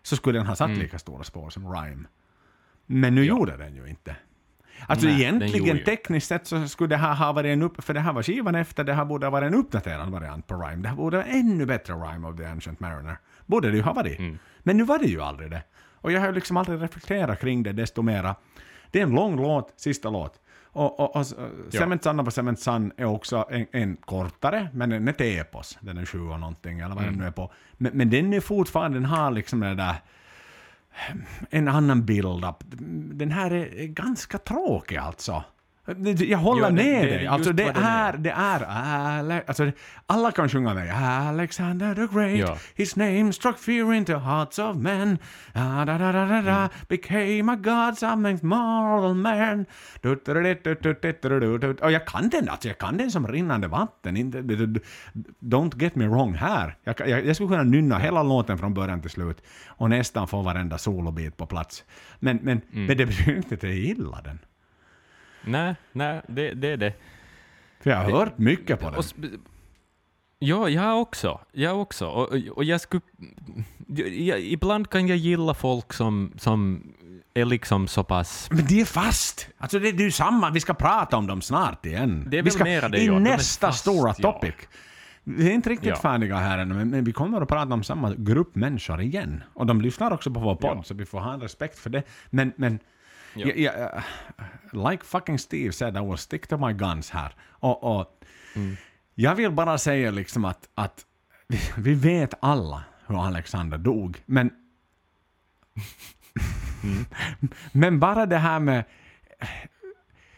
så skulle den ha satt lika stora spår som Rhyme. Men nu gjorde den ju inte. Alltså Nej, egentligen tekniskt sett så skulle det här ha varit en upp... För det här var skivan efter, det här borde ha varit en uppdaterad variant på Rhyme. Det här borde vara ännu bättre Rhyme of the Ancient Mariner. Borde det ju ha varit. Mm. Men nu var det ju aldrig det. Och jag har ju liksom aldrig reflekterat kring det desto mera. Det är en lång låt, sista låt. Och, och, och. Cement Sun of Cement Sun är också en, en kortare, men den är ett epos. Den är sju och någonting, eller vad Mm. den nu är på. Men, men den är fortfarande, den har liksom det där en annan build-up. Den här är är ganska tråkig alltså. Jag håller jo, det, med dig. Alltså det är, det är, Alex, alltså, alla kan sjunga med. Alexander the great, ja. his name struck fear into hearts of men. Ah, da, da, da, da, da, mm. became a god, something moral man. Du, du, du, Och jag kan den, alltså jag kan den som rinnande vatten. Don't get me wrong här. Jag, jag, jag skulle kunna nynna hela låten från början till slut och nästan få varenda solobit på plats. Men, men, mm. men det betyder inte att jag gillar den. Nej, nej, det, det är det. För jag har hört mycket på den. Ja, jag också. Jag också. Och, och- jag skulle... Jag, ibland kan jag gilla folk som, som är liksom så pass... Men de är fast! Alltså det, det är ju samma, vi ska prata om dem snart igen. Det är vi väl ska, mera det, I ja. De nästa fast, stora ja. topic. Vi är inte riktigt Ja. färdiga här ännu, men, men vi kommer att prata om samma grupp människor igen. Och de lyssnar också på vår podd, Ja. så vi får ha en respekt för det. Men, men Ja. jag, uh, like fucking Steve said, I will stick to my guns här. Och, och Mm. Jag vill bara säga liksom att, att vi, vet alla hur Alexander dog, men Mm. men bara det här med...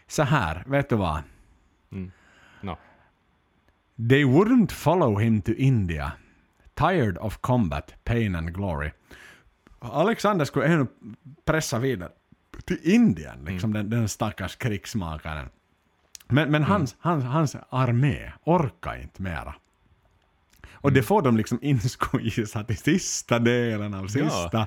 Så här, vet du vad? No. They wouldn't follow him to India. Tired of combat, pain and glory. Alexander skulle ännu pressa vidare till Indien, liksom den, den stackars krigsmakaren. Men, men hans, hans, hans armé orkar inte mera. Och det får de liksom insqueeza till sista delen av sista.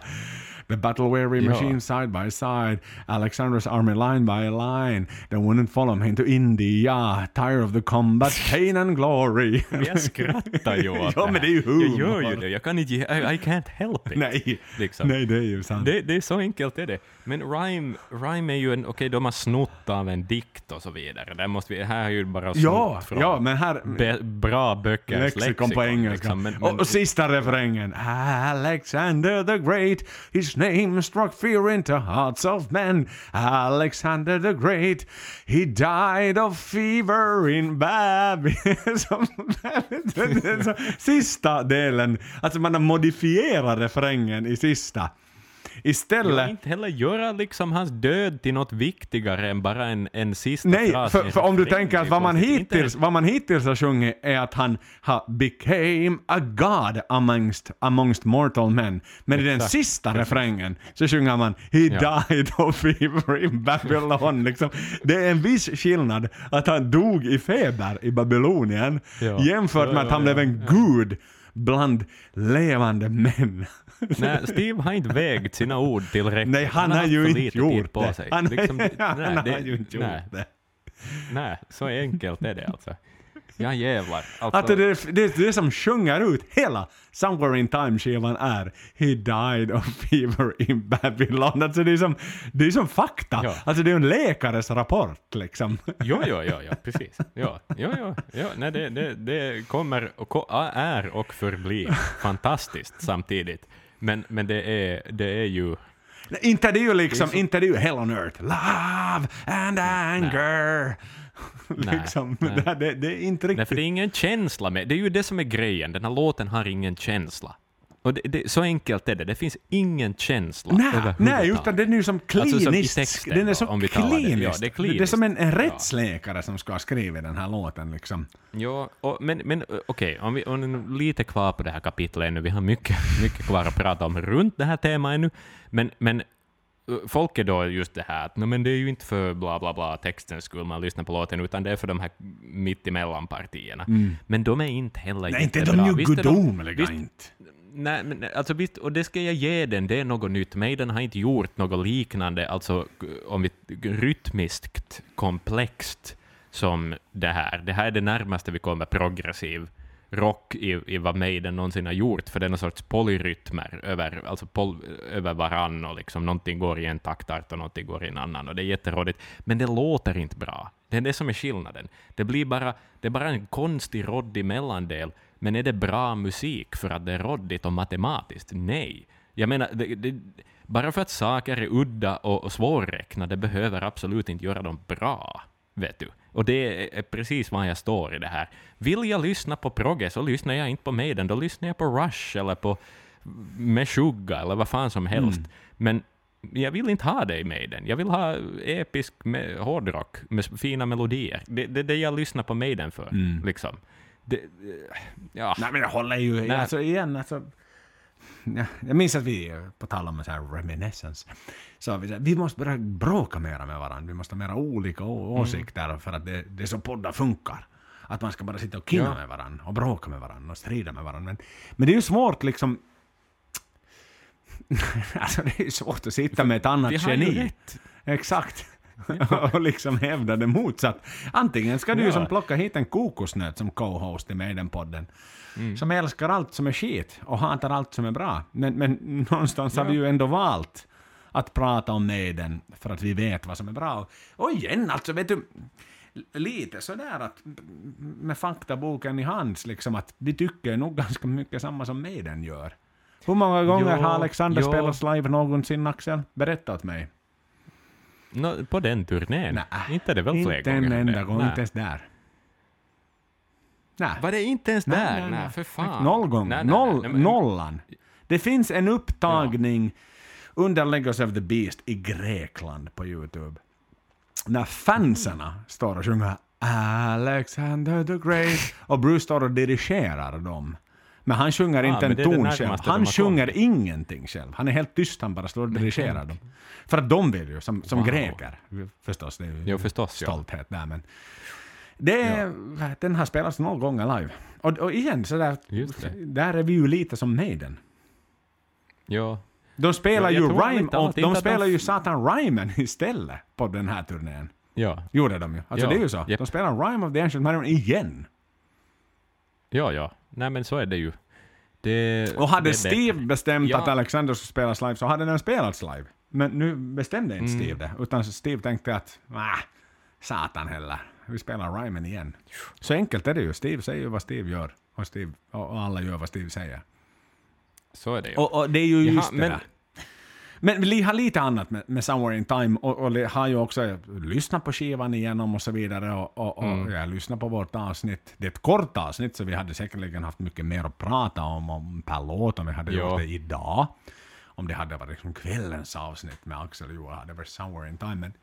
The battle weary Ja. machine side by side. Alexander's army line by line. They wouldn't follow him to India. Tired of the combat, pain and glory. Jag skrattar ju åt Ja, men det är ju humor. Jag gör ju det. Jag kan inte... I, I can't help it. Nej, Liksom. nej det är ju sant. Det, det är så enkelt är det. Men rhyme, rhyme är ju en... Okej, de har snott av en dikt och så vidare. Där måste vi, här är ju bara snott ja, från ja, men här... be, bra böckers Lexikon på engelska. liksom. Men, och, men, och sista refrängen. Alexander the Great, his whose name struck fear into hearts of men. Alexander the Great, he died of fever in Babylon. Sista delen, alltså man har modifierat refrängen i sista. Istället... inte heller göra liksom hans död till något viktigare än bara en, en sista Nej, fras för, för om du tänker att vad man, hittills, vad man hittills har sjungit är att han har became a god amongst, amongst mortal men. Men i den Exakt, sista refrängen så sjunger man He Ja. died of fever in Babylon. Liksom. Det är en viss skillnad att han dog i feber i Babylonien Ja. jämfört Ja, med att han ja, blev en gud bland levande män. Nej, Steve har inte vägt sina ord tillräckligt. Nej, han, har haft ju inte gjort på det. Han, Liksom, han nej, har det- ju inte gjort nej, det. Nej, så enkelt är det alltså. Ja jävlar. Alltså, Att det, det, det, det som sjunger ut hela Somewhere in Time-skivan är He died of fever in Babylon. Alltså det är som, det är som fakta. Ja. Alltså det är en läkares rapport liksom. Jo, jo, jo, jo, precis. Ja, jo, jo, jo. Nej, det, det, det kommer och är och förblir fantastiskt samtidigt. Men, men det, är, det är ju... Inte det är ju liksom, inte det är ju Hell on Earth. Love and anger. Nej, liksom, nej. Det, det, det är inte Nej, riktigt. för det är ingen känsla med. Det är ju det som är grejen. Den här låten har ingen känsla. Och det, det, så enkelt är det. Det finns ingen känsla Nej, nej, utan den är ju som Alltså som kliniskt. texten den är då, om vi talar det. Ja, kliniskt. det är det, kliniskt. är som en, en Ja. rättsläkare som ska ha skrivit den här låten liksom. Ja, och, men, men okej, om vi om vi nu lite kvar på det här kapitlet ännu. Vi har mycket, mycket kvar att prata om runt det här temat ännu. Men, men folk är då just det här att "Nå, men det är ju inte för bla bla bla textens skull man lyssnar på låten, utan det är för de här mittemellan-partierna. Men de är inte heller Mm. Nej, inte de ju gudomliga inte. Nej, men alltså visst, och det ska jag ge den, det är något nytt. Maiden har inte gjort något liknande, alltså om vi, rytmiskt komplext som det här. Det här är det närmaste vi kommer progressiv rock i, i vad Maiden någonsin har gjort, för det är någon sorts polyrytmer över, alltså pol, över varann och liksom någonting går i en taktart och någonting går i en annan och det är jätterådigt. Men det låter inte bra. Det är det som är skillnaden. Det blir bara, det är bara en konstig råddig mellandel, men är det bra musik för att det är råddigt och matematiskt? Nej. Jag menar, det, det, bara för att saker är udda och, och svårräknade behöver absolut inte göra dem bra. Vet du? Och det är, precis var jag står i det här. Vill jag lyssna på progge så lyssnar jag inte på Maiden, då lyssnar jag på Rush eller på Meshuggah eller vad fan som helst. Men jag vill inte ha det i Maiden. Jag vill ha episk me- hårdrock med fina melodier. Det är det, det jag lyssnar på Maiden för. Liksom. Det, ja. Nej men jag håller ju, Nej. alltså igen alltså. Ja, jag minns att vi, på tal om så här reminiscence, sa vi så här, vi måste börja bråka mera med varandra. Vi måste ha mera olika Mm. åsikter för att det, det är så poddar funkar. Att man ska bara sitta och kina Ja. med varandra och bråka med varandra och strida med varandra. Men, men det är ju svårt liksom... alltså det är ju svårt att sitta med ett annat har ju geni. rätt. Exakt. och liksom hävda det motsatt. Antingen ska du Ja. som plocka hit en kokosnöt som co-host i Maiden-podden. Mm. Som älskar allt som är skit och hatar allt som är bra. Men, men någonstans har vi ju ändå valt att prata om Maiden för att vi vet vad som är bra. Och, igen, alltså vet du, lite sådär att med faktaboken i hands liksom att vi tycker nog ganska mycket samma som Maiden gör. Hur många gånger Jo, har Alexander jo. spelat live någonsin, Axel? Berätta åt mig. Nå, på den turnén? Nej, inte det väl fler Inte gånger? en än enda gång, inte ens där. Nej. Var det inte ens där? nej, Nej, nej. för fan. Noll gånger. Noll, Nollan. Det finns en upptagning under Legos of the Beast i Grekland på Youtube. När fanserna står och sjunger Alexander the Great och Bruce står och dirigerar dem. Men han sjunger inte en ton själv. Han sjunger kommit. ingenting själv. Han är helt tyst, han bara står och dirigerar dem. För att de vill ju, som, som Wow. greker, förstås, det är ju Jo, förstås, ja. stolthet där. Men det är, Den har spelats noll gånger live. Och, och igen, så där, det. där är vi ju lite som Maiden. Ja. De spelar Ja, ju rhyme, och de de spelar f- ju satan rhymen istället på den här turnén. Ja. Gjorde de ju. Alltså Ja, det är ju så. japp. De spelar Rhyme of the Ancient Mariner igen. Ja, ja. Nej, men så är det ju. Det, Och hade det Steve bättre. bestämt Ja. att Alexander skulle spelas live så hade den spelats live. Men nu bestämde inte Mm. Steve det. Utan Steve tänkte att, ah, satan heller. Vi spelar Rymen igen. Så enkelt är det ju. Steve säger ju vad Steve gör. Och, Steve, och alla gör vad Steve säger. Så är det ju. Och, och det är ju Jaha, just det men- där. Men vi har lite annat med, med Somewhere in Time och, och har ju också lyssnat på skivan igenom och så vidare och, och, och Mm. jag lyssnat på vårt avsnitt. Det är ett kort avsnitt så vi hade säkerligen haft mycket mer att prata om, om per låt om vi hade Ja. gjort det idag. om det hade varit liksom kvällens avsnitt med Axel och Joel hade det varit somewhere in time. Men,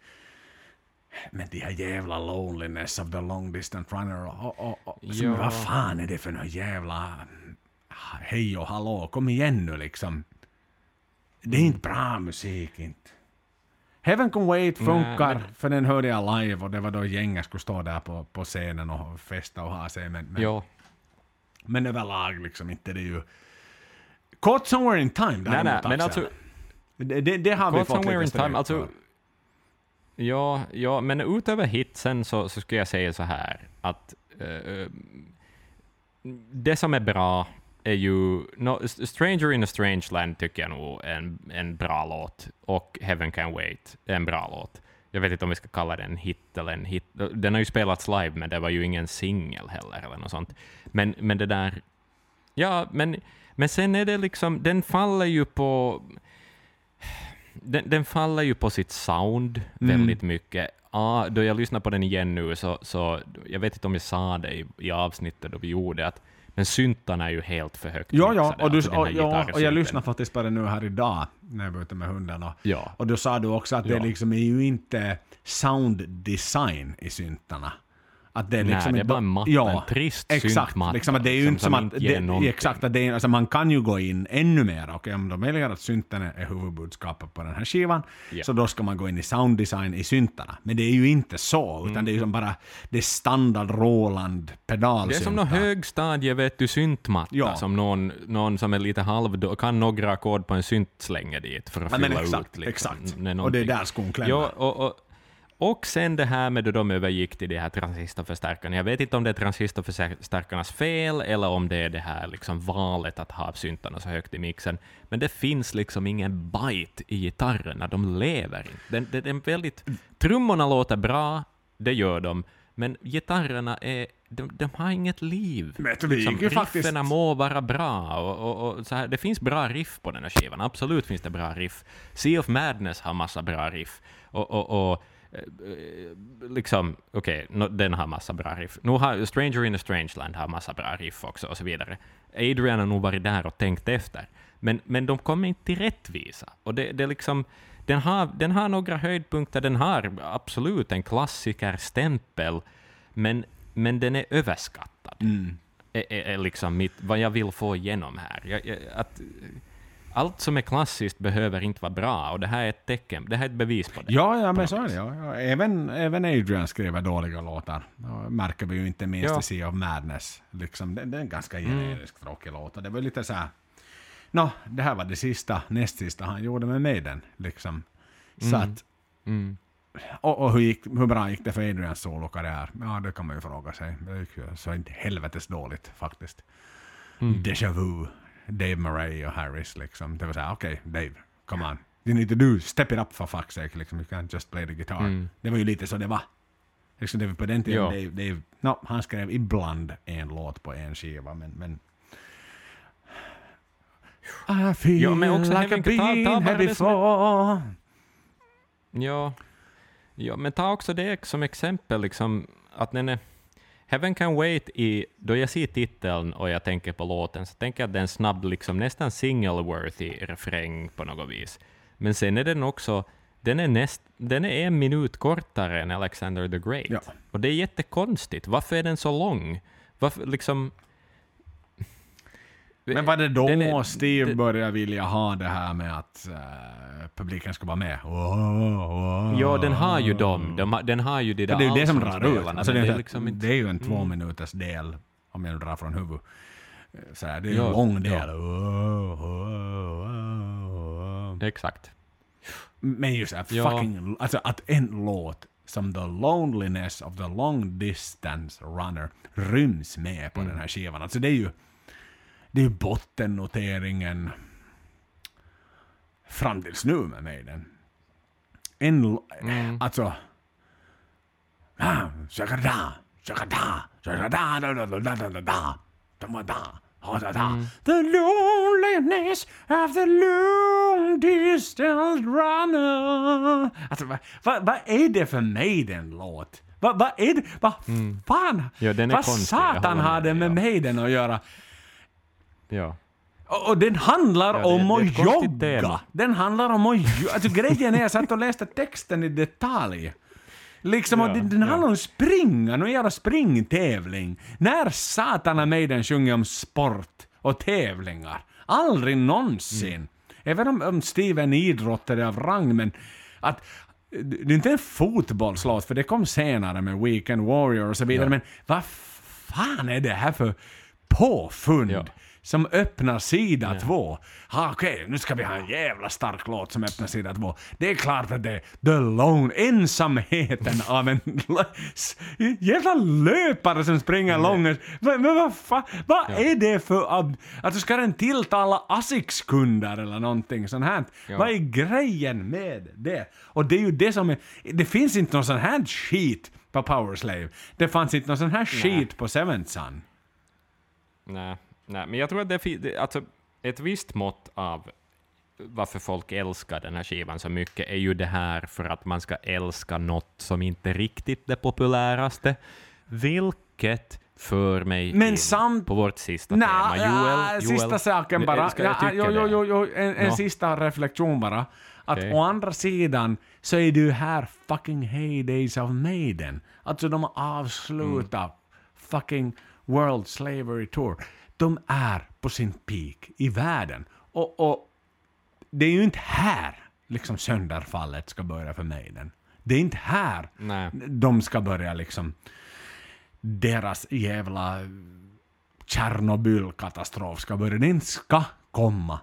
men de här jävla loneliness of the long distance runner och, och, och som, vad fan är det för något jävla hej och hallå, kom igen nu liksom. Det är inte bra musik inte. Heaven Can Wait funkar, men- för den hörde jag live och det var då gänget skulle stå där på, på scenen och festa och ha sig. Men, men, Jo. men överlag liksom inte det är ju... Caught Somewhere in Time Nej, däremot, nej, men Axel. alltså, Det, det, det har vi fått Somewhere lite in Time, alltså ja, ja, men utöver hitsen så, så skulle jag säga så här, att uh, det som är bra är ju... No, Stranger in a Strange Land tycker jag nog är en, en bra låt, och Heaven Can Wait är en bra låt. Jag vet inte om vi ska kalla den en hit eller en hit. Den har ju spelats live, men det var ju ingen singel heller eller något sånt. Men, men det där... Ja, men, men sen är det liksom... Den faller ju på... Den, den faller ju på sitt sound Mm. väldigt mycket. Ja, då jag lyssnar på den igen nu, så, så jag vet inte om jag sa det i, i avsnittet då vi gjorde, att men syntarna är ju helt för högt Ja, ja, och, du, alltså och, ja, och jag lyssnade faktiskt på det nu här idag när jag var ute med hunden. Och, Ja. och då sa du också att det Ja. liksom är ju inte sound design i syntarna. Att det är Nej, liksom det är bara en matta, en trist exakt, syntmatta liksom att det är ju inte som, som att... Det, exakt, att det är, alltså man kan ju gå in ännu mer. Okej, om de väljer att synten är huvudbudskapet på den här skivan, Ja. så då ska man gå in i sounddesign i syntarna. Men det är ju inte så, utan det är ju som bara det är standard Roland pedalsyntar. Det är som någon högstadie, vet du, syntmatta Ja. som någon, någon som är lite halv kan några ackord på en synt slänger dit för att Ja, men fylla exakt, ut. Liksom, exakt. Och det är där skon klämmer. Ja, och, och, och sen det här med då de övergick till de här transistorförstärkarna. Jag vet inte om det är transistorförstärkarnas fel eller om det är det här liksom valet att ha syntarna så högt i mixen. Men det finns liksom ingen bite i gitarrerna, de lever inte. Den, den, den väldigt, trummorna låter bra, det gör de, men gitarrerna är, de, de har inget liv. Ju Rifferna faktiskt- må vara bra, och, och, och så här, det finns bra riff på den här skivan, absolut finns det bra riff. Sea of Madness har massa bra riff, och, och, liksom, okej, no, den har massa bra riff. Nu har Stranger in a Strangeland har massa bra riff också, och så vidare. Adrian har nog varit där och tänkt efter, men, men de kommer inte till rättvisa. Och det, det liksom, den har, den har några höjdpunkter, den har absolut en klassikerstämpel, men, men den är överskattad Mm. är, är, är liksom mitt, vad jag vill få igenom här. Jag, jag, att, eh, allt som är klassiskt behöver inte vara bra, och det här är ett tecken, det här är ett bevis på det. Ja, ja men så är det. Ja. Ja, Även, även Adrian skriver dåliga låtar. Det märker vi ju inte minst Ja. i Sea of Madness. Liksom, det, det är en ganska Mm. generisk tråkig låt. Och det var lite så här... Nå, det här var det sista, näst sista han gjorde med Maiden. Liksom. Så Mm. att, Mm. och, och hur, gick, hur bra gick det för Adrians solokarriär? Ja, det kan man ju fråga sig. Det gick ju så inte helvetes dåligt faktiskt. Mm. Deja vu, Dave Murray och Harris liksom. Det var såhär, okej Dave, come on. You need to do, step it up for fuck's sake. Liksom. You can't just play the guitar. Mm. Det var ju lite så det var. Liksom det var på den tiden. Dave, Dave no, han skrev ibland en låt på en skiva, men... men I feel Ja, men också like ta- ta been bara here before. Ja. ja, men ta också det som exempel, liksom, att den är... Heaven Can Wait, i, då jag ser titeln och jag tänker på låten, så tänker jag att det är en snabb, liksom, nästan single-worthy refräng på något vis. Men sen är den också, den är, näst, den är en minut kortare än Alexander the Great. Ja. Och det är jättekonstigt. Varför är den så lång? Varför, liksom... Men var det då är- Steve det- började vilja ha det här med att eh, publiken ska vara med? Ja, den har ju dem. De, den har ju de där det är ju det som drar ut. Alltså men det, är, liksom inte- det är ju en två Mm. minuters del, om jag drar från huvud. Så här, det är Ja, en lång del. Exakt. Men just att Ja. fucking, alltså att en låt som The Loneliness of the Long Distance Runner ryms med på Mm. den här skivan. Alltså det är ju, det är bottennoteringen fram tills nu med mig den. En, Mm. alltså... Shakada, shakada, shakada, da, da, da, da, da, da, da, da, da, da, ha, da, da. Mm. The loneliness of the long distance runner. Alltså vad vad vad är det för Maiden-låt? Vad vad är det? Vad fan? Ja, den är vad konstig, satan har med det med ja. Maiden att göra? Ja. Och, den handlar Ja, det- om att jogga. tema. Den handlar om att jogga. Alltså grejen är, jag satt och läste texten i detalj. Liksom, Ja, den, den ja. handlar om springa, någon jävla springtävling. När satan har Maiden sjungit om sport och tävlingar? Aldrig någonsin. Mm. Även om, om Steven idrottare är av rang, men att det är inte en fotbollslåt, för det kom senare med Weekend Warrior och så vidare, Ja. men vad fan är det här för påfund? Ja. Som öppnar sida två. Ha, Okej, nu ska vi ha en jävla stark låt som öppnar sida två. Det är klart att det är the lone, ensamheten av en jävla löpare som springer långt. Men, men vad fan, vad är det för... ab- Alltså ska den tilltala Asics-kunder eller någonting sånt här? Ja. Vad är grejen med det? Och det är ju det som är... Det finns inte någon sån här skit på Powerslave. Det fanns inte någon sån här skit på Seventh Son. Nej, nej, men jag tror att det finns alltså, ett visst mått av varför folk älskar den här skivan så mycket är ju det här för att man ska älska något som inte är riktigt det populäraste, vilket för mig Men in samt- på vårt sista Nja, tema. ja, Joel, sista Joel, saken bara. ska Ja, jo, jo, jo, jo, en, en Nå. sista reflektion bara. Att Okej. å andra sidan så är du här fucking heydays of Maiden. Alltså de har avslutat fucking World Slavery Tour. De är på sin peak i världen. Och, och det är ju inte här liksom sönderfallet ska börja för Maiden. Det är inte här Nej. de ska börja liksom deras jävla Tjernobyl-katastrof ska börja. Den ska komma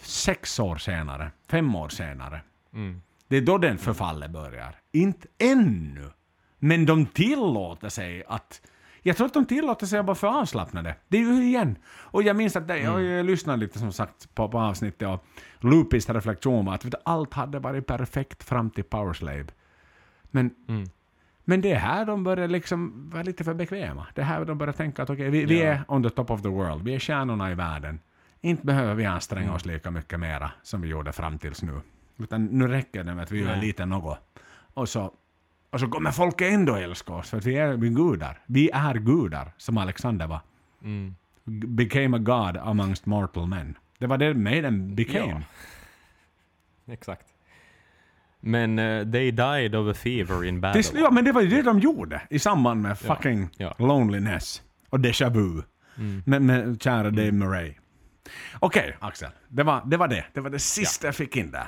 sex år senare, fem år senare. Mm. Det är då den förfallet börjar. Inte ännu. Men de tillåter sig att... Jag tror att de tillåter sig att vara för avslappnade. Det är ju igen. Och jag minns att det, jag, jag lyssnade lite som sagt på, på avsnittet och Lupis reflektion var att du, allt hade varit perfekt fram till Powerslave. Men, Mm. men det är här de börjar liksom vara lite för bekväma. Det är här de börjar tänka att okej, vi, vi Ja. är on the top of the world. Vi är stjärnorna i världen. Inte behöver vi anstränga oss lika mycket mera som vi gjorde fram tills nu. Utan nu räcker det med att vi gör lite något. Och så, och så kommer folk ändå älska oss för vi är gudar. Vi är gudar, som Alexander var. Mm. Became a god amongst mortal men. Det var det Maiden became. Exakt. Men eh, they died of a fever in battle. Tills, ja, men det var ju det de gjorde i samband med Ja, fucking ja. loneliness och déjà vu. Mm. Med, med kära Dave Murray. Okej, Axel. Det var, det var det. Det var det sista jag fick in där.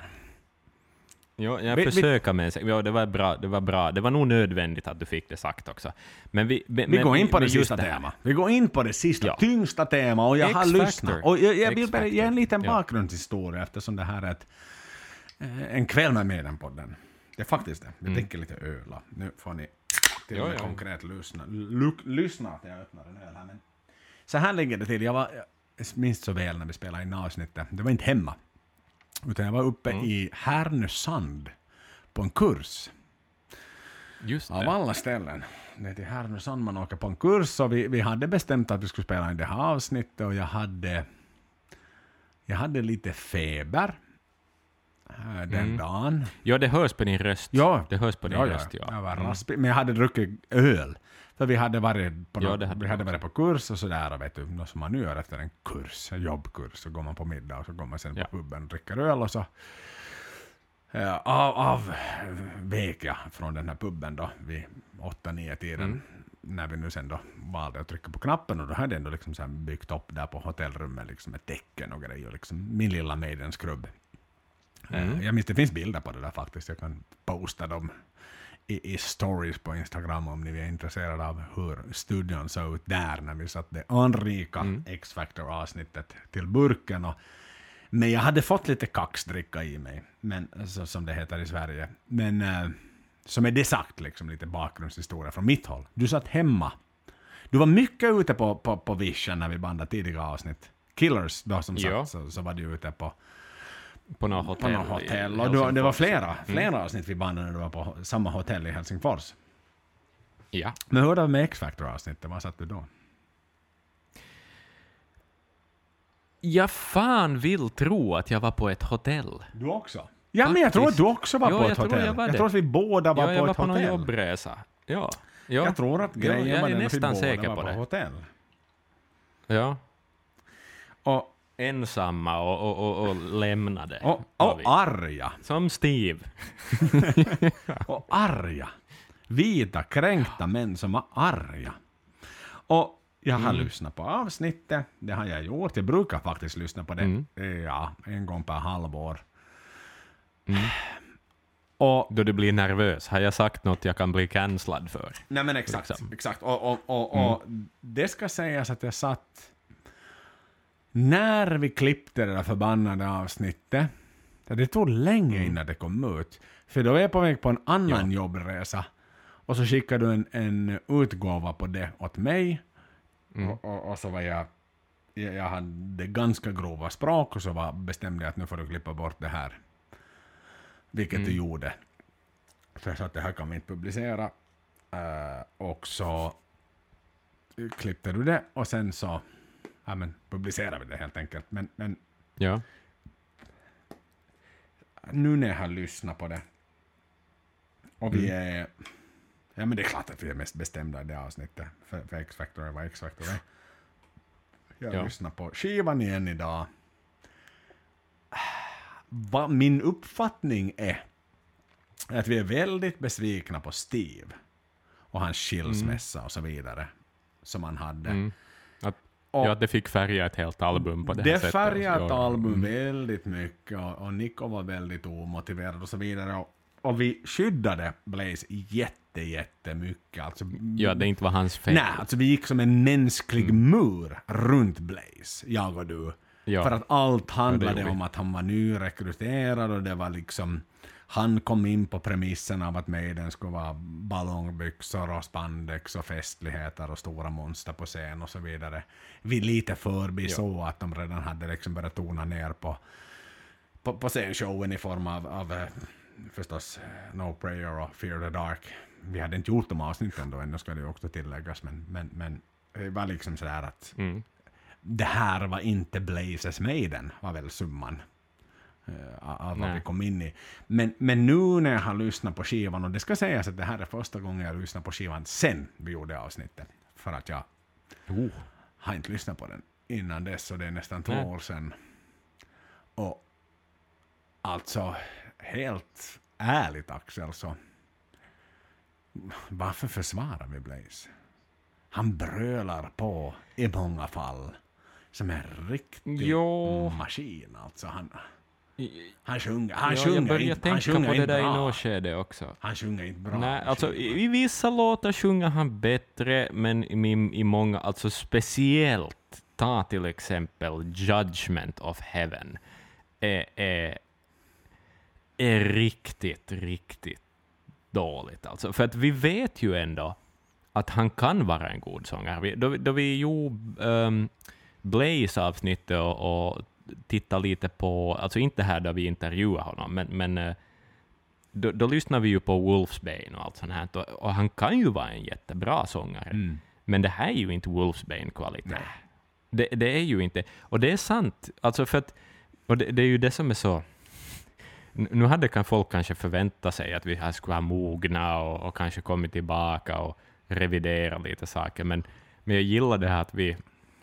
Jo, jag Vi- vi- försöker med ja, det var bra, det var bra. Det var nog nödvändigt att du fick det sagt också. Men vi, men, Vi går in på det men sista temat. Vi går in på det sista, Ja. tyngsta temat och jag har lyssnat. Och jag, jag vill ge en liten bakgrundshistoria eftersom det här är ett, eh, en kväll med Medenpodden. Det är faktiskt det. Vi dricker lite öl. och Nu får ni till och med konkret lyssna, lyssna att jag öppnar en öl här. Men så här ligger det till. Jag, var, jag minns så väl när vi spelade in avsnittet. Det var inte hemma. Utan jag var uppe Mm. i Härnösand på en kurs. Just Av det. alla ställen. Det är till Härnösand man åker på en kurs och vi, vi hade bestämt att vi skulle spela in det här avsnittet och jag hade, jag hade lite feber äh, den Mm. dagen. Ja, det hörs på din röst. Ja, Det hörs på din ja, ja. röst, ja. Jag var Mm. raspig, men jag hade druckit öl. För vi hade varit på, Ja, hade vi hade varit på kurs och sådär och vet du, något som man nu gör efter en kurs, en jobbkurs, så går man på middag och så går man sen Ja. på puben och dricker öl och så Ja, av, av vek jag från den här puben då vid 8-9 tiden. Mm. När vi nu sen då valde att trycka på knappen och då hade jag ändå liksom så byggt upp där på hotellrummet liksom ett tecken och grejer. Liksom min lilla Maiden-skrubb. Mm. Eh, Jag minns det finns bilder på det där faktiskt. Jag kan posta dem i, i stories på Instagram om ni är intresserade av hur studion såg ut där när vi satte det anrika Mm. X-Factor-avsnittet till burken. Och, men jag hade fått lite kaxdricka i mig, men, så, som det heter i Sverige. Men eh, som är det sagt, liksom, lite bakgrundshistoria från mitt håll. Du satt hemma. Du var mycket ute på, på, på vischen när vi bandade tidiga avsnitt. Killers då som Ja. sagt, så, så var du ute på På något hotell. på något hotell. Och du, det var flera, flera avsnitt vi bandade när du var på samma hotell i Helsingfors. Ja. Men hur var det med X-Factor-avsnittet? Var satt du då? Jag fan vill tro att jag var på ett hotell. Du också? Ja, men jag tror att du också var Ja, på jag ett tror hotell. jag var jag det. tror att vi båda var ja, på jag var ett på någon hotell. jobbresa. Ja. ja. Jag tror att grejen ja, jag var är den att vi nästan båda var på på hotell. Ja. Och ensamma och, och, och, och lämnade. Och, och arga. Som Steve. Och arga. Vita, kränkta män som var arga. Och jag har lyssnat på avsnittet, det har jag gjort. Jag brukar faktiskt lyssna på det eh, ja, en gång per halvår. Och Då du blir nervös. Har jag sagt något jag kan bli cancellad för? Nej men exakt, Liksom. exakt. Och, och, och, och det ska sägas att jag satt... När vi klippte det där förbannade avsnittet, det tog länge innan det kom ut. För då var jag på väg på en annan jobbresa. Och så skickade du en, en utgåva på det åt mig. Och, och, och så var jag... Jag jag hade ganska grova språk och så var, bestämde jag att nu får du klippa bort det här. Vilket du gjorde. Så jag sa att det här kan vi inte publicera. Eh, och så klippte du det och sen så ja, men, publicerade vi det helt enkelt. Men, men Ja. nu när jag har lyssnat på det och vi är... Ja men det är klart att vi är mest bestämda i det avsnittet. För, för X-Factor är vad X-Factor är. Jag Ja. lyssnar på skivan igen idag. Vad min uppfattning är att vi är väldigt besvikna på Steve och hans skilsmässa och så vidare som han hade. Mm. Och- ja, det fick färga ett helt album på det, Det här sättet. färgade ett album väldigt mycket och, och Nico var väldigt omotiverad och så vidare. Och, och vi skyddade Blaze jätte, jättemycket. Alltså, Ja, det inte var hans fel. Nej, alltså vi gick som en mänsklig mur runt Blaze, jag och du. Ja. För att allt handlade vi. om att han var nyrekryterad och det var liksom han kom in på premissen av att Maiden skulle vara ballongbyxor och spandex och festligheter och stora monster på scen och så vidare. Vi lite förbi så att de redan hade liksom börjat tona ner på, på, på scenshowen i form av, av eh, förstås No Prayer och Fear the Dark. Vi hade inte gjort de avsnitten då ännu ska det ju också tilläggas men, men, men det var liksom sådär att Mm. Det här var inte Blazes Maiden, var väl summan eh, av vad vi kom in i. Men, men nu när jag har lyssnat på skivan, och det ska sägas att det här är första gången jag lyssnar på skivan sen vi gjorde avsnittet, för att jag Oh. har inte lyssnat på den innan dess, och det är nästan två Nej. år sedan. Och alltså, helt ärligt Axel, så varför försvarar vi Blaze? Han brölar på i många fall. Som en riktig Jo. maskin alltså. Han, han sjunger, han ja, jag sjunger började inte, tänka på det där i bra. något skede också. Han sjunger inte bra. Nej, alltså i, i vissa låtar sjunger han bättre, men i, i många, alltså speciellt, ta till exempel Judgment of Heaven, är, är, är riktigt, riktigt dåligt. Alltså, för att vi vet ju ändå att han kan vara en god sångare. Då, då vi gjorde um, Blaze-avsnittet och, och tittade lite på, alltså inte här där vi intervjuade honom, men, men eh, då, då lyssnar vi ju på Wolfsbane och allt sånt här, och, han kan ju vara en jättebra sångare. Mm. Men det här är ju inte Wolfsbane-kvalitet. Det, det är ju inte, och det är sant, alltså för att, och det, det är ju det som är så, nu hade kan folk kanske förväntat sig att vi skulle ha mogna och, och kanske kommit tillbaka och revidera lite saker, men, men jag gillar det här att vi,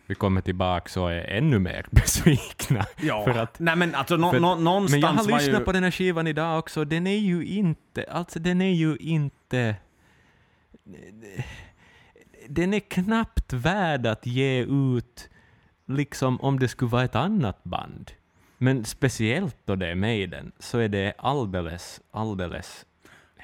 vi kommer tillbaka och är ännu mer besvikna. Ja, För att, nej men alltså nå, för nå, någonstans men jag har lyssnat ju... på den här skivan idag också, den är ju inte, alltså den är ju inte, den är knappt värd att ge ut, liksom om det skulle vara ett annat band. Men speciellt då det är Maiden, så är det alldeles, alldeles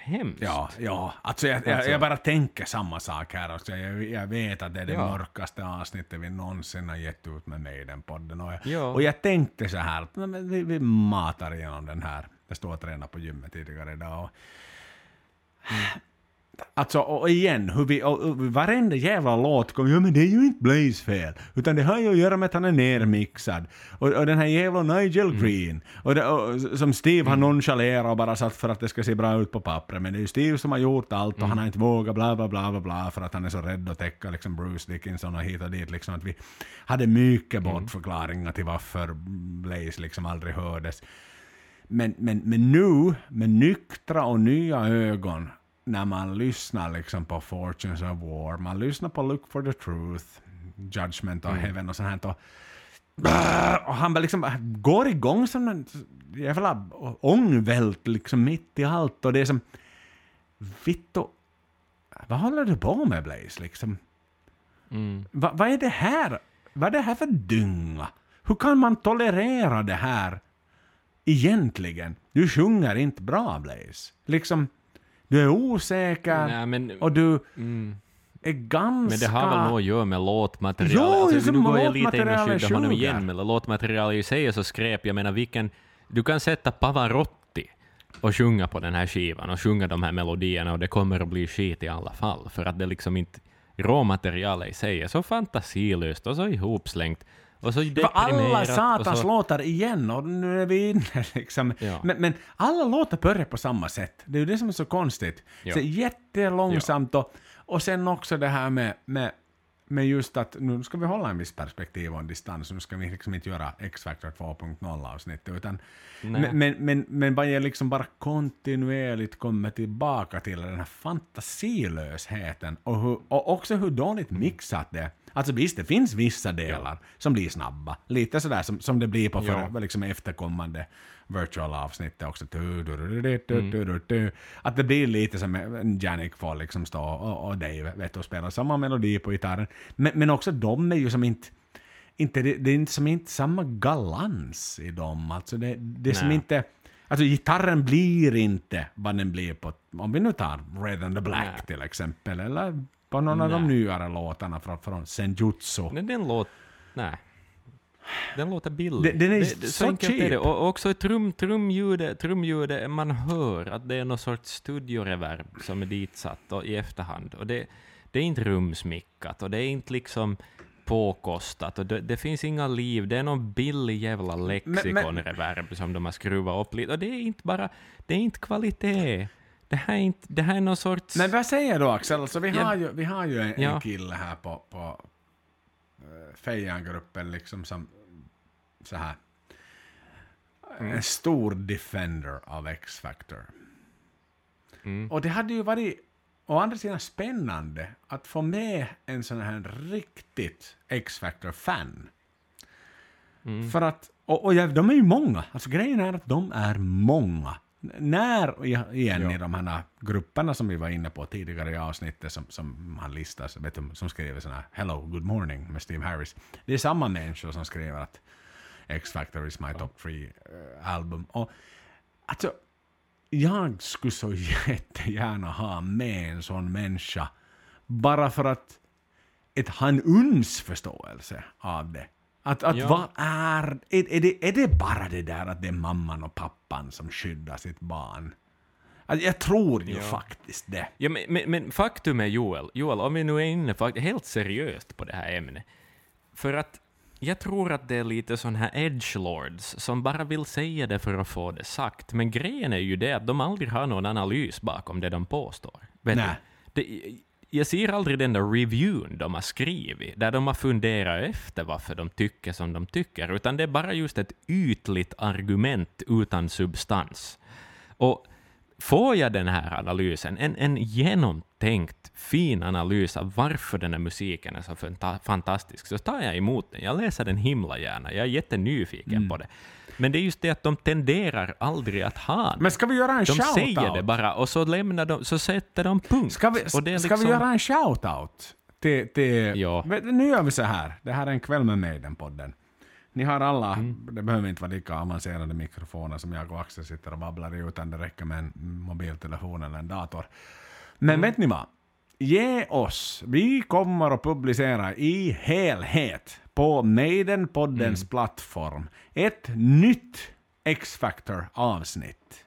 hemskt. Ja, ja. Alltså jag, jag, Alltså- jag bara tänker samma sak här också. Jag, jag vet att det är det Ja. mörkaste avsnittet vi någonsin har gett ut med Maiden-podden. Och jag, Ja. och jag tänkte så här, vi, vi matar igenom den här. Jag stod och tränade på gymmet tidigare idag. Och, Alltså, och igen, hur vi, och, och varenda jävla låt kommer, ja men det är ju inte Blaze fel, utan det har ju att göra med att han är nermixad. Och, och den här jävla Nigel Green, och, det, och som Steve har nonchalerat och bara satt för att det ska se bra ut på pappret, men det är ju Steve som har gjort allt och han har inte vågat bla bla bla bla bla för att han är så rädd att täcka liksom Bruce Dickinson och hit och dit. Liksom, att vi hade mycket bortförklaringar till varför Blaze liksom aldrig hördes. Men, men, men nu, med nyktra och nya ögon, när man lyssnar liksom på Fortunes of War, man lyssnar på Look for the Truth, Judgment of Heaven och sånt här. Och Och han bara liksom går igång som en jävla ångvält liksom mitt i allt och det är som... Vittu... Vad håller du på med Blaze liksom? Mm. Va, vad är det här? Vad är det här för dynga? Hur kan man tolerera det här egentligen? Du sjunger inte bra Blaze. Liksom, du är osäker Nej, men, och du mm. är ganska... men det har väl nog att göra med låtmaterialet. Jo, alltså, nu går jag lite in och skyddar honom igen, men låtmaterialet i sig är så skräp. Jag menar, vilken... Du kan sätta Pavarotti och sjunga på den här skivan och sjunga de här melodierna och det kommer att bli skit i alla fall, för att det liksom inte... Råmaterialet i sig är så fantasilöst och så ihopslängt och så För alla satans så, låtar igen och nu är vi inne liksom. Ja. Men, men alla låtar börjar på samma sätt. Det är ju det som är så konstigt. Ja. Så jättelångsamt och, och sen också det här med, med, med just att nu ska vi hålla en viss perspektiv och en distans. Nu ska vi liksom inte göra X-Factor 2.0 avsnittet utan men, men, men, men vad jag liksom bara kontinuerligt kommer tillbaka till den här fantasilösheten och, hur, och också hur dåligt mixat det är. Alltså visst, det finns vissa delar som blir snabba. Lite sådär som, som det blir på för, Ja. liksom efterkommande virtual avsnitt också. Du, du, du. Att det blir lite som Janik får liksom stå och, och Dave vet, och spela samma melodi på gitarren. Men, men också de är ju som inte inte, det, det är inte som inte samma galans i dem. Alltså det, det är som inte... Alltså gitarren blir inte vad den blir på... Om vi nu tar Red and the Black Nej. till exempel, eller på någon av de Nej. nyare låtarna från, från Senjutsu. Men den låt... Nej. Den låter billig. Den- den är det, så är cheap. det. Och också trum, trumljudet, trumljudet, man hör att det är någon sorts studioreverb som är ditsatt och, i efterhand. Och det, det är inte rumsmickat och det är inte liksom påkostat och det, det finns inga liv. Det är någon billig jävla lexikonreverb som de har skruvat upp lite. Och det är inte bara... Det är inte kvalitet. Det här är, inte, det här är någon sorts... Men vad säger du Axel? Alltså, vi, har ju, vi har ju en, en Ja. kille här på, på uh, Fejan-gruppen liksom som så här Mm. en stor defender av X-Factor. Mm. Och det hade ju varit å andra sidan spännande att få med en sån här riktigt X-Factor-fan. Mm. För att, och, och ja, de är ju många. Alltså grejen är att de är många. När, igen Ja. i de här grupperna som vi var inne på tidigare i avsnittet som, som han listas, vet du, som skriver såna här Hello, good morning med Steve Harris. Det är samma människor som skriver att X-Factor is my top three eh, album. Och alltså, jag skulle så jättegärna ha med en sån människa bara för att ett, ha en uns förståelse av det. Att, att Ja. vad är, är, är, det, är det bara det där att det är mamman och pappan som skyddar sitt barn? Alltså, jag tror ju Ja. faktiskt det. Ja, men, men, men faktum är Joel, Joel, om vi nu är inne fakt- helt seriöst på det här ämnet, för att jag tror att det är lite sån här edgelords som bara vill säga det för att få det sagt, men grejen är ju det att de aldrig har någon analys bakom det de påstår. Vet Nej. Det, jag ser aldrig den där reviewn de har skrivit, där de har funderat efter varför de tycker som de tycker, utan det är bara just ett ytligt argument utan substans. Och får jag den här analysen, en, en genomtänkt, fin analys av varför den här musiken är så fanta- fantastisk, så tar jag emot den. Jag läser den himla gärna. Jag är jättenyfiken Mm. på det. Men det är just det att de tenderar aldrig att ha det. Men ska vi göra en De säger det shout-out? bara och så lämnar de, så sätter de punkt. Ska vi, och det är ska vi liksom- göra en shout-out? Till, till, Ja. Nu gör vi så här. Det här är en kväll med Maiden-podden. Ni har alla, Mm. det behöver inte vara lika avancerade mikrofoner som jag och Axel sitter och babblar i, utan det räcker med en mobiltelefon eller en dator. Men Mm. vet ni vad? Ge oss, vi kommer att publicera i helhet på Maiden-poddens Mm. plattform ett nytt X-Factor-avsnitt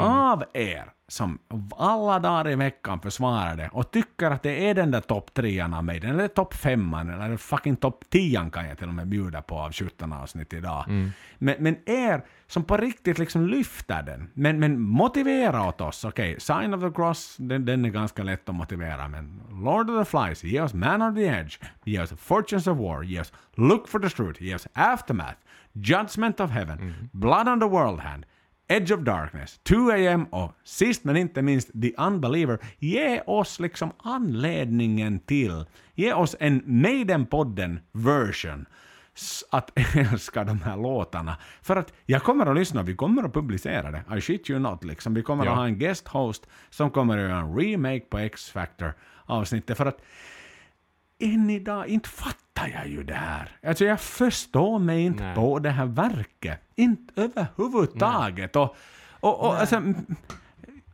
Mm. av er som alla dagar i veckan försvarar det och tycker att det är den där topp trean av mig, eller topp femman, eller fucking topp tian kan jag till och med bjuda på av 17 avsnitt idag. Mm. Men, men er som på riktigt liksom lyfter den, men, men motivera åt oss. Okej, Sign of the Cross, den, den är ganska lätt att motivera, men Lord of the Flies, ge oss Man of the Edge, ge oss Fortunes of War, ge oss Look for the Truth, ge oss Aftermath, Judgment of Heaven, Blood on the World Hand, Edge of Darkness, 2 AM och sist men inte minst The Unbeliever. Ge oss liksom anledningen till, ge oss en Maiden-podden version att älska de här låtarna. För att jag kommer att lyssna, vi kommer att publicera det. I shit you not liksom. Vi kommer Ja. att ha en guest host som kommer att göra en remake på X-Factor avsnittet. För att än idag, inte fattar jag ju det här. Alltså jag förstår mig inte Nej. på det här verket. Inte överhuvudtaget. Och, och, och alltså, m-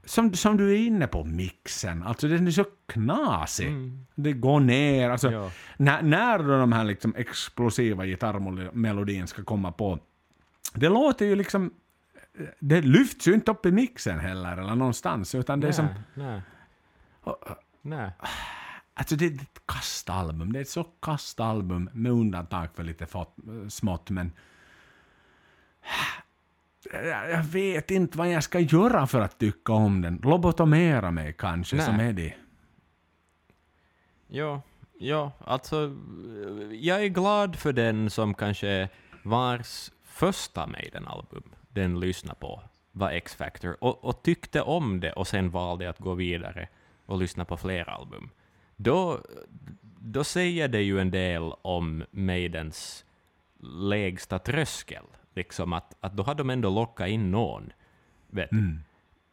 som, som du är inne på, mixen. Alltså den är så knasig. Det går ner. Alltså, Mm. Ja. när, när de här liksom explosiva gitarrmelodin ska komma på. Det låter ju liksom... Det lyfts ju inte upp i mixen heller, eller någonstans. Utan det är som... Nej. Nej. Alltså det är ett kastalbum. Det är ett så kastalbum med undantag för lite fått, smått, men... Jag jag vet inte vad jag ska göra för att tycka om den. Lobotomera mig kanske, Nej. som Eddie. Ja, ja, alltså jag är glad för den som kanske vars första Maiden-album den lyssnade på var X-Factor och, och tyckte om det och sen valde att gå vidare och lyssna på fler album. Då, då säger det ju en del om Maidens lägsta tröskel. Liksom att, att då har de ändå lockat in någon. Vet. Mm.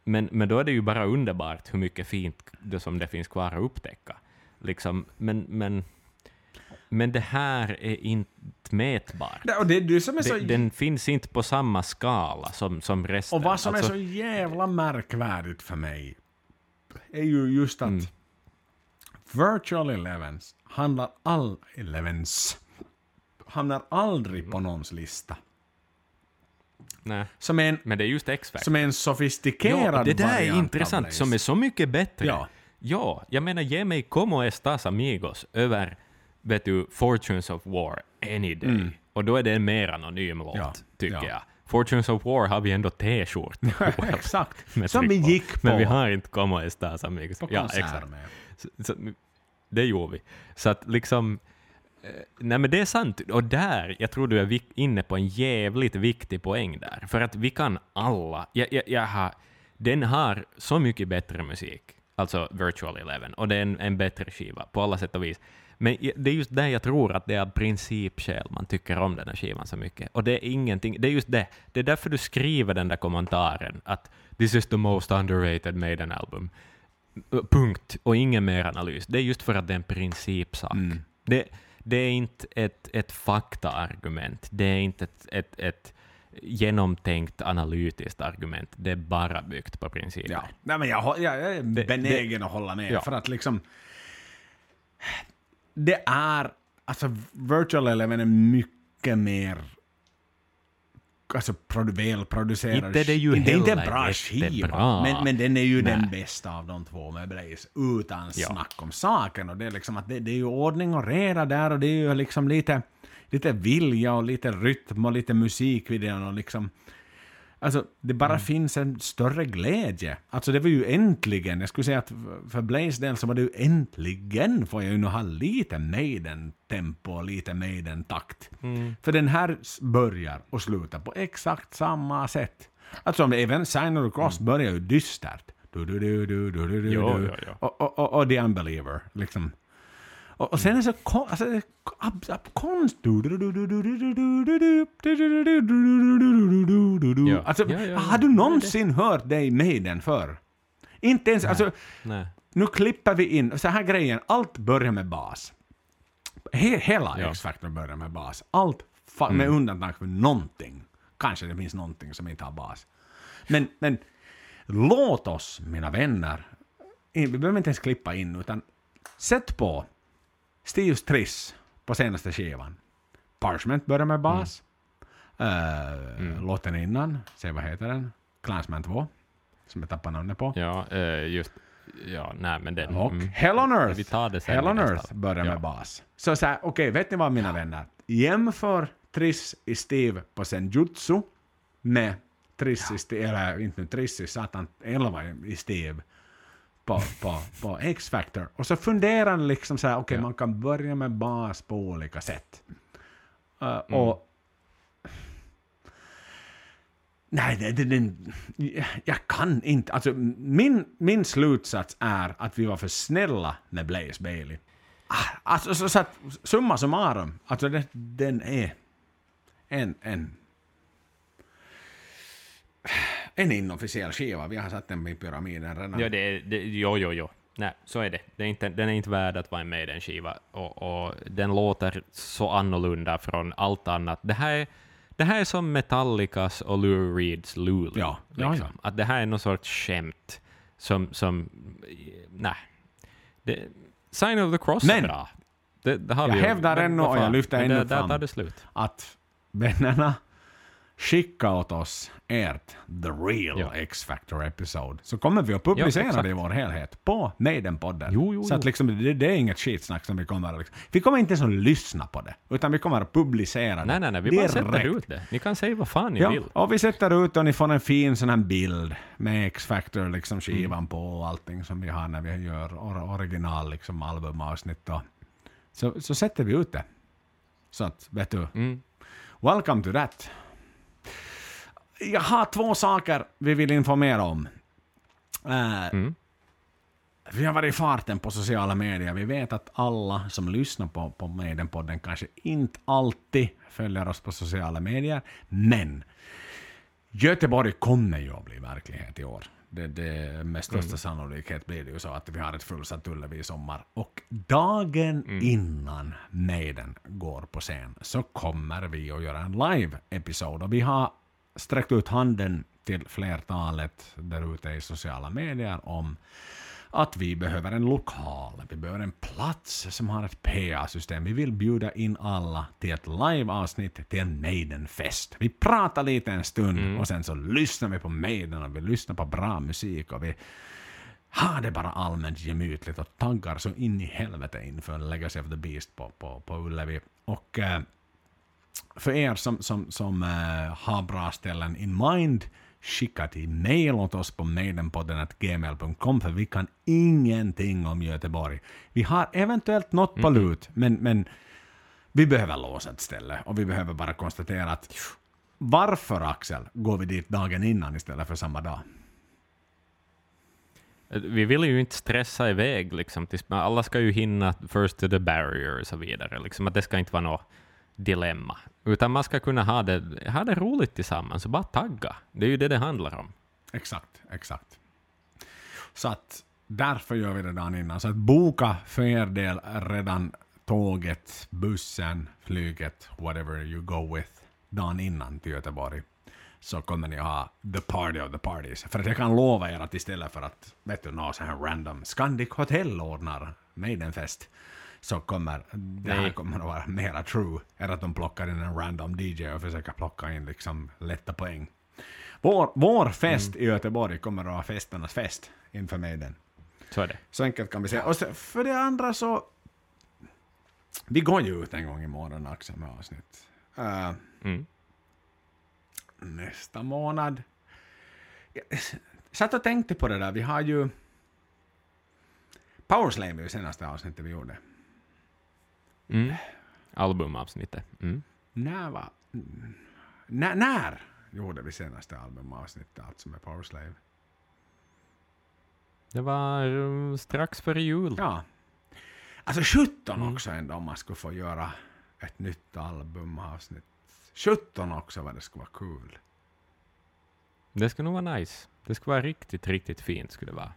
Men, men då är det ju bara underbart hur mycket fint det som det finns kvar att upptäcka. Liksom, men, men, men det här är inte mätbart. Det- Och det du som är så... Det, den finns inte på samma skala som, som resten. Och vad som Alltså, är så jävla märkvärdigt för mig är ju just att Mm. Virtual Elevens handlar all... Elevens hamnar aldrig Mm. på någons lista. Nej, Som en, men det är just X-Factor. som är en sofistikerad Ja, det där är intressant, som är så mycket bättre. Ja. ja, jag menar ge mig Como Estas Amigos över vet du, Fortunes of War any day. Och då är det en mer anonym låt, Mm. Ja, tycker ja. jag. Fortunes of War har vi ändå t-skjortor på. Exakt. Som vi gick på. Men vi har inte Como Estas Amigos. på ja, exakt. med. Så, det gjorde vi. Så att liksom... Eh, nej men det är sant. Och där, jag tror du är inne på en jävligt viktig poäng där. För att vi kan alla... Jag, jag, jag har, den har så mycket bättre musik, alltså Virtual Eleven, och det är en, en bättre skiva på alla sätt och vis. Men det är just där jag tror att det är av principskäl man tycker om den här skivan så mycket. Och det är ingenting, det är just det. Det är därför du skriver den där kommentaren att “This is the most underrated Maiden album”. Punkt. Och ingen mer analys. Det är just för att det är en principsak. Mm. Det, det är inte ett, ett faktaargument. Det är inte ett, ett, ett genomtänkt analytiskt argument. Det är bara byggt på principer. Ja. Nej, men jag, jag, är Det- benägen att hålla med. Ja. För att liksom... Det är... Alltså, Virtual Eleven är mycket mer... Alltså produ- välproducerad. Inte är det ju sk- Det är inte en bra skiva, men, men den är ju den Nej. bästa av de två med Blaze. Utan Ja. snack om saken. Och det är liksom att det, det är ju ordning och reda där och det är ju liksom lite, lite vilja och lite rytm och lite musik vid den och liksom... Alltså, det bara Mm. finns en större glädje. Alltså det var ju äntligen, jag skulle säga att för Blaze del så var det ju äntligen får jag ju nu ha lite Maiden-tempo och lite Maiden-takt. Mm. För den här börjar och slutar på exakt samma sätt. Alltså även Sign of Cross börjar ju dystert. Du, du, du, du, du, du, du, Jo, du. jo, jo. Och, och, och, och The Unbeliever, liksom. Och, och sen är det så kon, konst... Alltså, har du någonsin hört dig Maiden förr? Inte ens... Nej. Alltså, Nej. Nu klipper vi in... Så här grejen, allt börjar med bas. Hela ja. X-Factor börjar med bas. Allt mm. med undantag för någonting. Kanske det finns någonting som inte har bas. Men, men låt oss, mina vänner, vi behöver inte ens klippa in, utan sätt på Stius Triss på senaste skivan. Parchment börjar med bas. Eh, Låten innan, se vad heter den? Clansman 2, som jag tappar namnet på. Ja, eh, just... Ja, nej men den... Och mm. Hell on Earth. Vi tar det sen Hell on. Earth börjar Ja. med bas. Så, så okej, vet ni vad mina vänner? Jämför Triss i Steve på Senjutsu med Triss i Steve, eller inte nu Triss i Satan 11 i Steve på, på, på X-Factor. Och så funderar ni liksom så här, okej, Ja. man kan börja med bas på olika sätt. Uh, Mm. Och Nej, det, det, det, jag kan inte. Alltså, min, min slutsats är att vi var för snälla med Blaze Bailey. Alltså, så, så att, summa summarum, alltså det, den är en, en, en inofficiell skiva. Vi har satt den i pyramiden redan. Ja, det, är- det, jo, jo, jo. Nej, så är det. det är inte, den är inte värd att vara en Maiden-skiva, och, och den låter så annorlunda från allt annat. Det här är, det här är som Metallicas och Lou Reeds Lulu. Ja, ja, liksom. Att det här är någon sorts skämt som... som nej. Det, Sign of the Cross Men- är bra. Det, det har Jag vi hävdar ännu och jag lyfter ännu det, Där fram. tar det slut. att vännerna skicka åt oss ert The Real Ja. X-Factor episode, så kommer vi att publicera Ja, det i vår helhet på Maiden-podden. Jo, jo, så att liksom, det, det är inget skitsnack som vi kommer att... Liksom, vi kommer inte ens att lyssna på det, utan vi kommer att publicera det Nej, nej, nej. Vi bara sätter direkt. ut det. Ni kan säga vad fan ni Ja, vill. och vi sätter ut och ni får en fin sån här bild med X-Factor, liksom skivan Mm. på och allting som vi har när vi gör or- original liksom albumavsnitt. Och, så, så sätter vi ut det. Så att, vet du, Mm. welcome to that. Jag har två saker vi vill informera om. Eh, Mm. Vi har varit i farten på sociala medier. Vi vet att alla som lyssnar på, på Maiden-podden kanske inte alltid följer oss på sociala medier. Men Göteborg kommer ju att bli verklighet i år. Det, det, med största sannolikhet blir det ju så att vi har ett fullsatt Ullevi i sommar. Och dagen innan Maiden går på scen så kommer vi att göra en live-episod. Och vi har sträckt ut handen till flertalet där ute i sociala medier om att vi behöver en lokal, vi behöver en plats som har ett PA-system. Vi vill bjuda in alla till ett live-avsnitt till en Maiden-fest. Vi pratar lite en stund och sen så lyssnar vi på Maiden och vi lyssnar på bra musik och vi har det bara allmänt gemytligt och taggar så in i helvete inför Legacy of the Beast på, på, på Ullevi. Och eh, för er som, som, som eh, har bra ställen in mind, skicka till mail åt oss på maidenpodden.gmail.com för vi kan ingenting om Göteborg. Vi har eventuellt något på lut, men, men vi behöver låsa ett ställe och vi behöver bara konstatera att varför Axel går vi dit dagen innan istället för samma dag? Vi vill ju inte stressa iväg, liksom, alla ska ju hinna first to the barrier och så vidare. Liksom, att det ska inte vara något dilemma. Utan man ska kunna ha det, ha det roligt tillsammans och bara tagga. Det är ju det det handlar om. Exakt, exakt. Så att därför gör vi det dagen innan. Så att boka för er del redan tåget, bussen, flyget, whatever you go with, dagen innan till Göteborg. Så kommer ni ha the party of the parties. För att jag kan lova er att istället för att, vet du, någon sån här random Scandic Hotel ordnar Maidenfest, så kommer det här Nej. kommer att vara mera true, än att de plockar in en random DJ och försöker plocka in liksom lätta poäng. Vår, vår fest i Göteborg kommer att vara festernas fest inför Maiden. Så är det. Så enkelt kan vi säga. Och så, för det andra så... Vi går ju ut en gång imorgon Axel med avsnitt. Eh, Mm. nästa månad. Jag satt och tänkte på det där. Vi har ju... Powerslave är ju senaste avsnittet vi gjorde. Mm. Albumavsnittet. Mm. När var... När, när gjorde vi senaste albumavsnittet, alltså med Powerslave? Det var um, strax före jul. Ja. Alltså 17 Mm. också ändå om man skulle få göra ett nytt albumavsnitt. 17 också vad det skulle vara kul. Det skulle nog vara nice. Det skulle vara riktigt, riktigt fint. Skulle det vara.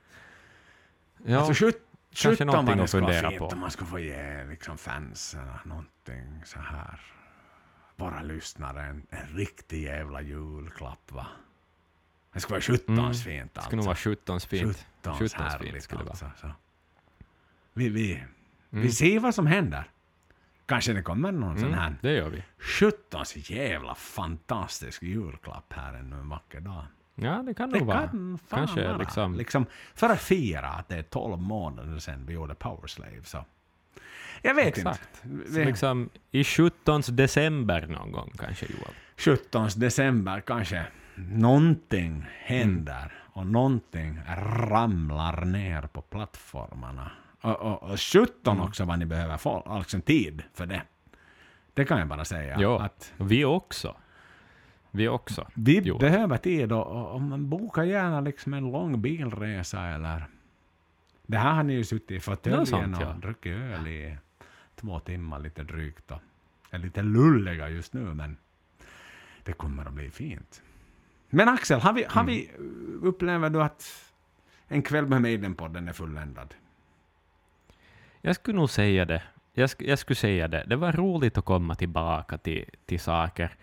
Ja, alltså 17 kanske 17 någonting det att fundera på. om man skulle få ge liksom fansen någonting så här. Våra lyssnare en, en riktig jävla julklapp va. Det skulle vara 17 Mm. fint det alltså. skulle nog vara 17 fint. 17 17 härligt fint skulle det vara. alltså. Så. Vi, vi, Mm. vi ser vad som händer. Kanske det kommer någon sån Mm, här det gör vi. 17 jävla fantastisk julklapp här ännu en vacker dag. Ja, det kan Det nog vara. kan Kanske vara. liksom- liksom... För att fira att det är 12 månader sedan vi gjorde Powerslave så... Jag vet Exakt. inte. Så liksom i 17 december någon gång kanske, Joel. 17 december kanske någonting händer och någonting ramlar ner på plattformarna. Och, och, och 17 Mm. också vad ni behöver få, alltså tid för det. Det kan jag bara säga. Ja. Att Vi också. Vi också. Vi Jo. behöver tid och, och, man bokar gärna liksom en lång bilresa eller Det här har ni ju suttit i fåtöljen och ja. druckit öl i två timmar lite drygt och är lite lulliga just nu men det kommer att bli fint. Men Axel, har vi, har vi upplever du att en kväll med Maiden-podden är fulländad? Jag skulle nog säga det. Jag, jag skulle säga det. Det var roligt att komma tillbaka till, till saker.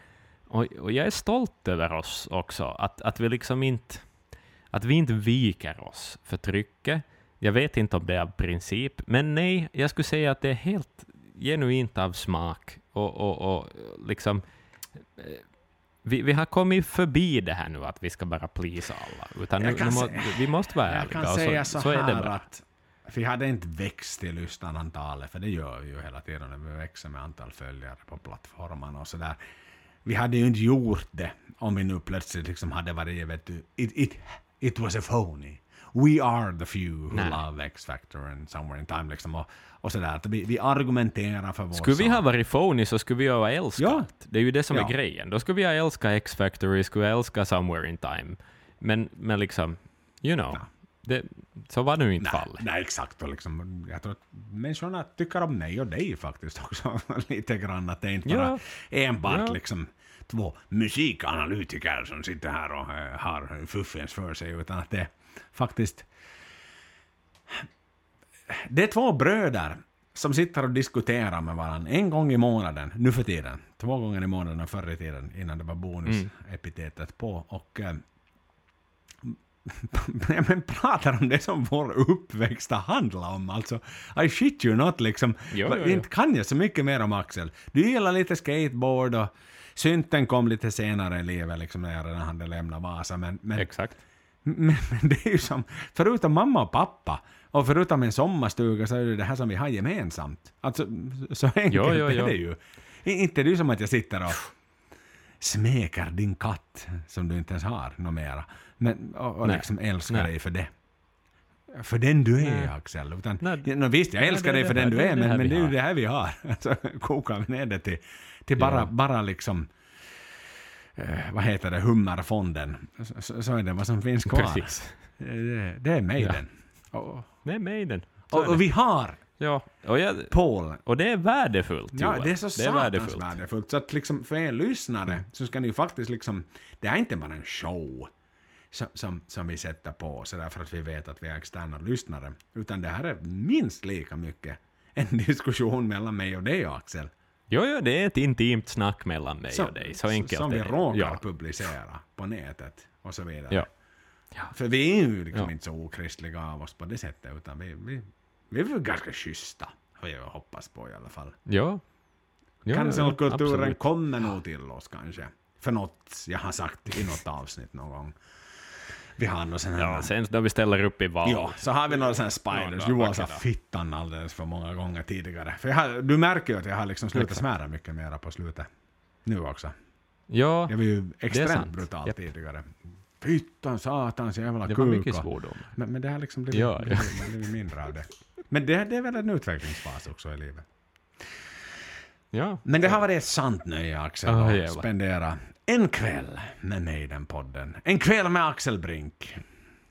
Och, och jag är stolt över oss också, att, att vi liksom inte att vi inte viker oss för trycket. Jag vet inte om det är av princip, men nej, jag skulle säga att det är helt genuint av smak och, och, och liksom eh, vi, vi har kommit förbi det här nu att vi ska bara plisa alla, utan Jag nu, kan nu må, se- vi måste vara Jag ärliga. kan och säga så, så är det bara. att vi hade inte växt till lyssnarantalet, för det gör vi ju hela tiden när vi växer med antal följare på plattformarna och sådär. Vi hade ju inte gjort det om vi nu plötsligt liksom hade varit, vet du, it, it, it was a phony. We are the few who Nej. love X-Factor and somewhere in time liksom och, och sådär. Att vi, vi argumenterar för vår Skulle vi sak. ha varit phony så skulle vi ha älskat. Ja. Det är ju det som Ja. är grejen. Då skulle vi ha älskat X-Factory, skulle vi älska Somewhere in Time. Men, men liksom, you know, Ja. Det, så var nu inte Nej, fallet. nej, exakt. Och liksom, jag tror att människorna tycker om mig och dig faktiskt också lite grann. Att det är inte bara Ja. enbart Ja. liksom två musikanalytiker som sitter här och eh, har fuffens för sig, utan att det faktiskt... Det är två bröder som sitter och diskuterar med varandra en gång i månaden, nu för tiden. Två gånger i månaden förr i tiden, innan det var bonusepitetet på. Och eh, Nej, men pratar om det som vår uppväxt har handlat om. Alltså, I shit you not liksom. Jo, jo, jo. Inte kan jag så mycket mer om Axel. Du gillar lite skateboard och synten kom lite senare i livet liksom när jag redan hade lämnat Vasa. Men, men, Exakt. men, men det är ju som, förutom mamma och pappa och förutom en sommarstuga så är det det här som vi har gemensamt. Alltså, så enkelt Jo, jo, jo. är det ju. Inte det är ju som att jag sitter och smeker din katt som du inte ens har något mera. Men, och, och liksom älskar Nej. dig för det. För den du är, Nej. Axel. Utan, Nej. nå, visst, jag älskar dig för den här- du är men, men det är ju det här vi har. Alltså, kokar vi ner det till, till bara, Ja. bara liksom eh, vad heter det, hummerfonden, så, så- är det vad som finns kvar. Precis. Det, det är Maiden. Och, Det är Maiden. Och, och vi har Ja, och, jag, Paul. och det är värdefullt, Ja, det är så det är värdefullt. värdefullt. Så att liksom för er lyssnare så ska ni ju faktiskt liksom, det är inte bara en show som, som, som vi sätter på så där för att vi vet att vi är externa lyssnare, utan det här är minst lika mycket en diskussion mellan mig och dig, Axel. Jo, jo, det är ett intimt snack mellan mig och dig. Så enkelt som vi råkar ja. publicera på nätet och så vidare. Ja. Ja. För vi är ju liksom inte så okristliga av oss på det sättet, utan vi, vi, vi är väl ganska schyssta, har jag hoppas på i alla fall. Ja. Ja, Cancelkulturen kommer nog till oss kanske. För något jag har sagt i något avsnitt någon gång. Vi har sån här... Ja, sen när vi ställer upp i val. Ja, så har vi några sådana spiders. då, vackert sa då. fittan alldeles för många gånger tidigare. För har, du märker ju att jag har liksom slutat smära mycket mera på slutet. Nu också. ja Jag var ju extremt sant. brutal Japp. tidigare. Fittan, satans jävla det var mycket kuk. och- svordomar. Men, men det har liksom blivit, Ja, ja. blivit, blivit mindre av det. Men det, det är väl en utvecklingsfas också i livet. Ja. Men det har varit ett sant nöje, Axel, Ah, att jävlar. spendera en kväll med mig i den podden. En kväll med Axel Brink.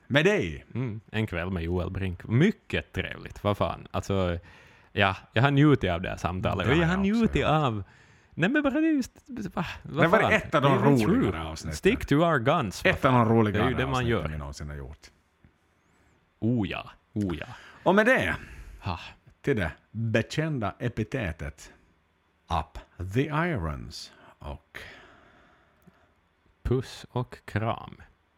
Med dig. Mm, en kväll med Joel Brink. Mycket trevligt. Vad fan. Alltså, ja, jag har njutit av det här samtalet. Det och jag har njutit av... Nej men bara det är just... Va, Det var fan? ett av de är roligare avsnitten. Stick to our guns. Ett av de Det är roligare ju det man avsnitten gör. vi någonsin har gjort. Oh ja. Oh ja. Och med det, Ha. till det bekända epitetet Up the Irons och Puss och kram.